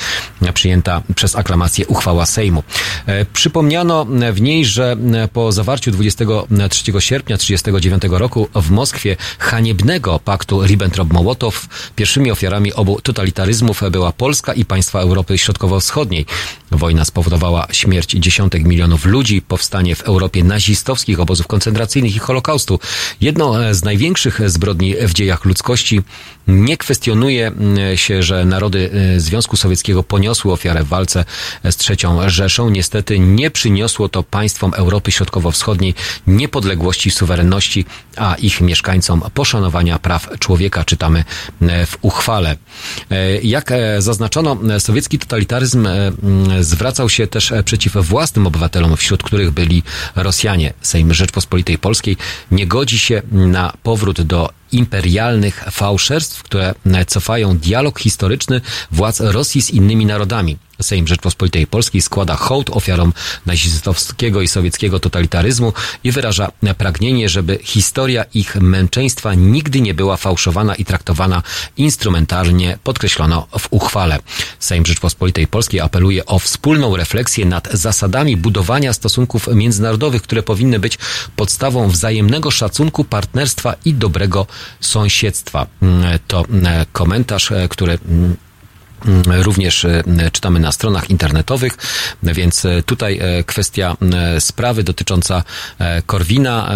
przyjęta przez aklamację uchwała Sejmu. E, przypomniano w niej, że po zawarciu 23 sierpnia 1939 roku w Moskwie haniebnego paktu Ribbentrop-Mołotow pierwszymi ofiarami obu totalitaryzmów była Polska i państwa Europy Środkowo-Wschodniej. Wojna spowodowała śmierć dziesiątek milionów ludzi, powstanie w Europie nazistowskich obozów koncentracyjnych i Holokaustu, Holokaustu. Jedną e, z największych zbrodni w dziejach ludzkości nie kwestionuje mm, się, że narody e, Związku Sowieckiego poniosły ofiarę w walce z trzecią Rzeszą. Niestety nie przyniosło to państwom Europy Środkowo-Wschodniej niepodległości, suwerenności, a ich mieszkańcom poszanowania praw człowieka, czytamy e, w uchwale. Jak zaznaczono, sowiecki totalitaryzm zwracał się też przeciw własnym obywatelom, wśród których byli Rosjanie. Sejm Rzeczpospolitej Polskiej nie godzi się na powrót do imperialnych fałszerstw, które cofają dialog historyczny władz Rosji z innymi narodami. Sejm Rzeczpospolitej Polskiej składa hołd ofiarom nazistowskiego i sowieckiego totalitaryzmu i wyraża pragnienie, żeby historia ich męczeństwa nigdy nie była fałszowana i traktowana instrumentalnie, podkreślono w uchwale. Sejm Rzeczpospolitej Polskiej apeluje o wspólną refleksję nad zasadami budowania stosunków międzynarodowych, które powinny być podstawą wzajemnego szacunku, partnerstwa i dobrego sąsiedztwa. To komentarz, który Mm, również e, czytamy na stronach internetowych, więc e, tutaj e, kwestia sprawy dotycząca Korwina.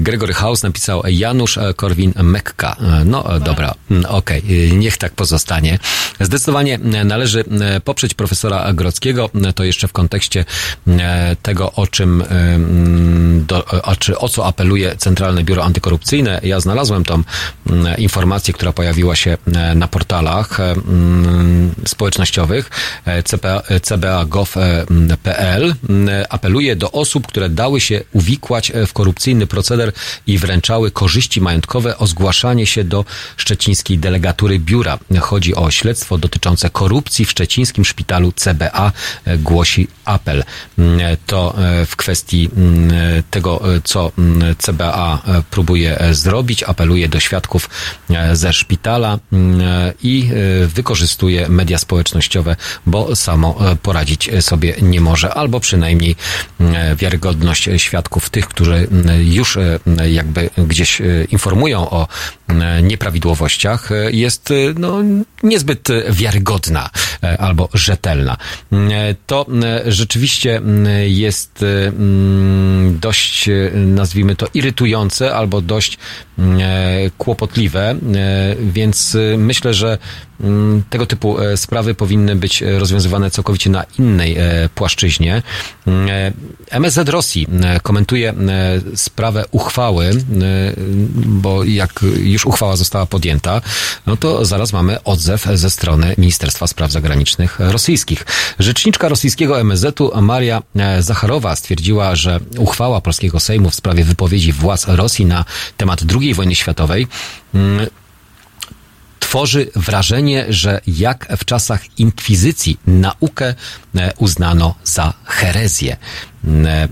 Gregory House napisał Janusz Korwin-Mekka. No dobra, mm, okej, okay. niech tak pozostanie. Zdecydowanie należy poprzeć profesora Grodzkiego, to jeszcze w kontekście tego, o czym, mm, do, o, czy, o co apeluje Centralne Biuro Antykorupcyjne. Ja znalazłem tą informację, która pojawiła się na portalach społecznościowych cba.gov.pl apeluje do osób, które dały się uwikłać w korupcyjny proceder i wręczały korzyści majątkowe o zgłaszanie się do szczecińskiej delegatury biura. Chodzi o śledztwo dotyczące korupcji w szczecińskim szpitalu CBA, głosi apel. To w kwestii tego, co CBA próbuje zrobić, apeluje do świadków ze szpitala i wykorzystuje media społecznościowe, bo samo poradzić sobie nie może, albo przynajmniej wiarygodność świadków, tych, którzy już jakby gdzieś informują o nieprawidłowościach, jest no, niezbyt wiarygodna albo rzetelna. To rzeczywiście jest dość, nazwijmy to, irytujące albo dość kłopotliwe, więc myślę, że tego typu e, sprawy powinny być e, rozwiązywane całkowicie na innej e, płaszczyźnie. Mm, MSZ Rosji komentuje sprawę uchwały, bo jak już uchwała została podjęta, no to zaraz mamy odzew ze strony Ministerstwa Spraw Zagranicznych rosyjskich. Rzeczniczka rosyjskiego MSZ-u Maria Zacharowa stwierdziła, że uchwała polskiego Sejmu w sprawie wypowiedzi władz Rosji na temat II wojny światowej mm, tworzy wrażenie, że jak w czasach inkwizycji naukę e, uznano za herezję. E,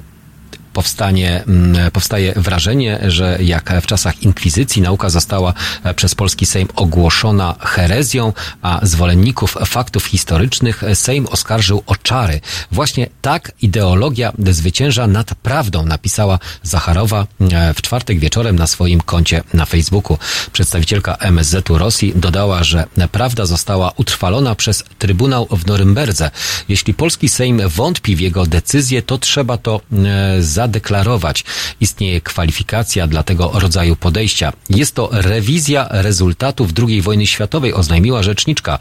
powstanie, mm, powstaje wrażenie, że jak w czasach inkwizycji nauka została e, przez polski Sejm ogłoszona herezją, a zwolenników faktów historycznych Sejm oskarżył o czary. Właśnie tak ideologia zwycięża nad prawdą, napisała Zacharowa e, w czwartek wieczorem na swoim koncie na Facebooku. Przedstawicielka MSZ-u Rosji dodała, że prawda została utrwalona przez Trybunał w Norymberdze. Jeśli polski Sejm wątpi w jego decyzję, to trzeba to e, za zadeklarować. Istnieje kwalifikacja dla tego rodzaju podejścia. Jest to rewizja rezultatów II wojny światowej, oznajmiła rzeczniczka.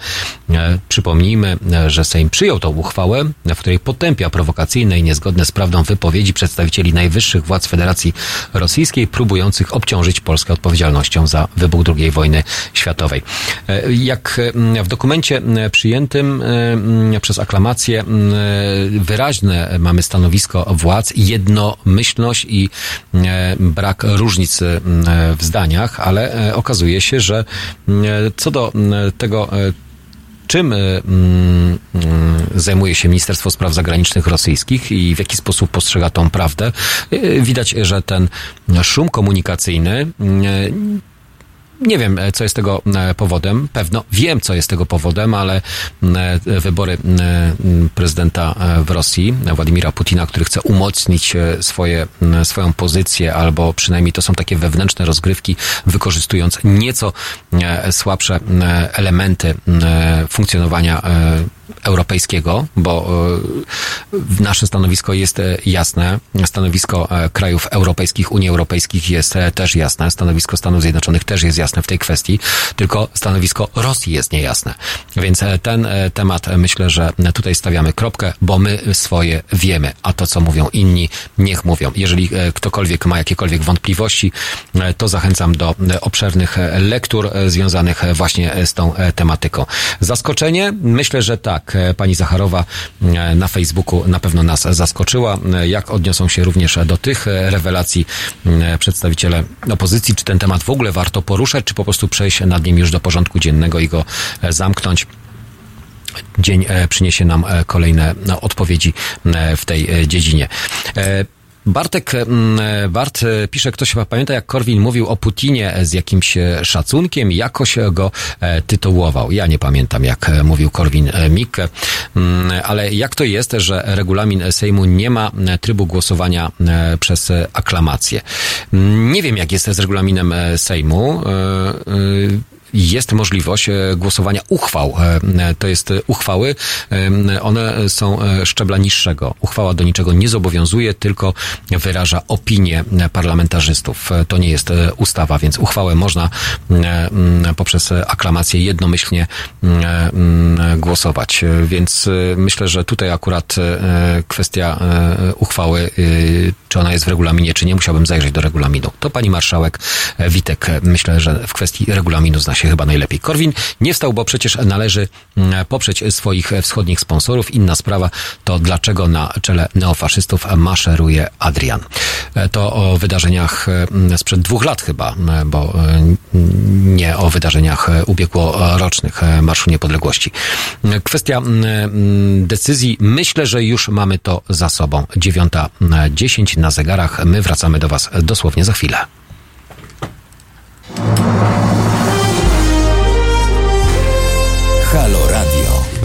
E, przypomnijmy, e, że Sejm przyjął tą uchwałę, w której potępia prowokacyjne i niezgodne z prawdą wypowiedzi przedstawicieli najwyższych władz Federacji Rosyjskiej, próbujących obciążyć Polskę odpowiedzialnością za wybuch II wojny światowej. E, jak w dokumencie przyjętym przez aklamację wyraźne mamy stanowisko władz jedno jednomyślność i e, brak różnic e, w zdaniach, ale e, okazuje się, że co do tego, czym mm, zajmuje się Ministerstwo Spraw Zagranicznych rosyjskich i w jaki sposób postrzega tą prawdę. Widać, że ten szum komunikacyjny nie wiem, e, co jest tego e, powodem. Pewno wiem, co jest tego powodem, ale e, wybory prezydenta w Rosji, Władimira Putina, który chce umocnić swoje, swoją pozycję, albo przynajmniej to są takie wewnętrzne rozgrywki, wykorzystując nieco słabsze elementy funkcjonowania europejskiego, bo nasze stanowisko jest jasne, stanowisko krajów europejskich, Unii Europejskich jest też jasne, stanowisko Stanów Zjednoczonych też jest jasne w tej kwestii, tylko stanowisko Rosji jest niejasne. Więc e, ten e, temat e, myślę, że tutaj stawiamy kropkę, bo my swoje wiemy, a to, co mówią inni, niech mówią. Jeżeli ktokolwiek ma jakiekolwiek wątpliwości, to zachęcam do obszernych lektur związanych właśnie z tą tematyką. Zaskoczenie? Myślę, że tak. Pani Zacharowa na Facebooku na pewno nas zaskoczyła. Jak odniosą się również do tych rewelacji przedstawiciele opozycji? Czy ten temat w ogóle warto poruszać? czy po prostu przejść nad nim już do porządku dziennego i go e, zamknąć dzień e, przyniesie nam e, kolejne odpowiedzi w tej dziedzinie. Bartek, Bart pisze, ktoś chyba pamięta, jak Korwin mówił o Putinie z jakimś szacunkiem, jakoś go tytułował. Ja nie pamiętam, jak mówił Korwin Mikke, ale jak to jest, że regulamin Sejmu nie ma trybu głosowania przez aklamację? Nie wiem, jak jest z regulaminem Sejmu jest możliwość e, głosowania uchwał. E, to jest uchwały, e, one są szczebla niższego. Uchwała do niczego nie zobowiązuje, tylko wyraża opinię parlamentarzystów. To nie jest ustawa, więc uchwałę można poprzez aklamację jednomyślnie głosować. Więc myślę, że tutaj akurat kwestia uchwały, czy ona jest w regulaminie, czy nie, musiałbym zajrzeć do regulaminu. To pani marszałek Witek, myślę, że w kwestii regulaminu zna się się chyba najlepiej. Korwin nie wstał, bo przecież należy mm, poprzeć swoich wschodnich sponsorów. Inna sprawa to dlaczego na czele neofaszystów maszeruje Adrian. E, to o wydarzeniach mm, sprzed dwóch lat chyba, bo nie o wydarzeniach ubiegłorocznych Marszu Niepodległości. Kwestia decyzji, myślę, że już mamy to za sobą. 9.10 na zegarach. My wracamy do Was dosłownie za chwilę.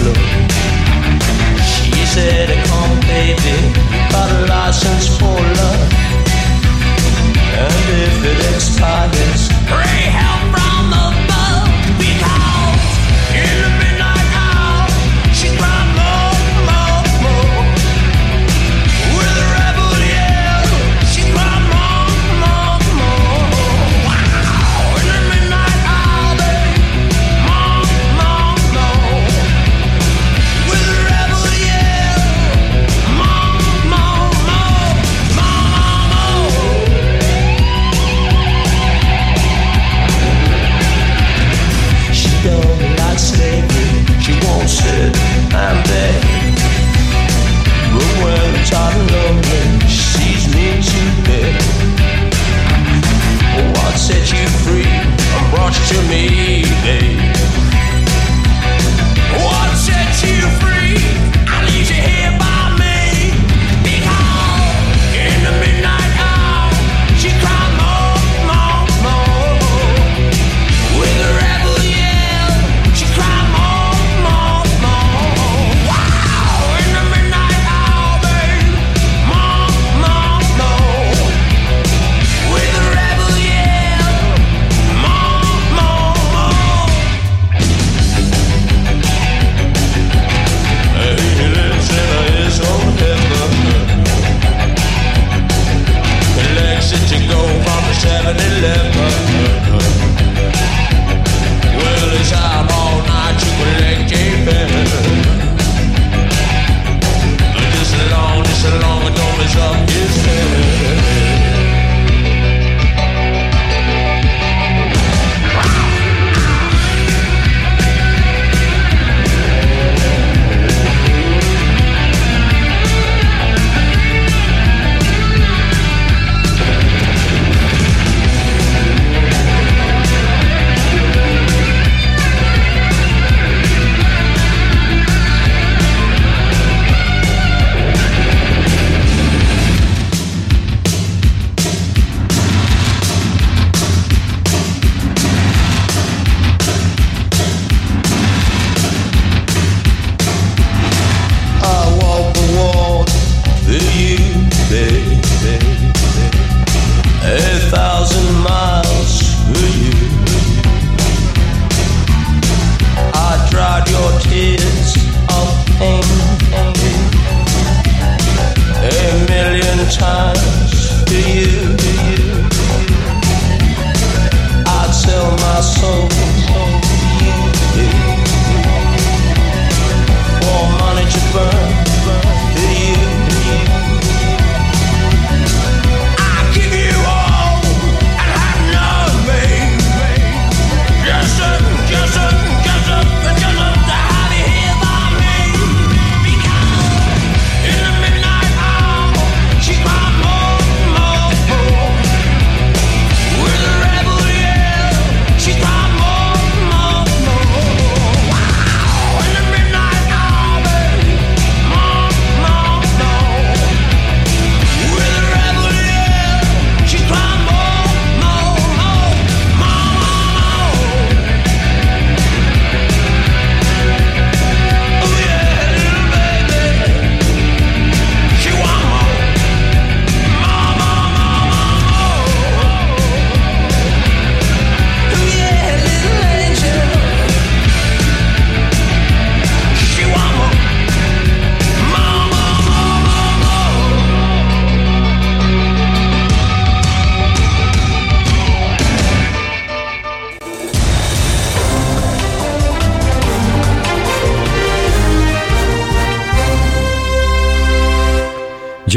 flor.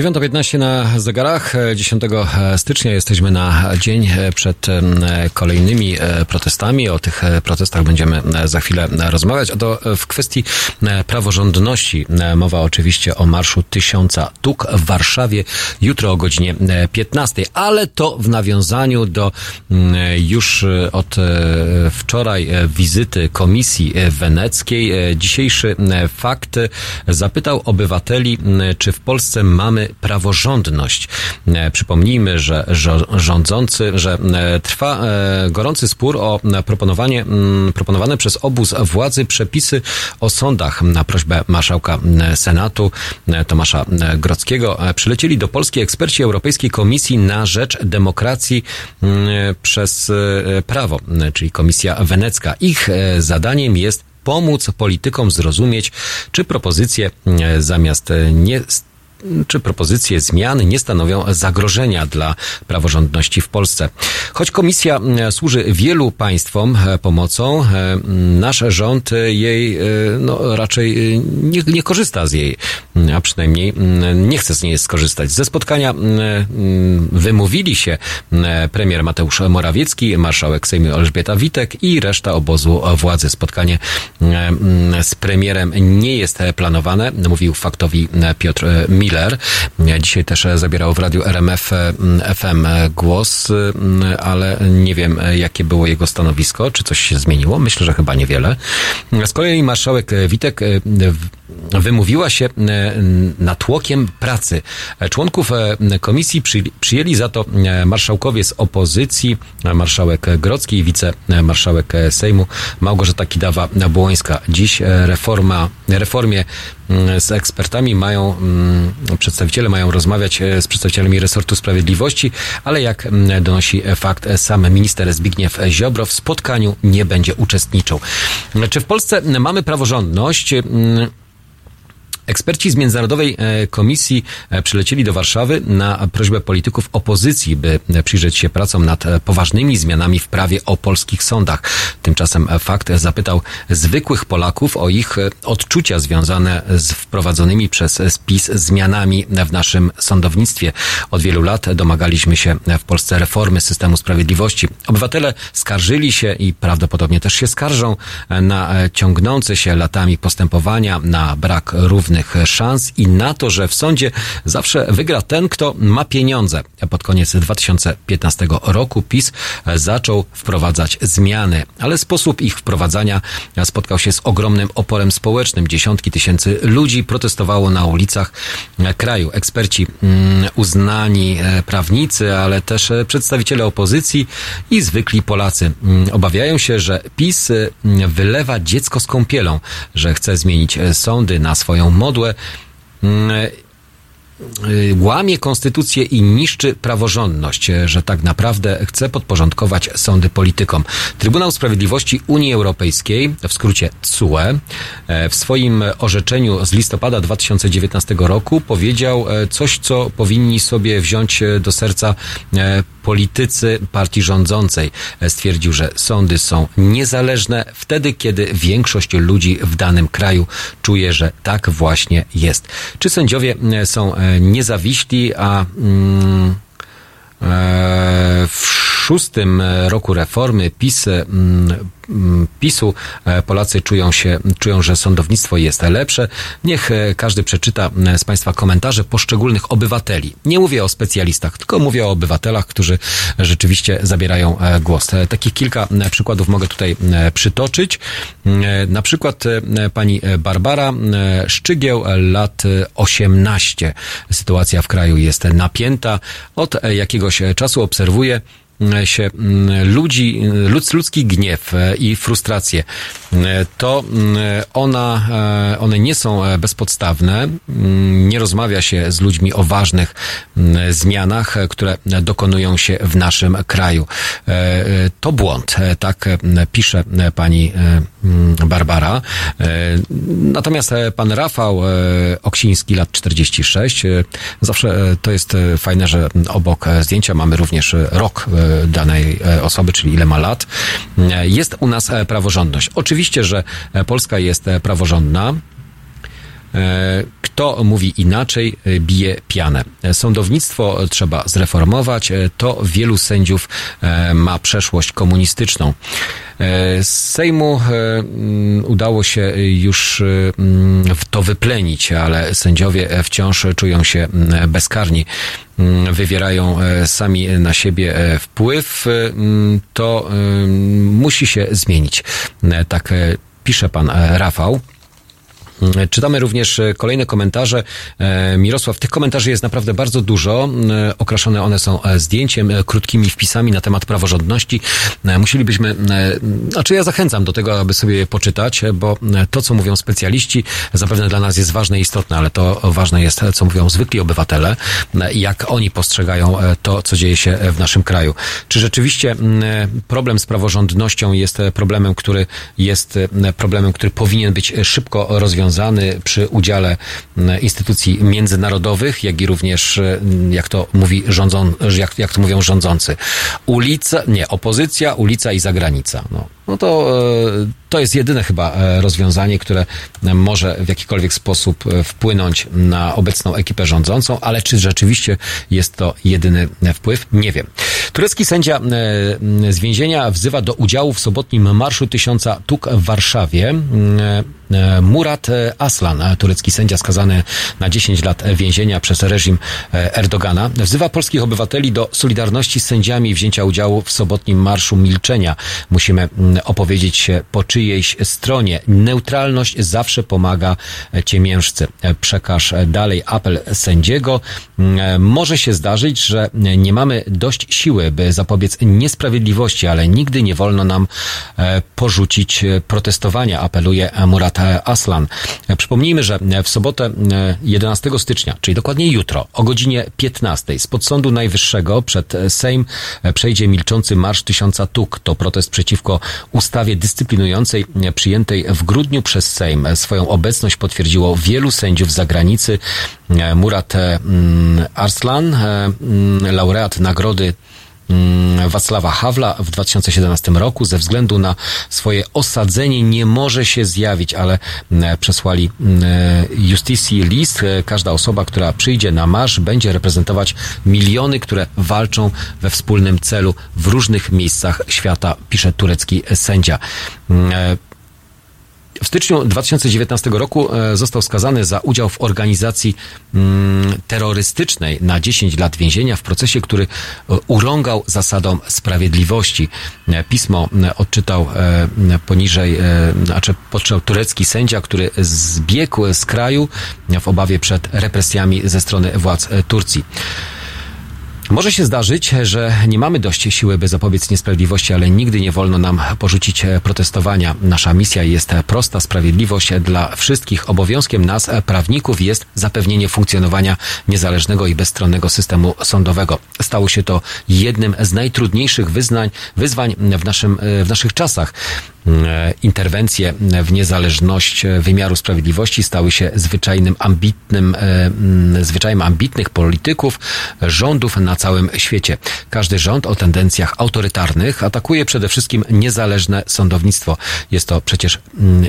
9.15 na zegarach. 10 stycznia jesteśmy na dzień przed kolejnymi protestami. O tych protestach będziemy za chwilę rozmawiać. A to w kwestii praworządności. Mowa oczywiście o marszu tysiąca tuk w Warszawie jutro o godzinie 15. Ale to w nawiązaniu do już od wczoraj wizyty Komisji Weneckiej. Dzisiejszy fakt zapytał obywateli, czy w Polsce mamy praworządność. E, przypomnijmy, że rządzący, że e, trwa e, gorący spór o proponowanie, mm, proponowane przez obóz władzy przepisy o sądach. Na prośbę marszałka Senatu Tomasza Grockiego przylecieli do Polski eksperci Europejskiej Komisji na rzecz demokracji mm, przez prawo, czyli Komisja Wenecka. Ich zadaniem jest pomóc politykom zrozumieć, czy propozycje zamiast nie czy propozycje zmian nie stanowią zagrożenia dla praworządności w Polsce. Choć komisja e, służy wielu państwom e, pomocą, e, nasz rząd jej no, raczej nie, nie korzysta z jej, a przynajmniej nie chce z niej skorzystać. Ze spotkania wymówili się premier Mateusz Morawiecki, marszałek Sejmu Elżbieta Witek i reszta obozu władzy. Spotkanie z premierem nie jest planowane, mówił faktowi Piotr Miller. Miller. Dzisiaj też zabierał w radiu RMF FM głos, ale nie wiem, jakie było jego stanowisko, czy coś się zmieniło. Myślę, że chyba niewiele. Z kolei marszałek Witek wymówiła się natłokiem pracy. Członków komisji przyjęli za to marszałkowie z opozycji, marszałek Grocki i wicemarszałek Sejmu Małgorzata Kidawa-Błońska. Dziś reforma, reformie z ekspertami mają, mm, przedstawiciele mają rozmawiać e, z przedstawicielami resortu sprawiedliwości, ale jak mm, donosi fakt, e, sam minister Zbigniew Ziobro w spotkaniu nie będzie uczestniczył. Czy w Polsce mamy praworządność? Eksperci z Międzynarodowej e, Komisji e, przylecieli do Warszawy na prośbę polityków opozycji, by e, przyjrzeć się pracom nad poważnymi zmianami w prawie o polskich sądach. Tymczasem fakt zapytał zwykłych Polaków o ich odczucia związane z wprowadzonymi przez spis zmianami w naszym sądownictwie. Od wielu lat domagaliśmy się w Polsce reformy systemu sprawiedliwości. Obywatele skarżyli się i prawdopodobnie też się skarżą na ciągnące się latami postępowania, na brak równych równych szans i na to, że w sądzie zawsze wygra ten, kto ma pieniądze. Pod koniec 2015 roku PiS zaczął wprowadzać zmiany, ale sposób ich wprowadzania spotkał się z ogromnym oporem społecznym. Dziesiątki tysięcy ludzi protestowało na ulicach kraju. Eksperci, mm, uznani e, prawnicy, ale też e, przedstawiciele opozycji i zwykli Polacy mm, obawiają się, że PiS mm, wylewa dziecko z kąpielą, że chce zmienić e, sądy na swoją modłę. Mm, łamie konstytucję i niszczy praworządność, że tak naprawdę chce podporządkować sądy politykom. Trybunał Sprawiedliwości Unii Europejskiej, w skrócie CUE, e, w swoim orzeczeniu z listopada 2019 roku powiedział coś, co powinni sobie wziąć do serca politycy partii rządzącej. Stwierdził, że sądy są niezależne wtedy, kiedy większość ludzi w danym kraju czuje, że tak właśnie jest. Czy sędziowie są niezawiśli, a mm, e, w szóstym roku reformy PiS mm, Mm, PiSu e, Polacy czują się, czują, że sądownictwo jest lepsze. Niech e, każdy przeczyta e, z Państwa komentarze poszczególnych obywateli. Nie mówię o specjalistach, tylko mówię o obywatelach, którzy rzeczywiście zabierają głos. Takich kilka przykładów mogę tutaj przytoczyć. Na przykład pani Barbara Szczygieł, lat 18. Sytuacja w kraju jest napięta. Od jakiegoś czasu obserwuję, się mm, ludzi, ludz, ludzki gniew e, i frustrację, e, to mm, ona, e, one nie są bezpodstawne. Mm, nie rozmawia się z ludźmi o ważnych zmianach, które dokonują się w naszym kraju. To błąd, tak pisze pani Barbara. Natomiast pan Rafał Oksiński, lat 46, zawsze to jest fajne, że obok zdjęcia mamy również rok danej e, osoby, czyli ile ma lat. E, jest u nas e, praworządność. Oczywiście, że Polska jest praworządna. Kto mówi inaczej, bije pianę. Sądownictwo trzeba zreformować. To wielu sędziów ma przeszłość komunistyczną. Z Sejmu udało się już to wyplenić, ale sędziowie wciąż czują się bezkarni. Wywierają e, sami na siebie e, wpływ, to musi się zmienić. E, tak pisze pan Rafał. Czytamy również e, kolejne komentarze. E, Mirosław, tych komentarzy jest naprawdę bardzo dużo. E, okraszone one są zdjęciem, krótkimi wpisami na temat praworządności. Musielibyśmy, znaczy ja zachęcam do tego, aby sobie je poczytać, bo to, co mówią specjaliści, zapewne dla nas jest ważne i istotne, ale to ważne jest, co mówią zwykli obywatele, jak oni postrzegają to, co dzieje się w naszym kraju. Czy rzeczywiście problem z praworządnością jest problemem, który jest problemem, który powinien być szybko rozwiązany? Związany przy udziale instytucji międzynarodowych, jak i również, jak to mówi rządzą, jak, jak to mówią rządzący. Ulica, nie, opozycja, ulica i zagranica. No, no to, e, to jest jedyne chyba e, rozwiązanie, które może w jakikolwiek sposób e, wpłynąć na obecną ekipę rządzącą, ale czy rzeczywiście jest to jedyny wpływ? Nie wiem. Turecki sędzia z więzienia wzywa do udziału w sobotnim Marszu Tysiąca Tuk w Warszawie. Murat Aslan, turecki sędzia skazany na 10 lat więzienia przez reżim Erdogana, wzywa polskich obywateli do solidarności z sędziami wzięcia udziału w sobotnim Marszu Milczenia. Musimy opowiedzieć się po czyjejś stronie. Neutralność zawsze pomaga ciemiężcy. Przekaż dalej apel sędziego. Może się zdarzyć, że nie mamy dość siły, by zapobiec niesprawiedliwości, ale nigdy nie wolno nam e, porzucić protestowania, apeluje Murat Aslan. Przypomnijmy, że w sobotę 11 e, stycznia, czyli dokładnie jutro, o godzinie 15 spod Sądu Najwyższego przed Sejm przejdzie milczący Marsz Tysiąca Tuk. To protest przeciwko ustawie dyscyplinującej przyjętej w grudniu przez Sejm. Swoją obecność potwierdziło wielu sędziów z zagranicy. Murat mm, Arslan, mm, laureat nagrody Wacława Hawla w 2017 roku ze względu na swoje osadzenie nie może się zjawić, ale mm, przesłali mm, Justicji list. Każda osoba, która przyjdzie na marsz, będzie reprezentować miliony, które walczą we wspólnym celu w różnych miejscach świata, pisze turecki sędzia. W styczniu 2019 roku e, został skazany za udział w organizacji mm, terrorystycznej na 10 lat więzienia w procesie, który e, urągał zasadom sprawiedliwości. E, pismo odczytał poniżej, znaczy podczytał turecki sędzia, który zbiegł z kraju w obawie przed represjami ze strony władz Turcji. Może się zdarzyć, że nie mamy dość siły, by zapobiec niesprawiedliwości, ale nigdy nie wolno nam porzucić protestowania. Nasza misja jest prosta. Sprawiedliwość dla wszystkich. Obowiązkiem nas, prawników, jest zapewnienie funkcjonowania niezależnego i bezstronnego systemu sądowego. Stało się to jednym z najtrudniejszych wyznań, wyzwań w, naszym, w naszych czasach. E, interwencje w niezależność wymiaru sprawiedliwości stały się zwyczajnym ambitnym, e, zwyczajem ambitnych polityków, rządów na całym świecie. Każdy rząd o tendencjach autorytarnych atakuje przede wszystkim niezależne sądownictwo. Jest to przecież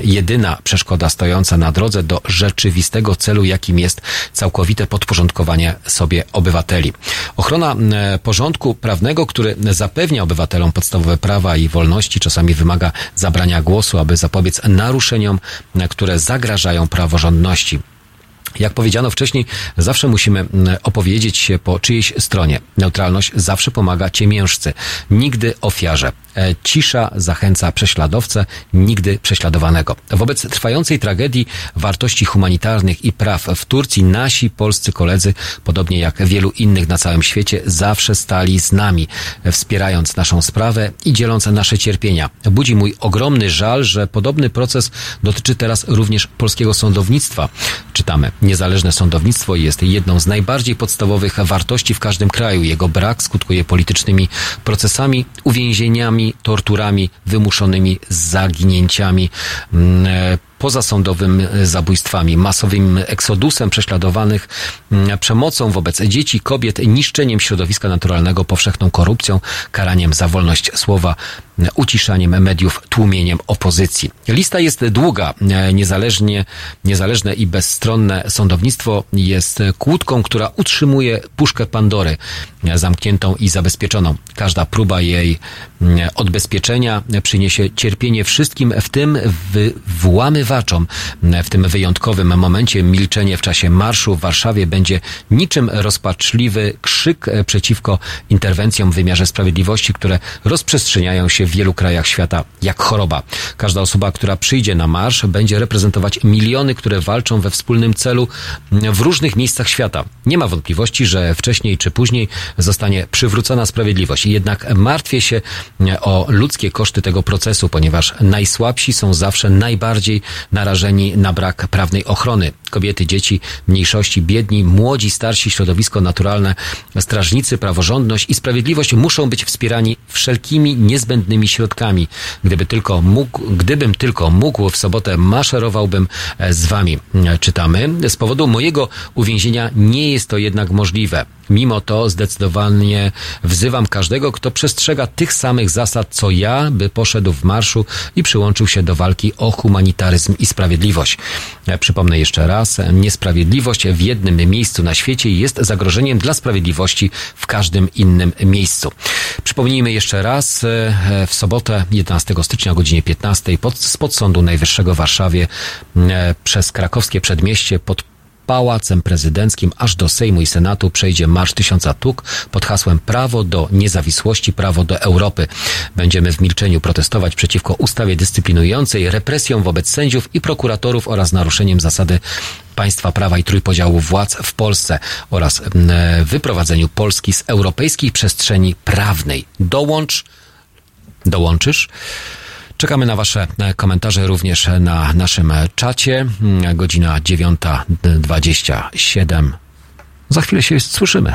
jedyna przeszkoda stojąca na drodze do rzeczywistego celu, jakim jest całkowite podporządkowanie sobie obywateli. Ochrona porządku prawnego, który zapewnia obywatelom podstawowe prawa i wolności, czasami wymaga zabrania głosu, aby zapobiec naruszeniom, które zagrażają praworządności. Jak powiedziano wcześniej, zawsze musimy opowiedzieć się po czyjejś stronie. Neutralność zawsze pomaga ciemiężcy, nigdy ofiarze. E, cisza zachęca prześladowcę, nigdy prześladowanego. Wobec trwającej tragedii wartości humanitarnych i praw w Turcji nasi polscy koledzy, podobnie jak wielu innych na całym świecie, zawsze stali z nami, wspierając naszą sprawę i dzieląc nasze cierpienia. Budzi mój ogromny żal, że podobny proces dotyczy teraz również polskiego sądownictwa. Czytamy. Niezależne sądownictwo jest jedną z najbardziej podstawowych wartości w każdym kraju. Jego brak skutkuje politycznymi procesami, uwięzieniami, torturami, wymuszonymi zaginięciami mm, e, pozasądowym zabójstwami, masowym eksodusem prześladowanych, mm, przemocą wobec dzieci, kobiet, niszczeniem środowiska naturalnego, powszechną korupcją, karaniem za wolność słowa, uciszaniem mediów, tłumieniem opozycji. Lista jest długa. Niezależnie, niezależne i bezstronne sądownictwo jest kłódką, która utrzymuje puszkę Pandory zamkniętą i zabezpieczoną. Każda próba jej odbezpieczenia przyniesie cierpienie wszystkim, w tym włamywaczom. W tym wyjątkowym momencie milczenie w czasie marszu w Warszawie będzie niczym rozpaczliwy krzyk przeciwko interwencjom w wymiarze sprawiedliwości, które rozprzestrzeniają się w wielu krajach świata jak choroba. Każda osoba, która przyjdzie na marsz, będzie reprezentować miliony, które walczą we wspólnym celu w różnych miejscach świata. Nie ma wątpliwości, że wcześniej czy później zostanie przywrócona sprawiedliwość. Jednak martwię się o ludzkie koszty tego procesu, ponieważ najsłabsi są zawsze najbardziej narażeni na brak prawnej ochrony. Kobiety, dzieci, mniejszości, biedni, młodzi, starsi, środowisko naturalne, strażnicy, praworządność i sprawiedliwość muszą być wspierani wszelkimi niezbędnymi środkami. Gdyby tylko mógł, gdybym tylko mógł, w sobotę maszerowałbym z wami. Czytamy. Z powodu mojego uwięzienia nie jest to jednak możliwe. Mimo to zdecydowanie wzywam każdego, kto przestrzega tych samych zasad co ja, by poszedł w marszu i przyłączył się do walki o humanitaryzm i sprawiedliwość. Przypomnę jeszcze raz, niesprawiedliwość w jednym miejscu na świecie jest zagrożeniem dla sprawiedliwości w każdym innym miejscu. Przypomnijmy jeszcze raz, w sobotę 11 stycznia o godzinie 15 pod, spod Sądu Najwyższego w Warszawie przez krakowskie przedmieście pod Pałacem Prezydenckim aż do Sejmu i Senatu przejdzie Marsz Tysiąca Tuk pod hasłem Prawo do niezawisłości, prawo do Europy. Będziemy w milczeniu protestować przeciwko ustawie dyscyplinującej, represjom wobec sędziów i prokuratorów oraz naruszeniem zasady państwa prawa i trójpodziału władz w Polsce oraz wyprowadzeniu Polski z europejskiej przestrzeni prawnej. Dołącz, dołączysz? Czekamy na Wasze e, komentarze również na naszym czacie. Mm, godzina 9.27. Za chwilę się słyszymy.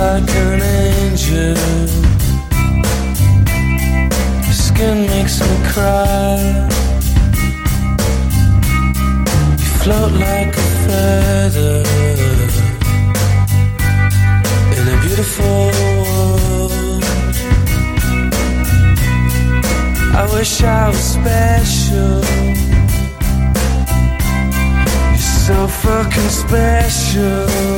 Like an angel. Your skin makes me cry. You float like a feather in a beautiful world. I wish I was special You're so fucking special.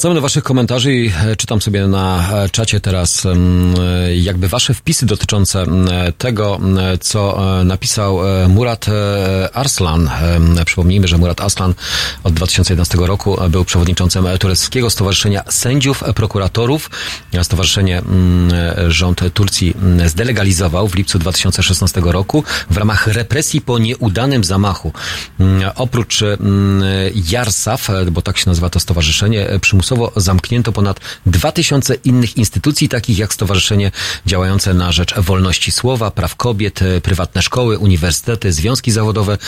Wracamy do Waszych komentarzy i e, czytam sobie na e, czacie teraz e, jakby Wasze wpisy dotyczące tego, co napisał Murat Arslan. Przypomnijmy, że Murat Arslan od 2011 roku był przewodniczącym Tureckiego Stowarzyszenia Sędziów Prokuratorów. Stowarzyszenie rząd Turcji zdelegalizował w lipcu 2016 roku w ramach represji po nieudanym zamachu. Oprócz Jarsaf, bo tak się nazywa to stowarzyszenie, przymusowo zamknięto ponad 2000 innych instytucji, takich jak Stowarzyszenie działające na rzecz wolności słowa, praw kobiet, prywatne szkoły, uniwersytety, związki zawodowe,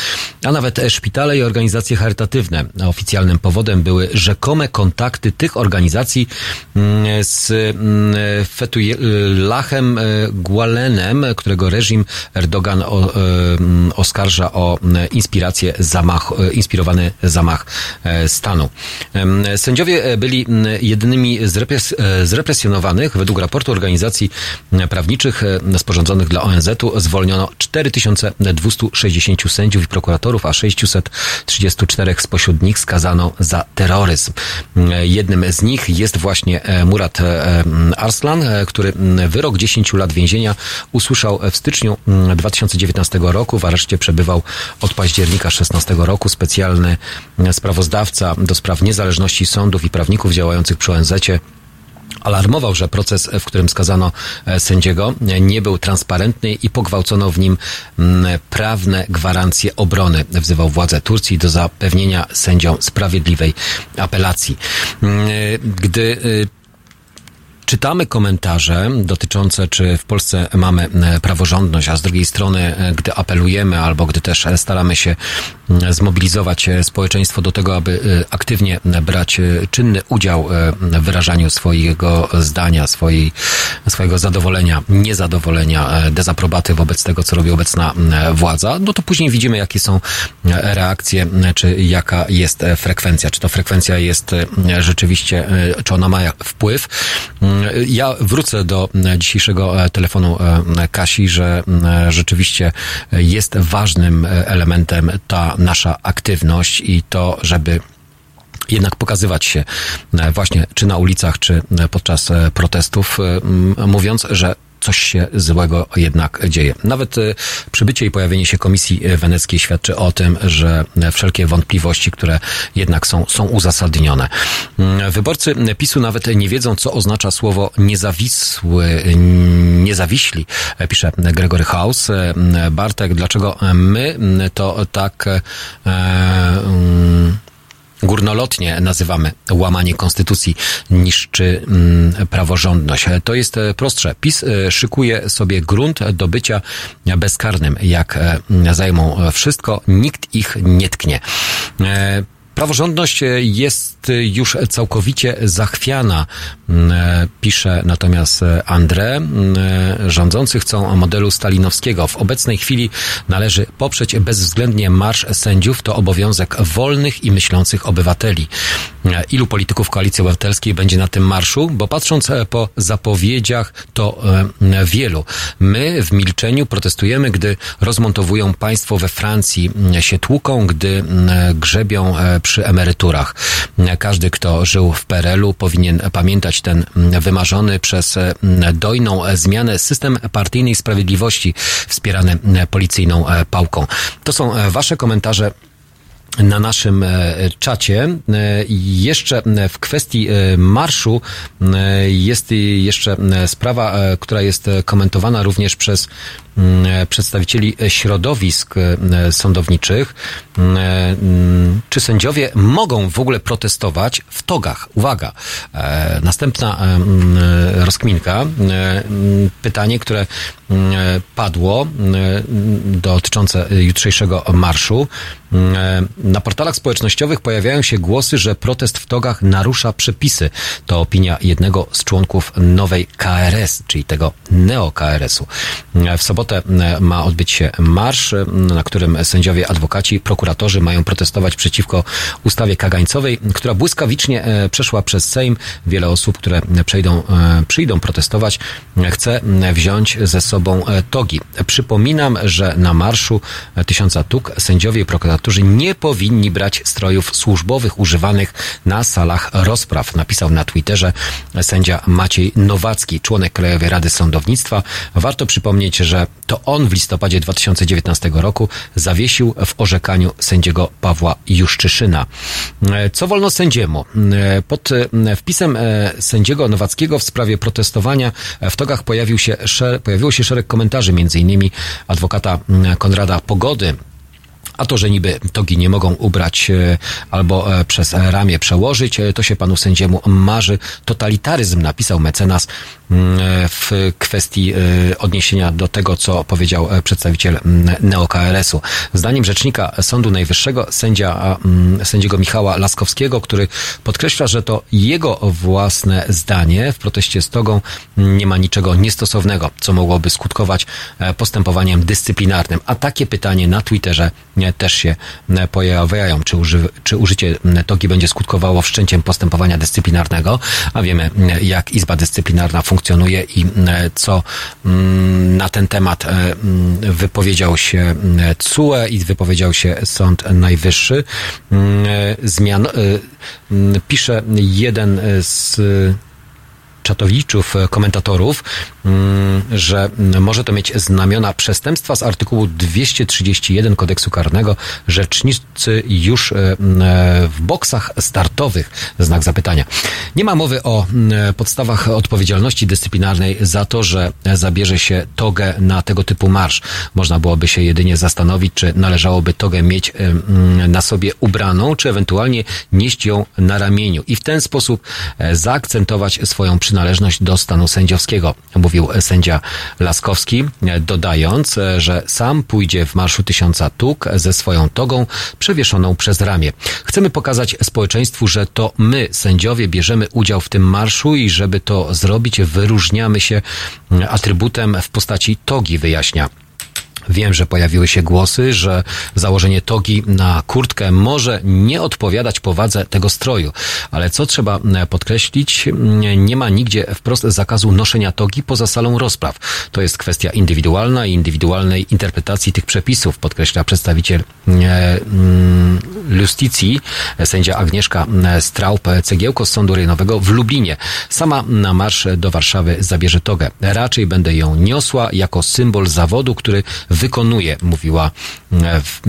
a nawet szpitale i organizacje charytatywne. Oficjalnym powodem były rzekome kontakty tych organizacji mm, z mm, Fethullahem Gualenem, którego reżim Erdogan mm, oskarża o inspirację zamach, inspirowany zamach e, stanu. Sędziowie byli jedynymi zrepres zrepresjonowanych. Według raportu organizacji prawniczych sporządzonych dla ONZ-u zwolniono 4260 sędziów i prokuratorów, a 634 spośród nich skazano za terroryzm. Jednym z nich jest właśnie Murat Arslan, który wyrok 10 lat więzienia usłyszał w styczniu 2019 roku. W areszcie przebywał od października 16 roku specjalny sprawozdawca do spraw niezależności sądów i prawników działających przy ONZ alarmował, że proces, w którym skazano sędziego, nie był transparentny i pogwałcono w nim prawne gwarancje obrony. Wzywał władze Turcji do zapewnienia sędziom sprawiedliwej apelacji. Gdy czytamy komentarze dotyczące, czy w Polsce mamy praworządność, a z drugiej strony, gdy apelujemy albo gdy też staramy się zmobilizować społeczeństwo do tego, aby aktywnie brać czynny udział w wyrażaniu swojego zdania, swojej, swojego zadowolenia, niezadowolenia, dezaprobaty wobec tego, co robi obecna władza, no to później widzimy, jakie są reakcje, czy jaka jest frekwencja. Czy to frekwencja jest rzeczywiście, czy ona ma wpływ ja wrócę do dzisiejszego telefonu Kasi, że rzeczywiście jest ważnym elementem ta nasza aktywność i to, żeby jednak pokazywać się właśnie czy na ulicach, czy podczas protestów, mówiąc, że coś się złego jednak dzieje. Nawet e, przybycie i pojawienie się Komisji Weneckiej świadczy o tym, że wszelkie wątpliwości, które jednak są, są uzasadnione. Mm, wyborcy PiSu nawet nie wiedzą, co oznacza słowo niezawisły, niezawiśli, e, pisze Gregory House. E, Bartek, dlaczego my to tak um, górnolotnie nazywamy łamanie konstytucji, niszczy mm, praworządność. To jest e, prostsze. PiS e, szykuje sobie grunt do bycia bezkarnym. Jak e, zajmą wszystko, nikt ich nie tknie. Praworządność jest już całkowicie zachwiana, pisze natomiast André. Rządzący chcą modelu stalinowskiego. W obecnej chwili należy poprzeć bezwzględnie marsz sędziów. To obowiązek wolnych i myślących obywateli. Ilu polityków Koalicji Obywatelskiej będzie na tym marszu? Bo patrząc po zapowiedziach, to wielu. My w milczeniu protestujemy, gdy rozmontowują państwo we Francji, się tłuką, gdy grzebią przy emeryturach. Każdy, kto żył w PRL-u powinien pamiętać ten wymarzony przez dojną zmianę system partyjnej sprawiedliwości wspierany policyjną pałką. To są wasze komentarze na naszym czacie. Jeszcze w kwestii marszu jest jeszcze sprawa, która jest komentowana również przez przedstawicieli środowisk sądowniczych, czy sędziowie mogą w ogóle protestować w togach. Uwaga, następna rozkminka, pytanie, które padło dotyczące jutrzejszego marszu. Na portalach społecznościowych pojawiają się głosy, że protest w togach narusza przepisy. To opinia jednego z członków nowej KRS, czyli tego neo-KRS-u. W sobotę ma odbyć się marsz, na którym sędziowie, adwokaci, prokuratorzy mają protestować przeciwko ustawie kagańcowej, która błyskawicznie e, przeszła przez Sejm. Wiele osób, które przejdą, e, przyjdą protestować, chce wziąć ze sobą e, togi. Przypominam, że na marszu tysiąca tuk sędziowie i prokuratorzy nie powinni brać strojów służbowych używanych na salach rozpraw. Napisał na Twitterze sędzia Maciej Nowacki, członek Krajowej Rady Sądownictwa. Warto przypomnieć, że to on w listopadzie 2019 roku zawiesił w orzekaniu sędziego Pawła Juszczyszyna. Co wolno sędziemu? Pod wpisem sędziego Nowackiego w sprawie protestowania w togach pojawił się, pojawiło się szereg komentarzy, między innymi adwokata Konrada Pogody, a to, że niby togi nie mogą ubrać e, albo e, przez ramię przełożyć, e, to się panu sędziemu marzy. Totalitaryzm napisał mecenas mm, w kwestii odniesienia do tego, co powiedział przedstawiciel mm, NeoKRS-u. Zdaniem rzecznika Sądu Najwyższego, sędzia, mm, sędziego Michała Laskowskiego, który podkreśla, że to jego własne zdanie w proteście z togą nie ma niczego niestosownego, co mogłoby skutkować postępowaniem dyscyplinarnym. A takie pytanie na Twitterze też się pojawiają, czy, uży, czy użycie togi będzie skutkowało wszczęciem postępowania dyscyplinarnego, a wiemy jak Izba Dyscyplinarna funkcjonuje i co na ten temat e, wypowiedział się CUE i wypowiedział się Sąd Najwyższy. Zmian, e, pisze jeden z czatowiczów, e, komentatorów, mm, że może to mieć znamiona przestępstwa z artykułu 231 kodeksu karnego. Rzecznicy już e, e, w boksach startowych, znak zapytania. Nie ma mowy o podstawach odpowiedzialności dyscyplinarnej za to, że zabierze się togę na tego typu marsz. Można byłoby się jedynie zastanowić, czy należałoby togę mieć na sobie ubraną, czy ewentualnie nieść ją na ramieniu i w ten sposób zaakcentować swoją przynależność przynależność do stanu sędziowskiego, mówił sędzia Laskowski, dodając, że sam pójdzie w Marszu Tysiąca Tuk ze swoją togą przewieszoną przez ramię. Chcemy pokazać społeczeństwu, że to my, sędziowie, bierzemy udział w tym marszu i żeby to zrobić, wyróżniamy się atrybutem w postaci togi, wyjaśnia. Wiem, że pojawiły się głosy, że założenie togi na kurtkę może nie odpowiadać powadze tego stroju, ale co trzeba e, podkreślić, nie ma nigdzie wprost zakazu noszenia togi poza salą rozpraw. To jest kwestia indywidualna i indywidualnej interpretacji tych przepisów, podkreśla przedstawiciel e, mm, Justicji, sędzia Agnieszka e, Straup-Cegiełko z Sądu Rejonowego w Lublinie. Sama na marsz do Warszawy zabierze togę. Raczej będę ją niosła jako symbol zawodu, który wykonuje, mówiła e, w,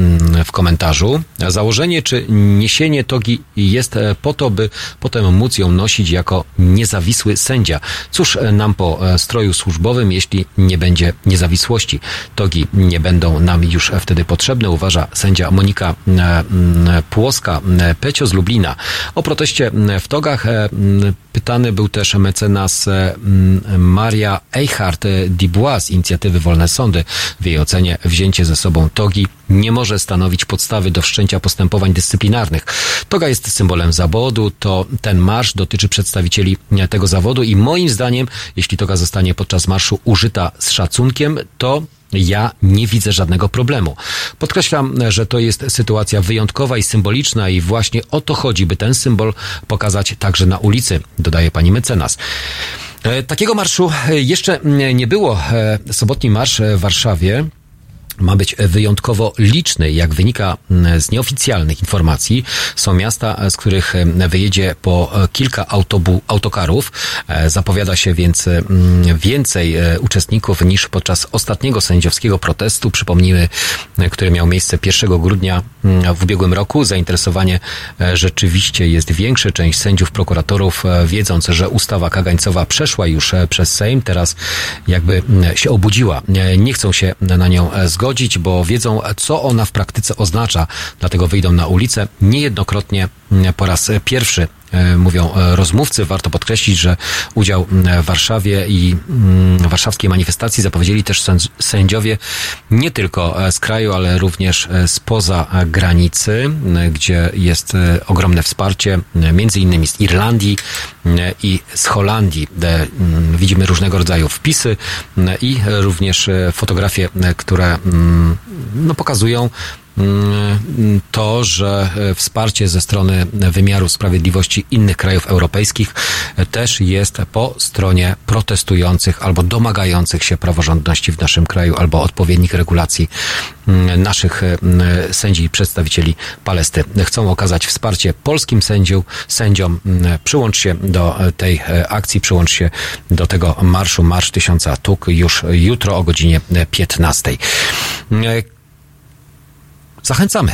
w, komentarzu. Założenie czy niesienie togi jest e, po to, by potem móc ją nosić jako niezawisły sędzia. Cóż nam po stroju służbowym, jeśli nie będzie niezawisłości? Togi nie będą nam już wtedy potrzebne, uważa sędzia Monika Płoska, Pecio z Lublina. O proteście w togach pytany był też mecenas Maria Eichhardt-Dubois z inicjatywy Wolne Sądy. W jej ocenie wzięcie ze sobą togi nie może stanowić podstawy do wszczęcia postępowań dyscyplinarnych. Toga jest symbolem zawodu, to ten marsz dotyczy przedstawicieli tego zawodu i moim zdaniem, jeśli toga zostanie podczas marszu użyta z szacunkiem, to ja nie widzę żadnego problemu. Podkreślam, że to jest sytuacja wyjątkowa i symboliczna i właśnie o to chodzi, by ten symbol pokazać także na ulicy, dodaje pani mecenas. E, takiego marszu jeszcze nie było. E, sobotni marsz w Warszawie ma być wyjątkowo liczny. Jak wynika mm, z nieoficjalnych informacji, są miasta, z których mm, wyjedzie po kilka autobu, autokarów. E, zapowiada się więc mm, więcej e, uczestników niż podczas ostatniego sędziowskiego protestu. Przypomnijmy, e, który miał miejsce 1 grudnia w ubiegłym roku. Zainteresowanie rzeczywiście jest większe. Część sędziów, prokuratorów, wiedząc, że ustawa kagańcowa przeszła już przez Sejm, teraz jakby się obudziła. Nie chcą się na nią zgodzić zgodzić, bo wiedzą, co ona w praktyce oznacza, dlatego wyjdą na ulicę. Niejednokrotnie po raz pierwszy E, mówią e, rozmówcy. Warto podkreślić, że udział w Warszawie i warszawskiej manifestacji zapowiedzieli też sędziowie nie tylko e, z kraju, ale również spoza granicy, gdzie jest ogromne wsparcie, między innymi z Irlandii i z Holandii. Widzimy różnego rodzaju wpisy i również fotografie, które no, pokazują to, że e, wsparcie ze strony wymiaru sprawiedliwości innych krajów europejskich e, też jest po stronie protestujących albo domagających się praworządności w naszym kraju albo odpowiednich regulacji mm, naszych e, sędzi i przedstawicieli Palestyny. Chcą okazać wsparcie polskim sędziom, sędziom. Przyłącz się do tej akcji, przyłącz się do tego marszu, Marsz Tysiąca Tuk już jutro o godzinie 15. Zachęcamy.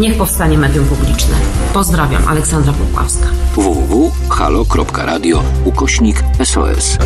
Niech powstanie medium publiczne. Pozdrawiam, Aleksandra Popławska. www.halo.radio ukośnik SOS.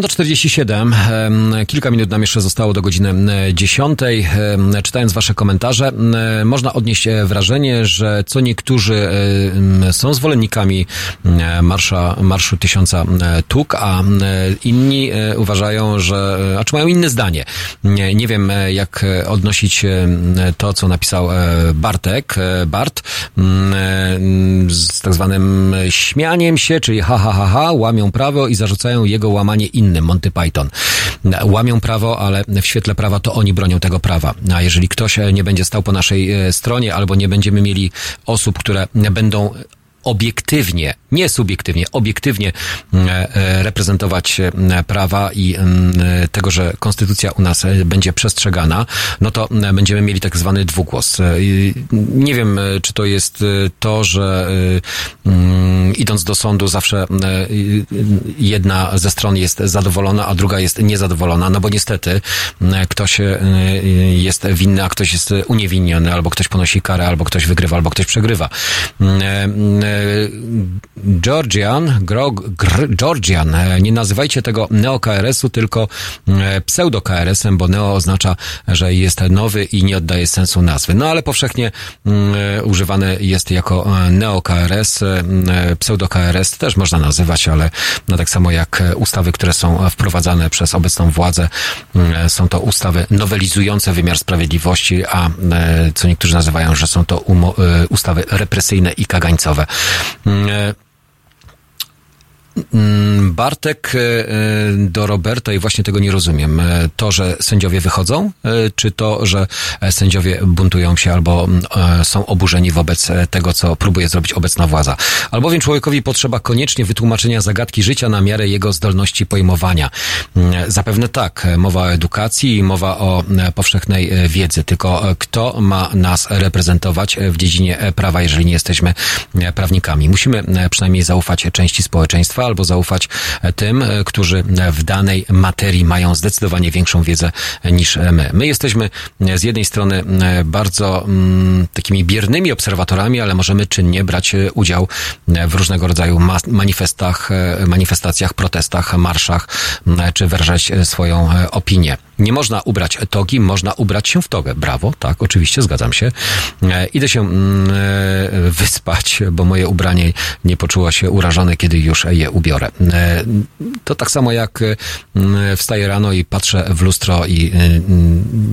9.47, kilka minut nam jeszcze zostało do godziny 10. Czytając Wasze komentarze, można odnieść e, wrażenie, że co niektórzy są zwolennikami marsza, Marszu Tysiąca Tuk, a inni e, uważają, że, a czy mają inne zdanie. Nie, nie wiem, e, jak odnosić to, co napisał Bartek, Bart, z tak zwanym śmianiem się, czyli ha, ha, ha, ha, łamią prawo i zarzucają jego łamanie innym, Monty Python. Łamią prawo, ale w świetle prawa to oni bronią tego prawa. A jeżeli ktoś nie będzie stał po naszej e, stronie, albo nie będziemy mieli osób, które będą obiektywnie, nie subiektywnie, obiektywnie mm, e, reprezentować e, prawa i tego, że konstytucja u nas e, będzie przestrzegana, no to będziemy mieli tak zwany dwugłos. Nie wiem, czy to jest to, że mm, idąc do sądu zawsze jedna ze stron jest zadowolona, a druga jest niezadowolona, no bo niestety ktoś jest winny, a ktoś jest uniewinniony, albo ktoś ponosi karę, albo ktoś wygrywa, albo ktoś przegrywa. Georgian, Grog, Gr, Georgian, e, nie nazywajcie tego neo-KRS-u, tylko e, pseudo-KRS-em, bo neo oznacza, że jest nowy i nie oddaje sensu nazwy. No ale powszechnie mm, e, używany jest jako neo-KRS, pseudo-KRS też można nazywać, ale no tak samo jak ustawy, które są wprowadzane przez obecną władzę, są to ustawy nowelizujące wymiar sprawiedliwości, a co niektórzy nazywają, że są to ustawy represyjne i kagańcowe. Mm, Mm, Bartek e, e, do Roberta i właśnie tego nie rozumiem. E, to, że sędziowie wychodzą, czy to, że sędziowie buntują się albo mm, są oburzeni wobec tego, co próbuje zrobić obecna władza. Albowiem człowiekowi potrzeba koniecznie wytłumaczenia zagadki życia na miarę jego zdolności pojmowania. Mm, zapewne tak, mowa o edukacji i mowa o powszechnej wiedzy. Tylko kto ma nas reprezentować w dziedzinie prawa, jeżeli nie jesteśmy prawnikami? Musimy przynajmniej zaufać części społeczeństwa, albo zaufać e, tym, e, którzy w danej materii mają zdecydowanie większą wiedzę niż my. My jesteśmy e, z jednej strony bardzo mm, takimi biernymi obserwatorami, ale możemy czynnie brać udział w różnego rodzaju manifestach, manifestacjach, protestach, marszach, czy wyrażać swoją opinię. Nie można ubrać togi, można ubrać się w togę. Brawo, tak, oczywiście, zgadzam się. Idę się mm, wyspać, bo moje ubranie nie poczuło się urażone, kiedy już je ubiorę. E, to tak samo jak e, wstaję rano i patrzę w lustro i e,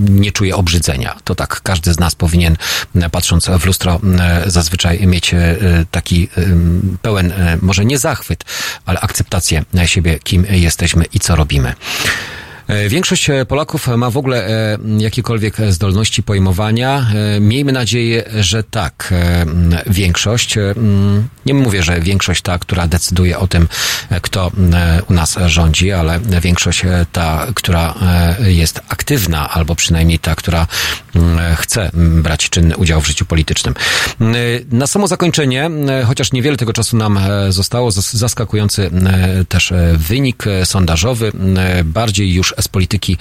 nie czuję obrzydzenia. To tak każdy z nas powinien, patrząc w lustro, zazwyczaj mieć taki pełen, może nie zachwyt, ale akceptację siebie, kim jesteśmy i co robimy. E, większość e, Polaków ma w ogóle e, jakiekolwiek zdolności pojmowania. Miejmy nadzieję, że tak. Większość, nie mówię, że większość ta, która decyduje o tym, kto u nas rządzi, ale większość ta, która jest aktywna, albo przynajmniej ta, która chce brać czynny udział w życiu politycznym. Na samo zakończenie, chociaż niewiele tego czasu nam zostało, zaskakujący też wynik sondażowy, bardziej już z polityki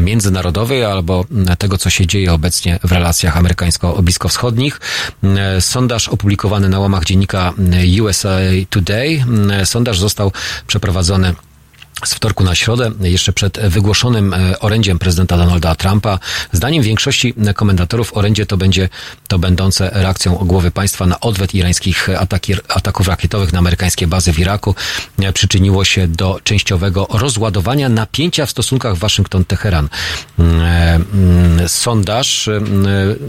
międzynarodowej albo tego, co się dzieje obecnie w relacjach amerykańsko-bliskowschodnich. Sondaż opublikowany na łamach dziennika USA Today. Sondaż został przeprowadzony z wtorku na środę, jeszcze przed wygłoszonym e, orędziem prezydenta Donalda Trumpa. Zdaniem większości komentatorów orędzie to będzie to będące reakcją głowy państwa na odwet irańskich ataki, ataków rakietowych na amerykańskie bazy w Iraku e, przyczyniło się do częściowego rozładowania napięcia w stosunkach Waszyngton-Teheran. Mm, e, mm, sondaż,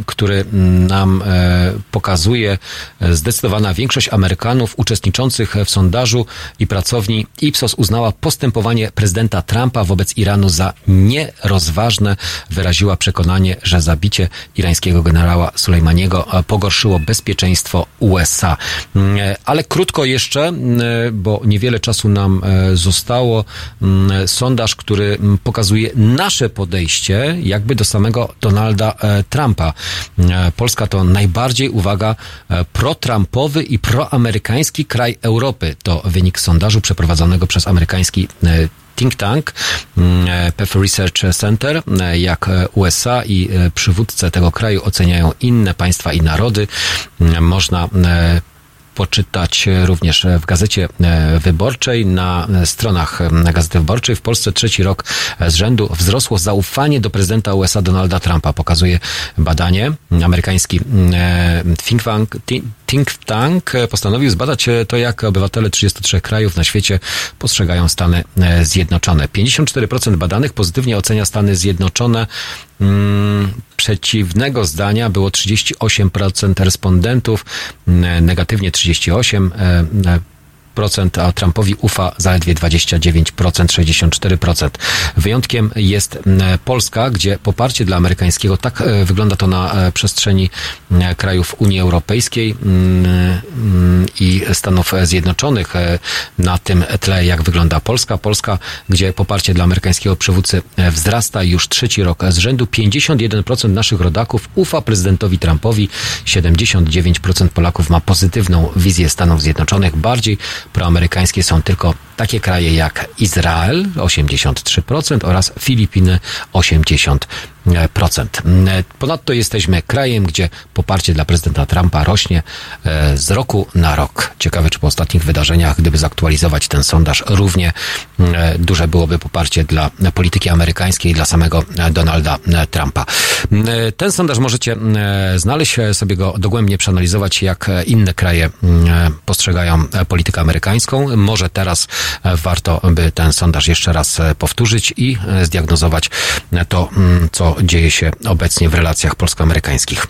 który nam pokazuje zdecydowana większość Amerykanów uczestniczących w sondażu i pracowni Ipsos uznała postępowanie prezydenta Trumpa wobec Iranu za nierozważne wyraziła przekonanie, że zabicie irańskiego generała Sulejmaniego pogorszyło bezpieczeństwo USA. Mm, ale krótko jeszcze, mm, bo niewiele czasu nam e, zostało, mm, sondaż, który pokazuje nasze podejście jakby do samego Donalda e, Trumpa. E, Polska to najbardziej, uwaga, pro-Trumpowy i proamerykański kraj Europy. To wynik sondażu przeprowadzonego przez amerykański think tank Pew Research Center, jak USA i przywódcy tego kraju oceniają inne państwa i narody. Można poczytać również w Gazecie Wyborczej. Na stronach Gazety Wyborczej w Polsce trzeci rok z rzędu wzrosło zaufanie do prezydenta USA Donalda Trumpa. Pokazuje badanie. Amerykański think tank, think tank postanowił zbadać to, jak obywatele 33 krajów na świecie postrzegają Stany Zjednoczone. 54% badanych pozytywnie ocenia Stany Zjednoczone przeciwnego zdania było 38% respondentów, negatywnie 38%, a Trumpowi ufa zaledwie 29%, 64%. Wyjątkiem jest Polska, gdzie poparcie dla amerykańskiego, tak e, wygląda to na e, przestrzeni krajów Unii Europejskiej i Stanów Zjednoczonych. E, na tym tle, jak wygląda Polska. Polska, gdzie poparcie dla amerykańskiego przywódcy wzrasta już trzeci rok z rzędu. 51% naszych rodaków ufa prezydentowi Trumpowi. 79% Polaków ma pozytywną wizję Stanów Zjednoczonych. Bardziej proamerykańskie są tylko takie kraje jak Izrael 83% oraz Filipiny 80%. Ponadto jesteśmy krajem, gdzie poparcie dla prezydenta Trumpa rośnie e, z roku na rok. Ciekawe, czy po ostatnich wydarzeniach, gdyby zaktualizować ten sondaż, równie e, duże byłoby poparcie dla polityki amerykańskiej, dla samego Donalda Trumpa. E, ten sondaż możecie znaleźć, sobie go dogłębnie przeanalizować, jak inne kraje postrzegają politykę amerykańską. Może teraz warto by ten sondaż jeszcze raz powtórzyć i zdiagnozować to, co dzieje się obecnie w relacjach polsko-amerykańskich.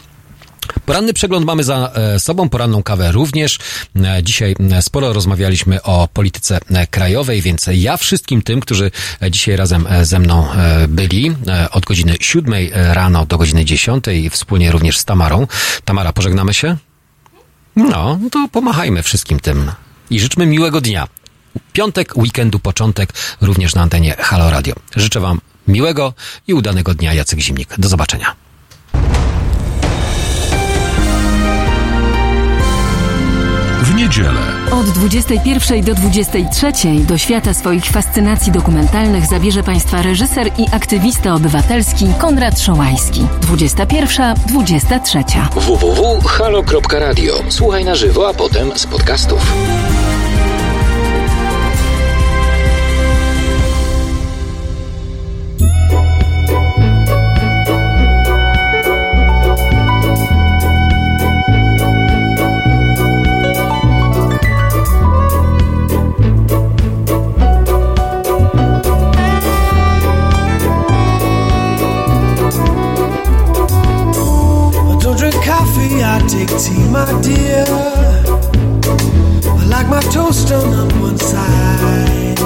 Poranny przegląd mamy za e, sobą, poranną kawę również. E, dzisiaj e, sporo rozmawialiśmy o polityce krajowej, więc ja wszystkim tym, którzy dzisiaj razem ze mną byli od godziny 7 rano do godziny 10 wspólnie również z Tamarą. Tamara, pożegnamy się? No, to pomachajmy wszystkim tym i życzmy miłego dnia. Piątek, weekendu, początek również na antenie Halo Radio. Życzę Wam Miłego i udanego dnia, Jacek Zimnik. Do zobaczenia. W niedzielę. Od 21 do 23 do świata swoich fascynacji dokumentalnych zabierze Państwa reżyser i aktywista obywatelski Konrad Szołajski. 21, 23. www.halo.radio. Słuchaj na żywo, a potem z podcastów. Take tea, my dear. I like my toast done on one side.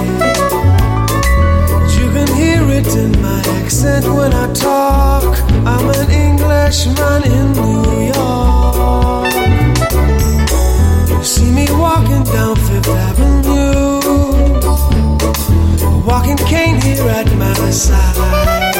you can hear it in my accent when I talk. I'm an Englishman in New York. You see me walking down Fifth Avenue, a walking cane here at my side.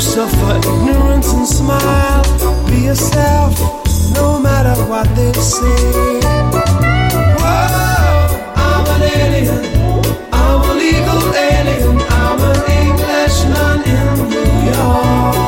Suffer ignorance and smile. Be yourself, no matter what they say. Whoa, I'm an alien. I'm a legal alien. I'm an Englishman in New York.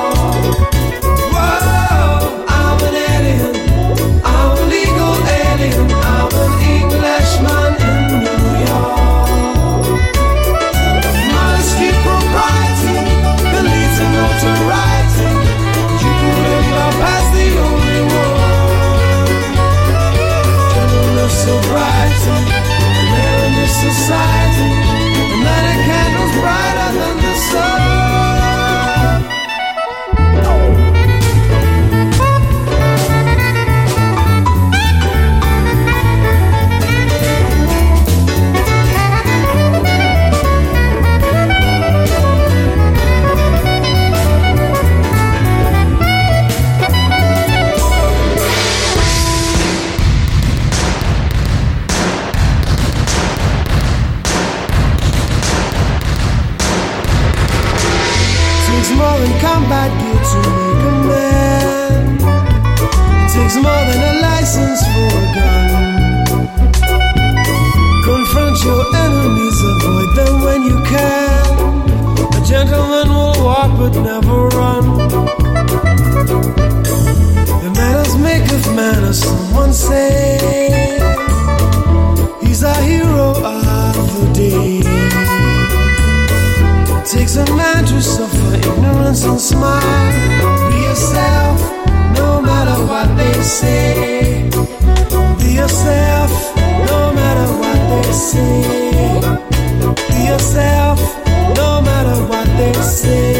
but never run. The manners make of manners, someone say He's our hero of the day. It takes a man to suffer ignorance and smile. Be yourself, no matter what they say. Be yourself, no matter what they say. Be yourself, no matter what they say.